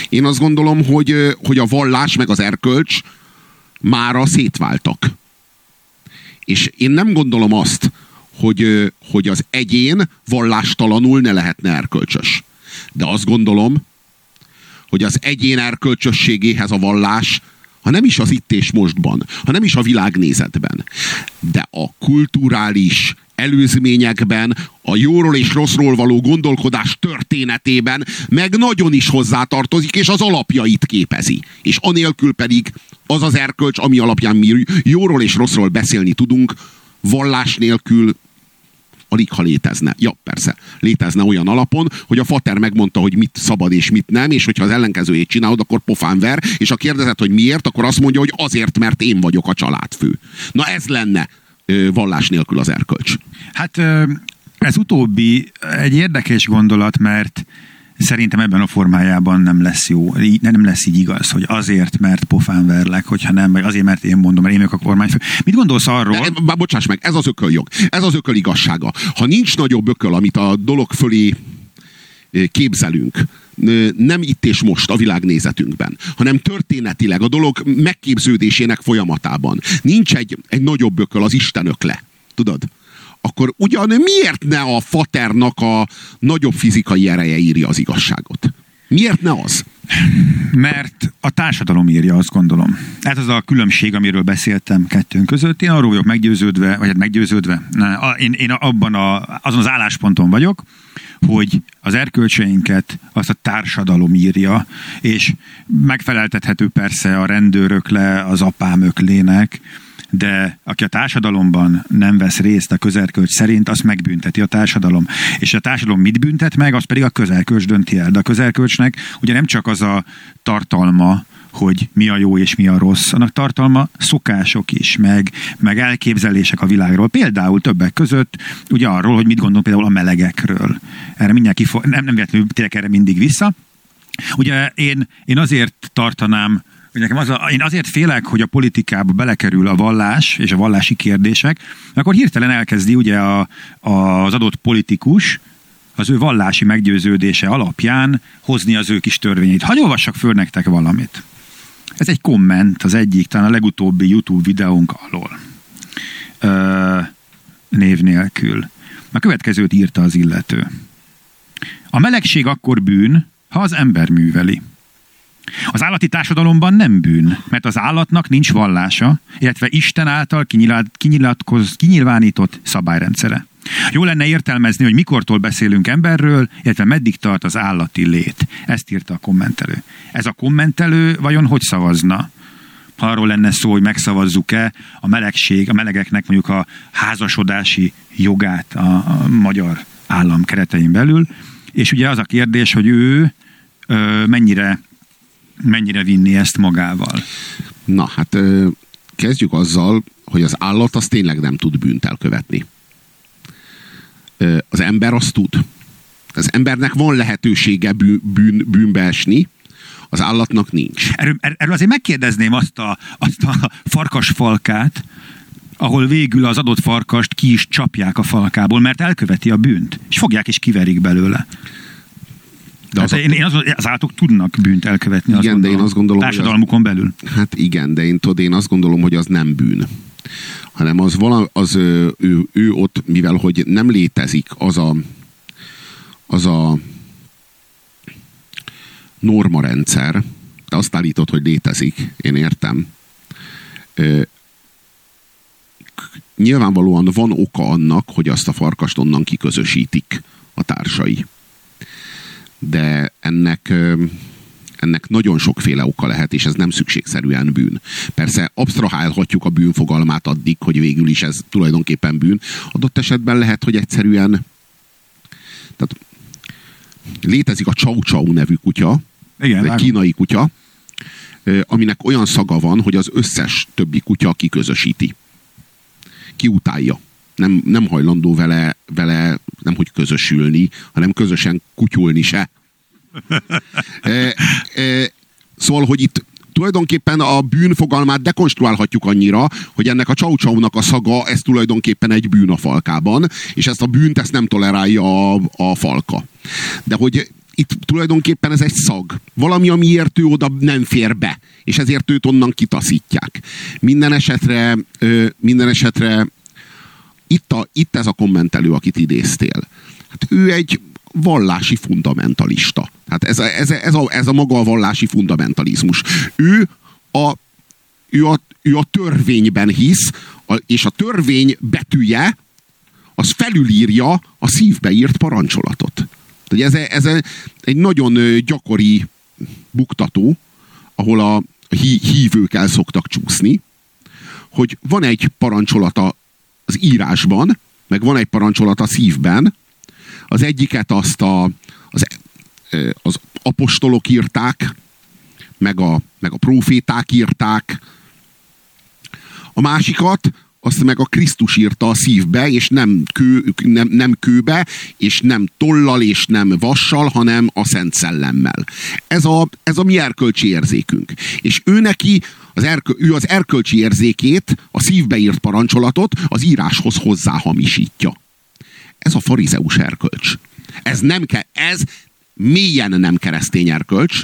én azt gondolom, hogy, hogy a vallás meg az erkölcs mára szétváltak. És én nem gondolom azt, hogy, hogy az egyén vallástalanul ne lehetne erkölcsös. De azt gondolom, hogy az egyén erkölcsösségéhez a vallás ha nem is az itt és mostban, ha nem is a világnézetben, de a kulturális előzményekben, a jóról és rosszról való gondolkodás történetében meg nagyon is hozzátartozik, és az alapjait képezi. És anélkül pedig az az erkölcs, ami alapján mi jóról és rosszról beszélni tudunk, vallás nélkül alig ha létezne. Ja, persze, létezne olyan alapon, hogy a fater megmondta, hogy mit szabad és mit nem, és hogyha az ellenkezőjét csinálod, akkor pofán ver, és ha kérdezett, hogy miért, akkor azt mondja, hogy azért, mert én vagyok a családfő. Na ez lenne vallás nélkül az erkölcs. Hát ez utóbbi egy érdekes gondolat, mert Szerintem ebben a formájában nem lesz jó, nem lesz így igaz, hogy azért, mert pofán verlek, hogyha nem, vagy azért, mert én mondom, mert én vagyok a kormányfő. Mit gondolsz arról? Bár bocsáss meg, ez az ököljog, ez az ököl igazsága. Ha nincs nagyobb ököl, amit a dolog fölé képzelünk, nem itt és most a világnézetünkben, hanem történetileg a dolog megképződésének folyamatában. Nincs egy, egy nagyobb ököl, az Isten ökle. Tudod? Akkor ugyan miért ne a faternak a nagyobb fizikai ereje írja az igazságot? Miért ne az? Mert a társadalom írja, azt gondolom. Ez az a különbség, amiről beszéltem kettőnk között. Én arról vagyok meggyőződve, vagy hát meggyőződve, én, én abban a, azon az állásponton vagyok, hogy az erkölcseinket azt a társadalom írja, és megfeleltethető persze a rendőrök le, az apámöklének, de aki a társadalomban nem vesz részt a közerkölcs szerint, azt megbünteti a társadalom. És a társadalom mit büntet meg, az pedig a közerkölcs dönti el. De a közerkölcsnek ugye nem csak az a tartalma, hogy mi a jó és mi a rossz. Annak tartalma szokások is, meg, meg elképzelések a világról. Például többek között ugye arról, hogy mit gondolunk például a melegekről. Erre mindjárt kifo- nem, nem véletlenül tényleg erre mindig vissza. Ugye én, én azért tartanám hogy nekem az a, én azért félek, hogy a politikába belekerül a vallás és a vallási kérdések, akkor hirtelen elkezdi ugye a, a, az adott politikus az ő vallási meggyőződése alapján hozni az ő kis törvényét. Hagy olvassak föl nektek valamit. Ez egy komment az egyik, talán a legutóbbi YouTube videónk alól. Ö, név nélkül. A következőt írta az illető. A melegség akkor bűn, ha az ember műveli. Az állati társadalomban nem bűn, mert az állatnak nincs vallása, illetve Isten által kinyilatkoz, kinyilvánított szabályrendszere. Jó lenne értelmezni, hogy mikortól beszélünk emberről, illetve meddig tart az állati lét. Ezt írta a kommentelő. Ez a kommentelő vajon hogy szavazna? Ha arról lenne szó, hogy megszavazzuk-e a melegség, a melegeknek mondjuk a házasodási jogát a, a magyar állam keretein belül, és ugye az a kérdés, hogy ő ö, mennyire mennyire vinni ezt magával? Na, hát kezdjük azzal, hogy az állat az tényleg nem tud bűnt elkövetni. Az ember azt tud. Az embernek van lehetősége bűn, bűn, bűnbe esni, az állatnak nincs. Erről, erről azért megkérdezném azt a, azt a farkasfalkát, ahol végül az adott farkast ki is csapják a falkából, mert elköveti a bűnt, és fogják és kiverik belőle. De hát az, én, én az, az állatok tudnak bűnt elkövetni. Igen, azt de én azt gondolom, társadalmukon belül. Hát igen, de én, tudod, én azt gondolom, hogy az nem bűn hanem az, vala, az ő, ő, ő ott, mivel hogy nem létezik az a az a normarendszer, te azt állítod, hogy létezik, én értem. Ö, nyilvánvalóan van oka annak, hogy azt a farkast onnan kiközösítik a társai de ennek ennek nagyon sokféle oka lehet, és ez nem szükségszerűen bűn. Persze absztrahálhatjuk a bűn fogalmát addig, hogy végül is ez tulajdonképpen bűn. Adott esetben lehet, hogy egyszerűen tehát létezik a Chow Chow nevű kutya, Igen, egy kínai kutya, aminek olyan szaga van, hogy az összes többi kutya kiközösíti. Kiutálja nem, nem hajlandó vele, vele nem hogy közösülni, hanem közösen kutyulni se. e, e, szóval, hogy itt tulajdonképpen a bűn fogalmát dekonstruálhatjuk annyira, hogy ennek a csau a szaga, ez tulajdonképpen egy bűn a falkában, és ezt a bűnt ezt nem tolerálja a, a falka. De hogy itt tulajdonképpen ez egy szag. Valami, amiért ő oda nem fér be, és ezért őt onnan kitaszítják. Minden esetre, minden esetre itt, a, itt ez a kommentelő, akit idéztél. Hát ő egy vallási fundamentalista. Hát ez, ez, ez, a, ez a maga a vallási fundamentalizmus. Ő a, ő a, ő a törvényben hisz, a, és a törvény betűje az felülírja a szívbe írt parancsolatot. Ez, ez egy nagyon gyakori buktató, ahol a hívők el szoktak csúszni, hogy van egy parancsolata az írásban, meg van egy parancsolat a szívben. Az egyiket azt a, az, az apostolok írták, meg a, meg a proféták írták. A másikat azt meg a Krisztus írta a szívbe, és nem, kő, nem, nem kőbe, és nem tollal, és nem vassal, hanem a Szent Szellemmel. Ez a, ez a mi erkölcsi érzékünk. És ő neki az erkö, ő az erkölcsi érzékét, a szívbe írt parancsolatot az íráshoz hozzáhamisítja. Ez a farizeus erkölcs. Ez, nem ke, ez mélyen nem keresztény erkölcs,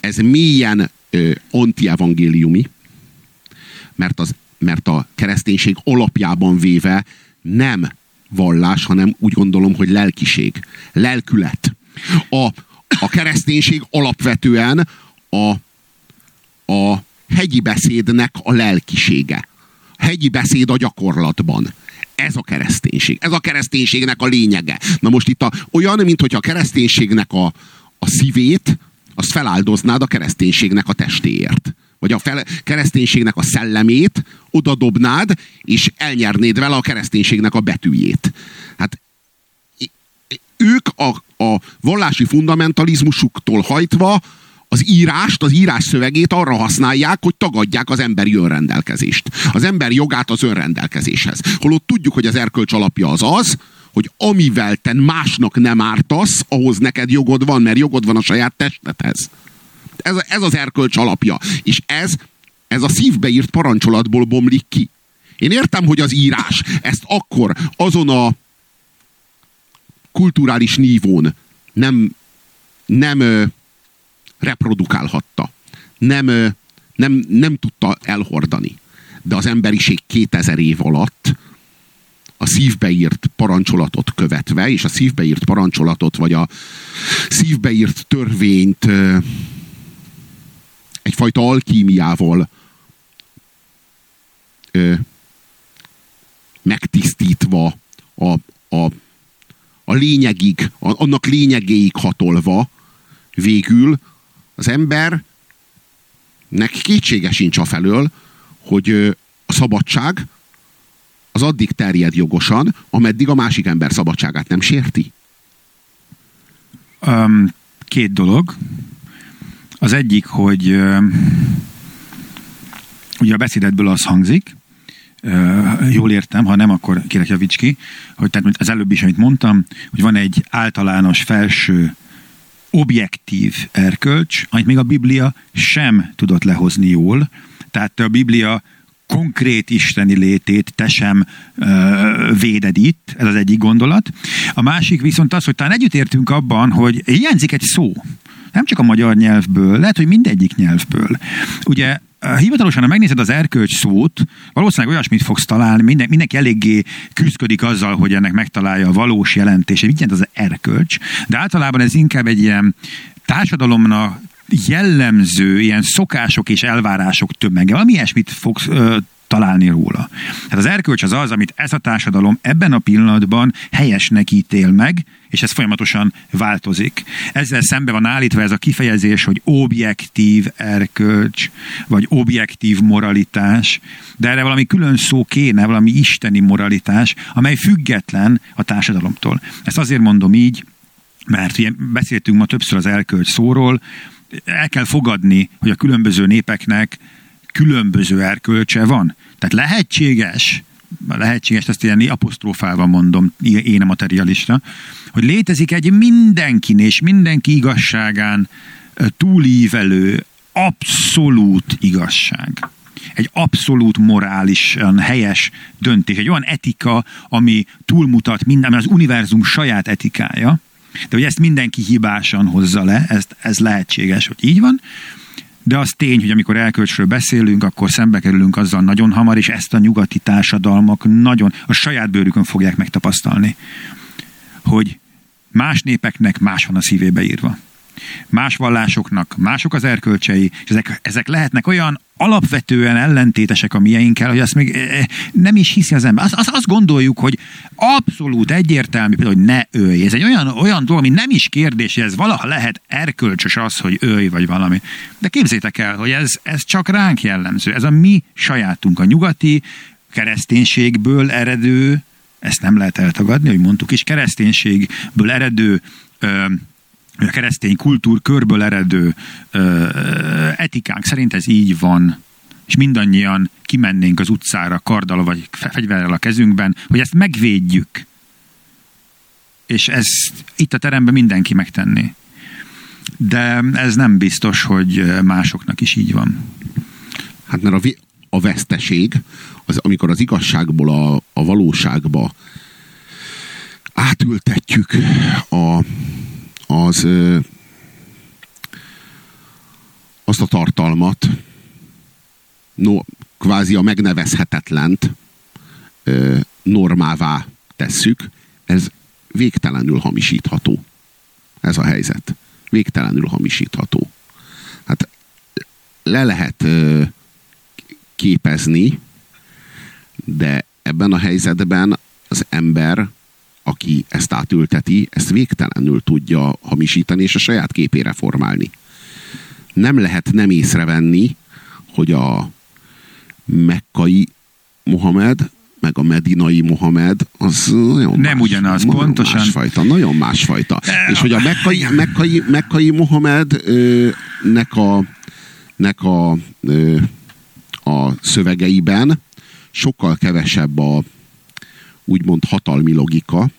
ez mélyen ö, antievangéliumi, mert, az, mert a kereszténység alapjában véve nem vallás, hanem úgy gondolom, hogy lelkiség, lelkület. A, a kereszténység alapvetően a, a hegyi beszédnek a lelkisége. Hegyi beszéd a gyakorlatban. Ez a kereszténység. Ez a kereszténységnek a lényege. Na most itt a, olyan, mint a kereszténységnek a, a szívét, azt feláldoznád a kereszténységnek a testéért. Vagy a fel, kereszténységnek a szellemét odadobnád, és elnyernéd vele a kereszténységnek a betűjét. Hát ők a, a vallási fundamentalizmusuktól hajtva az írást, az írás szövegét arra használják, hogy tagadják az emberi önrendelkezést. Az ember jogát az önrendelkezéshez. Holott tudjuk, hogy az erkölcs alapja az az, hogy amivel te másnak nem ártasz, ahhoz neked jogod van, mert jogod van a saját testedhez. Ez, ez az erkölcs alapja. És ez, ez a szívbe írt parancsolatból bomlik ki. Én értem, hogy az írás ezt akkor azon a kulturális nívón nem, nem reprodukálhatta. Nem, nem, nem tudta elhordani. De az emberiség 2000 év alatt a szívbeírt parancsolatot követve, és a szívbeírt parancsolatot, vagy a szívbeírt törvényt egyfajta alkímiával megtisztítva, a, a, a lényegig, a, annak lényegéig hatolva, végül az embernek kétsége sincs a felől, hogy a szabadság az addig terjed jogosan, ameddig a másik ember szabadságát nem sérti? Um, két dolog. Az egyik, hogy ugye a beszédetből az hangzik, jól értem, ha nem, akkor kérek javíts ki, hogy tehát az előbb is, amit mondtam, hogy van egy általános felső objektív erkölcs, amit még a Biblia sem tudott lehozni jól. Tehát a Biblia konkrét isteni létét te sem ö, véded itt, ez az egyik gondolat. A másik viszont az, hogy talán együtt értünk abban, hogy hiányzik egy szó. Nem csak a magyar nyelvből, lehet, hogy mindegyik nyelvből. Ugye hivatalosan, ha megnézed az erkölcs szót, valószínűleg olyasmit fogsz találni, minden, mindenki eléggé küzdik azzal, hogy ennek megtalálja a valós jelentését, mit jelent az erkölcs, de általában ez inkább egy ilyen társadalomnak jellemző ilyen szokások és elvárások tömege. Valami ilyesmit fogsz ö, találni róla. Hát az erkölcs az az, amit ez a társadalom ebben a pillanatban helyesnek ítél meg, és ez folyamatosan változik. Ezzel szembe van állítva ez a kifejezés, hogy objektív erkölcs, vagy objektív moralitás, de erre valami külön szó kéne, valami isteni moralitás, amely független a társadalomtól. Ezt azért mondom így, mert ugye beszéltünk ma többször az erkölcs szóról, el kell fogadni, hogy a különböző népeknek különböző erkölcse van. Tehát lehetséges, lehetséges, ezt ilyen apostrofálva mondom, én a materialista, hogy létezik egy mindenkin és mindenki igazságán túlívelő, abszolút igazság. Egy abszolút morálisan helyes döntés, egy olyan etika, ami túlmutat minden, az univerzum saját etikája, de hogy ezt mindenki hibásan hozza le, ezt, ez lehetséges, hogy így van, de az tény, hogy amikor elkölcsről beszélünk, akkor szembe kerülünk azzal nagyon hamar, és ezt a nyugati társadalmak nagyon a saját bőrükön fogják megtapasztalni, hogy más népeknek más van a szívébe írva más vallásoknak mások az erkölcsei, és ezek, ezek lehetnek olyan alapvetően ellentétesek a mieinkkel, hogy azt még eh, nem is hiszi az ember. Azt, azt, azt gondoljuk, hogy abszolút egyértelmű, például, hogy ne ölj. Ez egy olyan, olyan dolog, ami nem is kérdés, hogy ez valaha lehet erkölcsös az, hogy ölj, vagy valami. De képzétek el, hogy ez, ez csak ránk jellemző. Ez a mi sajátunk, a nyugati kereszténységből eredő, ezt nem lehet eltagadni, hogy mondtuk is, kereszténységből eredő ö, a keresztény kultúr körből eredő ö, etikánk szerint ez így van, és mindannyian kimennénk az utcára karddal vagy fegyverrel a kezünkben, hogy ezt megvédjük. És ezt itt a teremben mindenki megtenné. De ez nem biztos, hogy másoknak is így van. Hát mert a, vi- a veszteség, az, amikor az igazságból a, a valóságba átültetjük a, az azt a tartalmat, no, kvázi a megnevezhetetlent normává tesszük, ez végtelenül hamisítható. Ez a helyzet. Végtelenül hamisítható. Hát le lehet képezni, de ebben a helyzetben az ember, aki ezt átülteti, ezt végtelenül tudja hamisítani és a saját képére formálni. Nem lehet nem észrevenni, hogy a mekkai Mohamed meg a medinai Mohamed, az nagyon Nem más, ugyanaz, nagyon pontosan. Másfajta, nagyon másfajta. És hogy a mekkai, mekkai, mekkai Mohamed ö, nek a, nek a, ö, a szövegeiben sokkal kevesebb a úgymond hatalmi logika,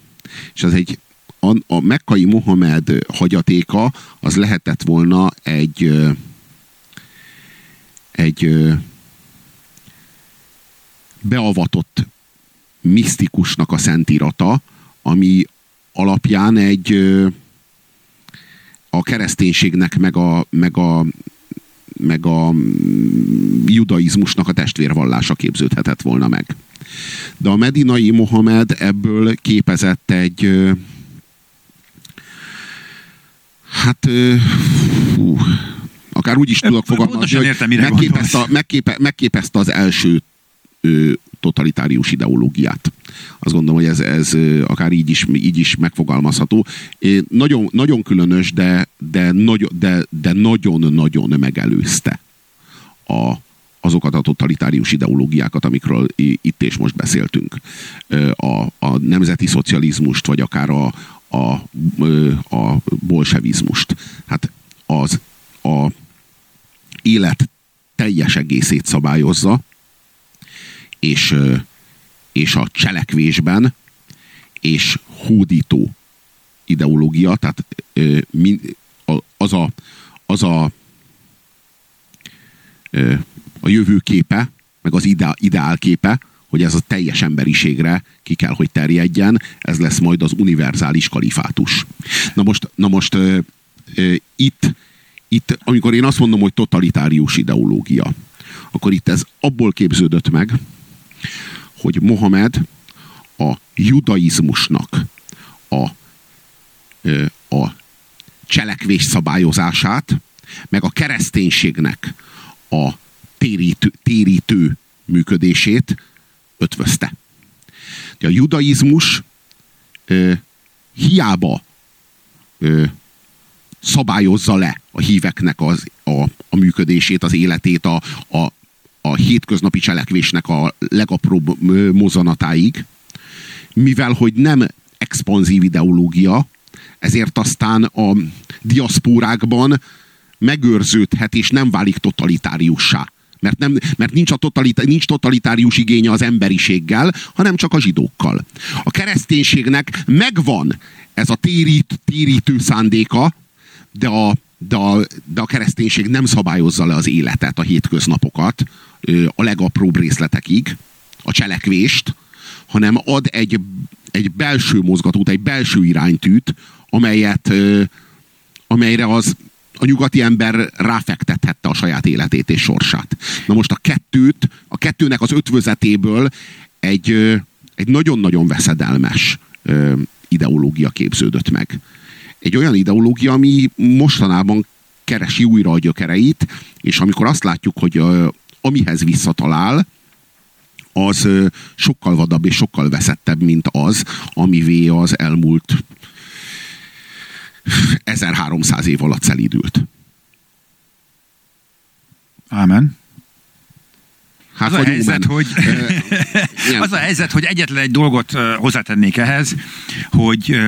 és ez egy a, a mekkai Mohamed hagyatéka az lehetett volna egy egy beavatott misztikusnak a szentírata, ami alapján egy a kereszténységnek meg a, meg a meg a mm, judaizmusnak a testvérvallása képződhetett volna meg. De a medinai Mohamed ebből képezett egy hát fú, akár úgy is tudok fogalmazni, hogy értem, megképezte, megképe, megképezte az első ö, totalitárius ideológiát. Azt gondolom, hogy ez, ez akár így is, így is megfogalmazható. É, Nagyon, nagyon különös, de, de, nagyon, de, de nagyon-nagyon megelőzte a, azokat a totalitárius ideológiákat, amikről itt és most beszéltünk. A, a nemzeti szocializmust, vagy akár a, a, a bolsevizmust. Hát az a élet teljes egészét szabályozza, és, és a cselekvésben, és hódító ideológia, tehát az a, az a, a jövőképe, meg az ideál, ideálképe, hogy ez a teljes emberiségre ki kell, hogy terjedjen, ez lesz majd az univerzális kalifátus. Na most, na most ö, ö, itt, itt, amikor én azt mondom, hogy totalitárius ideológia, akkor itt ez abból képződött meg, hogy Mohamed a judaizmusnak a, ö, a cselekvés szabályozását, meg a kereszténységnek a térítő, térítő működését ötvözte. A judaizmus ö, hiába ö, szabályozza le a híveknek az, a, a működését, az életét, a, a, a hétköznapi cselekvésnek a legapróbb mozanatáig, mivel hogy nem expanzív ideológia, ezért aztán a diaszpórákban megőrződhet és nem válik totalitáriussá. Mert, nem, mert nincs, a totalita, nincs totalitárius igénye az emberiséggel, hanem csak a zsidókkal. A kereszténységnek megvan ez a térít, térítő szándéka, de a, de, a, de a kereszténység nem szabályozza le az életet, a hétköznapokat, a legapróbb részletekig, a cselekvést, hanem ad egy, egy belső mozgatót, egy belső iránytűt, amelyet, amelyre az a nyugati ember ráfektethette a saját életét és sorsát. Na most a kettőt, a kettőnek az ötvözetéből egy, egy nagyon-nagyon veszedelmes ideológia képződött meg. Egy olyan ideológia, ami mostanában keresi újra a gyökereit, és amikor azt látjuk, hogy amihez visszatalál, az sokkal vadabb és sokkal veszettebb, mint az, amivé az elmúlt 1300 év alatt szelídült. Ámen. Hát az, a helyzet, hogy, az a helyzet, hogy egyetlen egy dolgot hozzátennék ehhez, hogy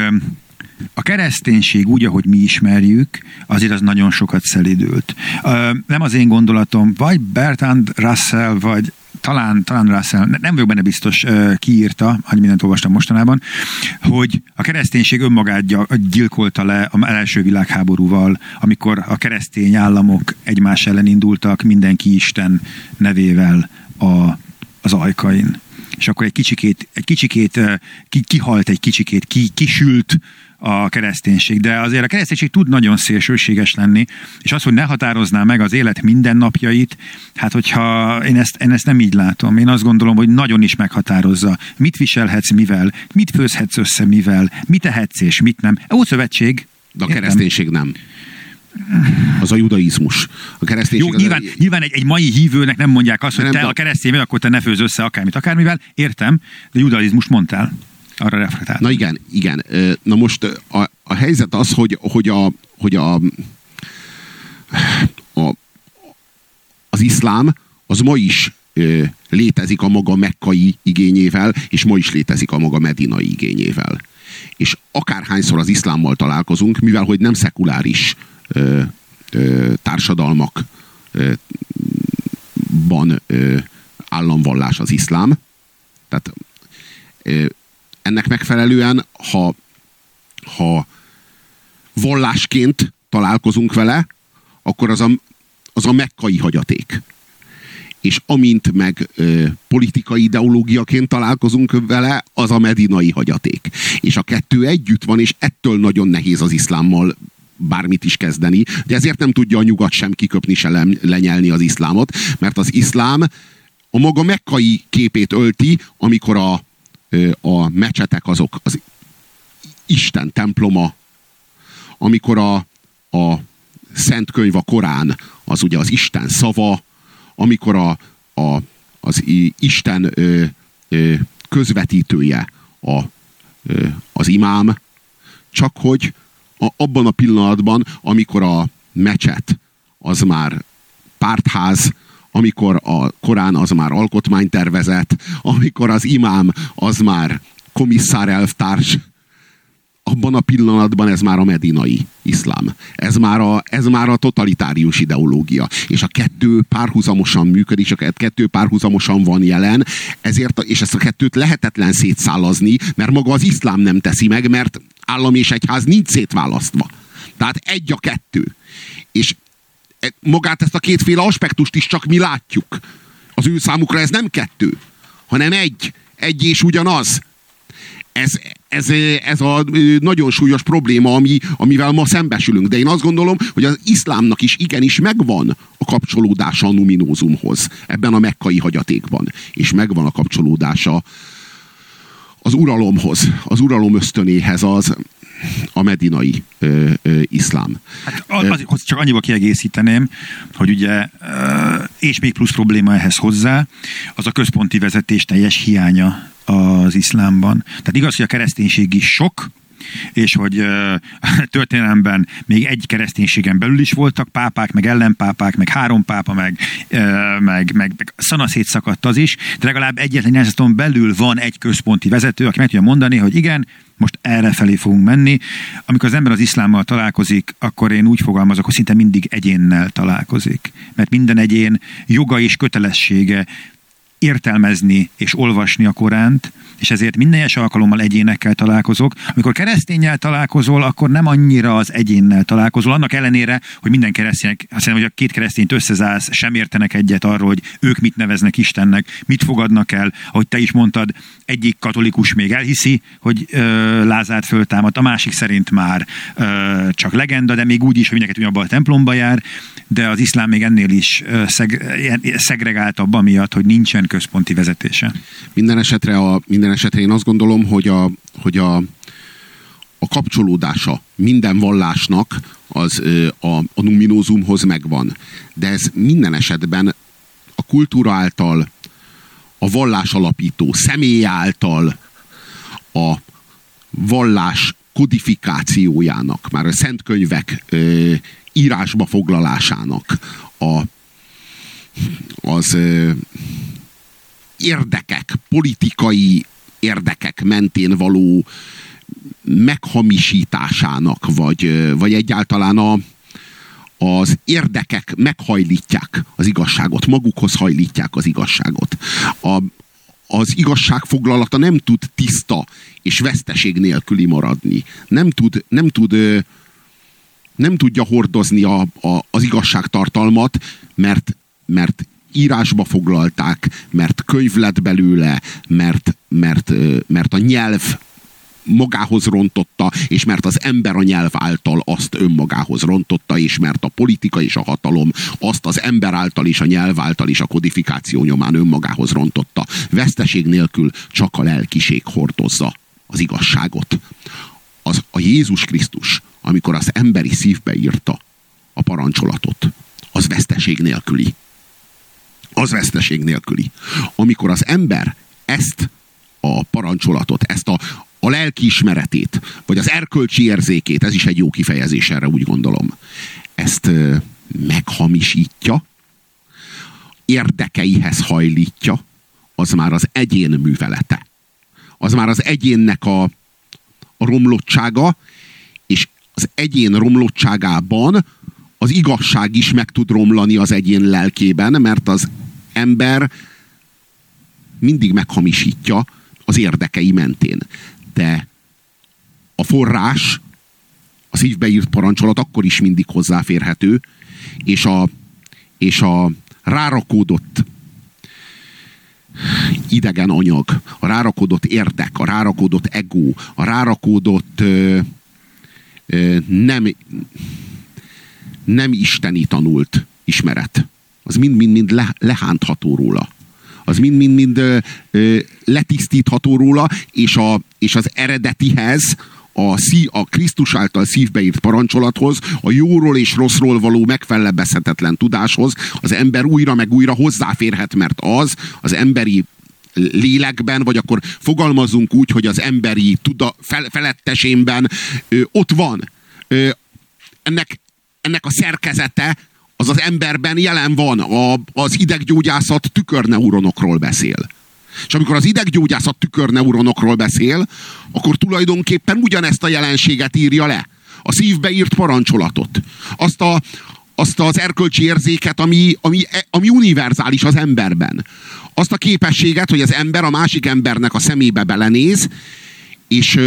a kereszténység úgy, ahogy mi ismerjük, azért az nagyon sokat szelidült. Nem az én gondolatom, vagy Bertrand Russell, vagy talán, talán Russell, nem vagyok benne biztos, kiírta, hogy mindent olvastam mostanában, hogy a kereszténység önmagát gyilkolta le a első világháborúval, amikor a keresztény államok egymás ellen indultak, mindenki Isten nevével a, az ajkain. És akkor egy kicsikét, egy kicsikét ki, kihalt, egy kicsikét ki, kisült a kereszténység, de azért a kereszténység tud nagyon szélsőséges lenni, és az, hogy ne határozná meg az élet mindennapjait, hát hogyha én ezt, én ezt nem így látom, én azt gondolom, hogy nagyon is meghatározza, mit viselhetsz mivel, mit főzhetsz össze mivel, mit tehetsz és mit nem. Ószövetség. De a kereszténység nem. Az a judaizmus. A kereszténység... Jó, nyilván, az... nyilván egy, egy mai hívőnek nem mondják azt, hogy nem, te de... a keresztény vagy, akkor te ne főz össze akármit, akármivel. Értem, de judaizmus mondtál arra reflektál. Na igen, igen. Na most a, a helyzet az, hogy, hogy, a, hogy a, a, az iszlám az ma is létezik a maga mekkai igényével, és ma is létezik a maga medinai igényével. És akárhányszor az iszlámmal találkozunk, mivel hogy nem szekuláris ö, ö, társadalmakban ö, államvallás az iszlám, tehát ö, ennek megfelelően, ha, ha vallásként találkozunk vele, akkor az a, az a mekkai hagyaték. És amint meg ö, politikai ideológiaként találkozunk vele, az a medinai hagyaték. És a kettő együtt van, és ettől nagyon nehéz az iszlámmal bármit is kezdeni, de ezért nem tudja a nyugat sem kiköpni, se lenyelni az iszlámot, mert az iszlám a maga mekkai képét ölti, amikor a, a mecsetek azok az Isten temploma, amikor a, a Szent Könyv, a Korán, az ugye az Isten szava, amikor a, a, az Isten ö, ö, közvetítője a, ö, az imám, csak hogy a, abban a pillanatban, amikor a mecset az már pártház, amikor a Korán az már alkotmánytervezet, amikor az imám az már komisszár elvtárs, abban a pillanatban ez már a medinai iszlám. Ez már a, ez már a totalitárius ideológia. És a kettő párhuzamosan működik, és a kettő párhuzamosan van jelen, ezért, és ezt a kettőt lehetetlen szétszálazni, mert maga az iszlám nem teszi meg, mert állam és egyház nincs szétválasztva. Tehát egy a kettő. És magát ezt a kétféle aspektust is csak mi látjuk. Az ő számukra ez nem kettő, hanem egy. Egy és ugyanaz. Ez, ez, ez a nagyon súlyos probléma, ami, amivel ma szembesülünk. De én azt gondolom, hogy az iszlámnak is igenis megvan a kapcsolódása a numinózumhoz. Ebben a mekkai hagyatékban. És megvan a kapcsolódása az uralomhoz, az uralom ösztönéhez, az, a medinai ö, ö, iszlám. Hát az, az, csak annyiba kiegészíteném, hogy ugye, és még plusz probléma ehhez hozzá, az a központi vezetés teljes hiánya az iszlámban. Tehát igaz, hogy a kereszténység is sok, és hogy történelemben még egy kereszténységen belül is voltak pápák, meg ellenpápák, meg három pápa, meg, meg, meg, meg szanaszét szakadt az is, de legalább egyetlen nemzeton belül van egy központi vezető, aki meg tudja mondani, hogy igen, most erre felé fogunk menni. Amikor az ember az iszlámmal találkozik, akkor én úgy fogalmazok, hogy szinte mindig egyénnel találkozik. Mert minden egyén joga és kötelessége értelmezni és olvasni a Koránt, és ezért minden egyes alkalommal egyénekkel találkozok. Amikor keresztényel találkozol, akkor nem annyira az egyénnel találkozol, annak ellenére, hogy minden keresztények, azt hiszem, hogy a két keresztényt összezálsz, sem értenek egyet arról, hogy ők mit neveznek Istennek, mit fogadnak el, ahogy te is mondtad, egyik katolikus még elhiszi, hogy ö, Lázát föltámadt, a másik szerint már ö, csak legenda, de még úgy is, hogy mindenki ugyanabban a templomba jár, de az iszlám még ennél is szeg, szegregáltabb amiatt, hogy nincsen központi vezetése. Minden esetre, a, minden esetre én azt gondolom, hogy a, hogy a, a kapcsolódása minden vallásnak az a, a numinózumhoz megvan. De ez minden esetben a kultúra által, a vallás alapító személy által, a vallás kodifikációjának, már a szentkönyvek ö, írásba foglalásának a, az, ö, érdekek, politikai érdekek mentén való meghamisításának, vagy, vagy egyáltalán a, az érdekek meghajlítják az igazságot, magukhoz hajlítják az igazságot. A, az igazság foglalata nem tud tiszta és veszteség nélküli maradni. Nem tud, nem tud nem tudja hordozni a, a, az igazságtartalmat, mert, mert írásba foglalták, mert könyv lett belőle, mert, mert, mert a nyelv magához rontotta, és mert az ember a nyelv által azt önmagához rontotta, és mert a politika és a hatalom azt az ember által és a nyelv által is a kodifikáció nyomán önmagához rontotta. Veszteség nélkül csak a lelkiség hordozza az igazságot. Az, a Jézus Krisztus, amikor az emberi szívbe írta a parancsolatot, az veszteség nélküli. Az veszteség nélküli. Amikor az ember ezt a parancsolatot, ezt a, a lelkiismeretét, vagy az erkölcsi érzékét, ez is egy jó kifejezés erre, úgy gondolom, ezt meghamisítja, érdekeihez hajlítja, az már az egyén művelete. Az már az egyénnek a, a romlottsága, és az egyén romlottságában az igazság is meg tud romlani az egyén lelkében, mert az ember mindig meghamisítja az érdekei mentén. De a forrás, a szívbe írt parancsolat akkor is mindig hozzáférhető, és a, és a rárakódott idegen anyag, a rárakódott érdek, a rárakódott ego, a rárakódott ö, ö, nem, nem isteni tanult ismeret, az mind-mind-mind le, lehántható róla az mind-mind-mind letisztítható róla, és, a, és az eredetihez, a, szí, a Krisztus által szívbeírt parancsolathoz, a jóról és rosszról való megfelebezhetetlen tudáshoz az ember újra meg újra hozzáférhet, mert az az emberi lélekben, vagy akkor fogalmazunk úgy, hogy az emberi tuda, fel, felettesénben ö, ott van. Ö, ennek, ennek a szerkezete az az emberben jelen van. A, az ideggyógyászat tükörneuronokról beszél. És amikor az ideggyógyászat tükörneuronokról beszél, akkor tulajdonképpen ugyanezt a jelenséget írja le. A szívbe írt parancsolatot. Azt, a, azt az erkölcsi érzéket, ami, ami, ami univerzális az emberben. Azt a képességet, hogy az ember a másik embernek a szemébe belenéz, és,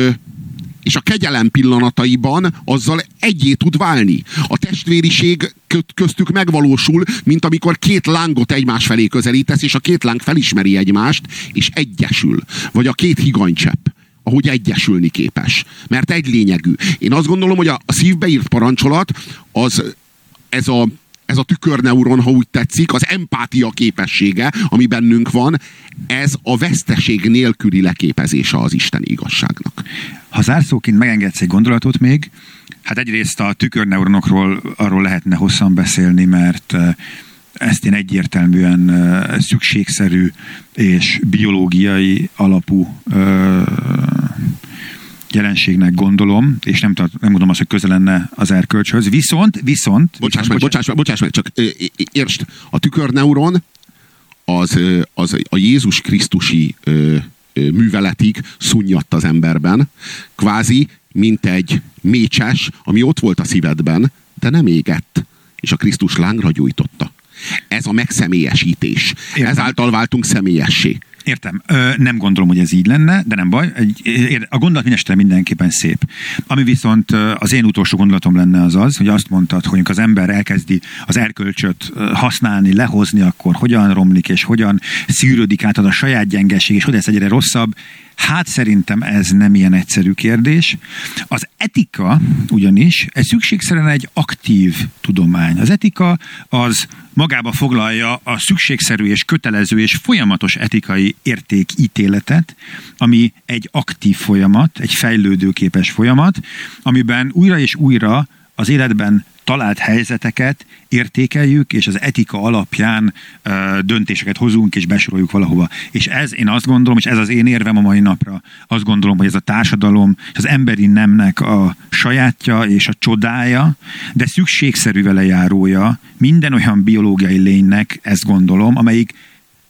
és a kegyelem pillanataiban azzal egyé tud válni. A testvériség köztük megvalósul, mint amikor két lángot egymás felé közelítesz, és a két láng felismeri egymást, és egyesül. Vagy a két higanycsepp ahogy egyesülni képes. Mert egy lényegű. Én azt gondolom, hogy a, a szívbeírt parancsolat az ez a ez a tükörneuron, ha úgy tetszik, az empátia képessége, ami bennünk van, ez a veszteség nélküli leképezése az Isten igazságnak. Ha zárszóként megengedsz egy gondolatot még, hát egyrészt a tükörneuronokról arról lehetne hosszan beszélni, mert eh, ezt én egyértelműen eh, szükségszerű és biológiai alapú eh, jelenségnek gondolom, és nem, tart, nem mondom azt, hogy közel lenne az erkölcshöz. Viszont, viszont... Bocsáss meg, bocsáss meg, bocsáss meg, csak értsd, a tükörneuron az, az a Jézus Krisztusi műveletig szunnyadt az emberben, kvázi, mint egy mécses, ami ott volt a szívedben, de nem égett, és a Krisztus lángra gyújtotta. Ez a megszemélyesítés. Értem. Ezáltal váltunk személyessé. Értem. Ö, nem gondolom, hogy ez így lenne, de nem baj. Egy, a gondolat mindestre mindenképpen szép. Ami viszont az én utolsó gondolatom lenne az az, hogy azt mondtad, hogy az ember elkezdi az erkölcsöt használni, lehozni, akkor hogyan romlik, és hogyan szűrődik át az a saját gyengeség, és hogy ez egyre rosszabb. Hát szerintem ez nem ilyen egyszerű kérdés. Az etika ugyanis egy szükségszerűen egy aktív tudomány. Az etika az magába foglalja a szükségszerű és kötelező és folyamatos etikai értékítéletet, ami egy aktív folyamat, egy fejlődőképes folyamat, amiben újra és újra az életben talált helyzeteket értékeljük, és az etika alapján ö, döntéseket hozunk, és besoroljuk valahova. És ez, én azt gondolom, és ez az én érvem a mai napra, azt gondolom, hogy ez a társadalom, az emberi nemnek a sajátja és a csodája, de szükségszerű vele járója minden olyan biológiai lénynek, ezt gondolom, amelyik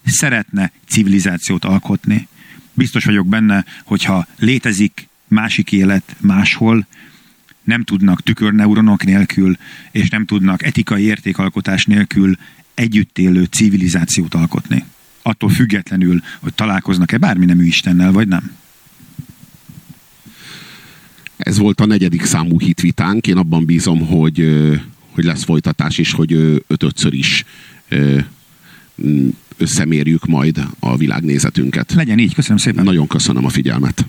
szeretne civilizációt alkotni. Biztos vagyok benne, hogyha létezik másik élet máshol, nem tudnak tükörneuronok nélkül, és nem tudnak etikai értékalkotás nélkül együtt élő civilizációt alkotni. Attól függetlenül, hogy találkoznak-e bármi nemű Istennel, vagy nem. Ez volt a negyedik számú hitvitánk. Én abban bízom, hogy, hogy lesz folytatás, és hogy ötötször is összemérjük majd a világnézetünket. Legyen így, köszönöm szépen. Nagyon köszönöm a figyelmet.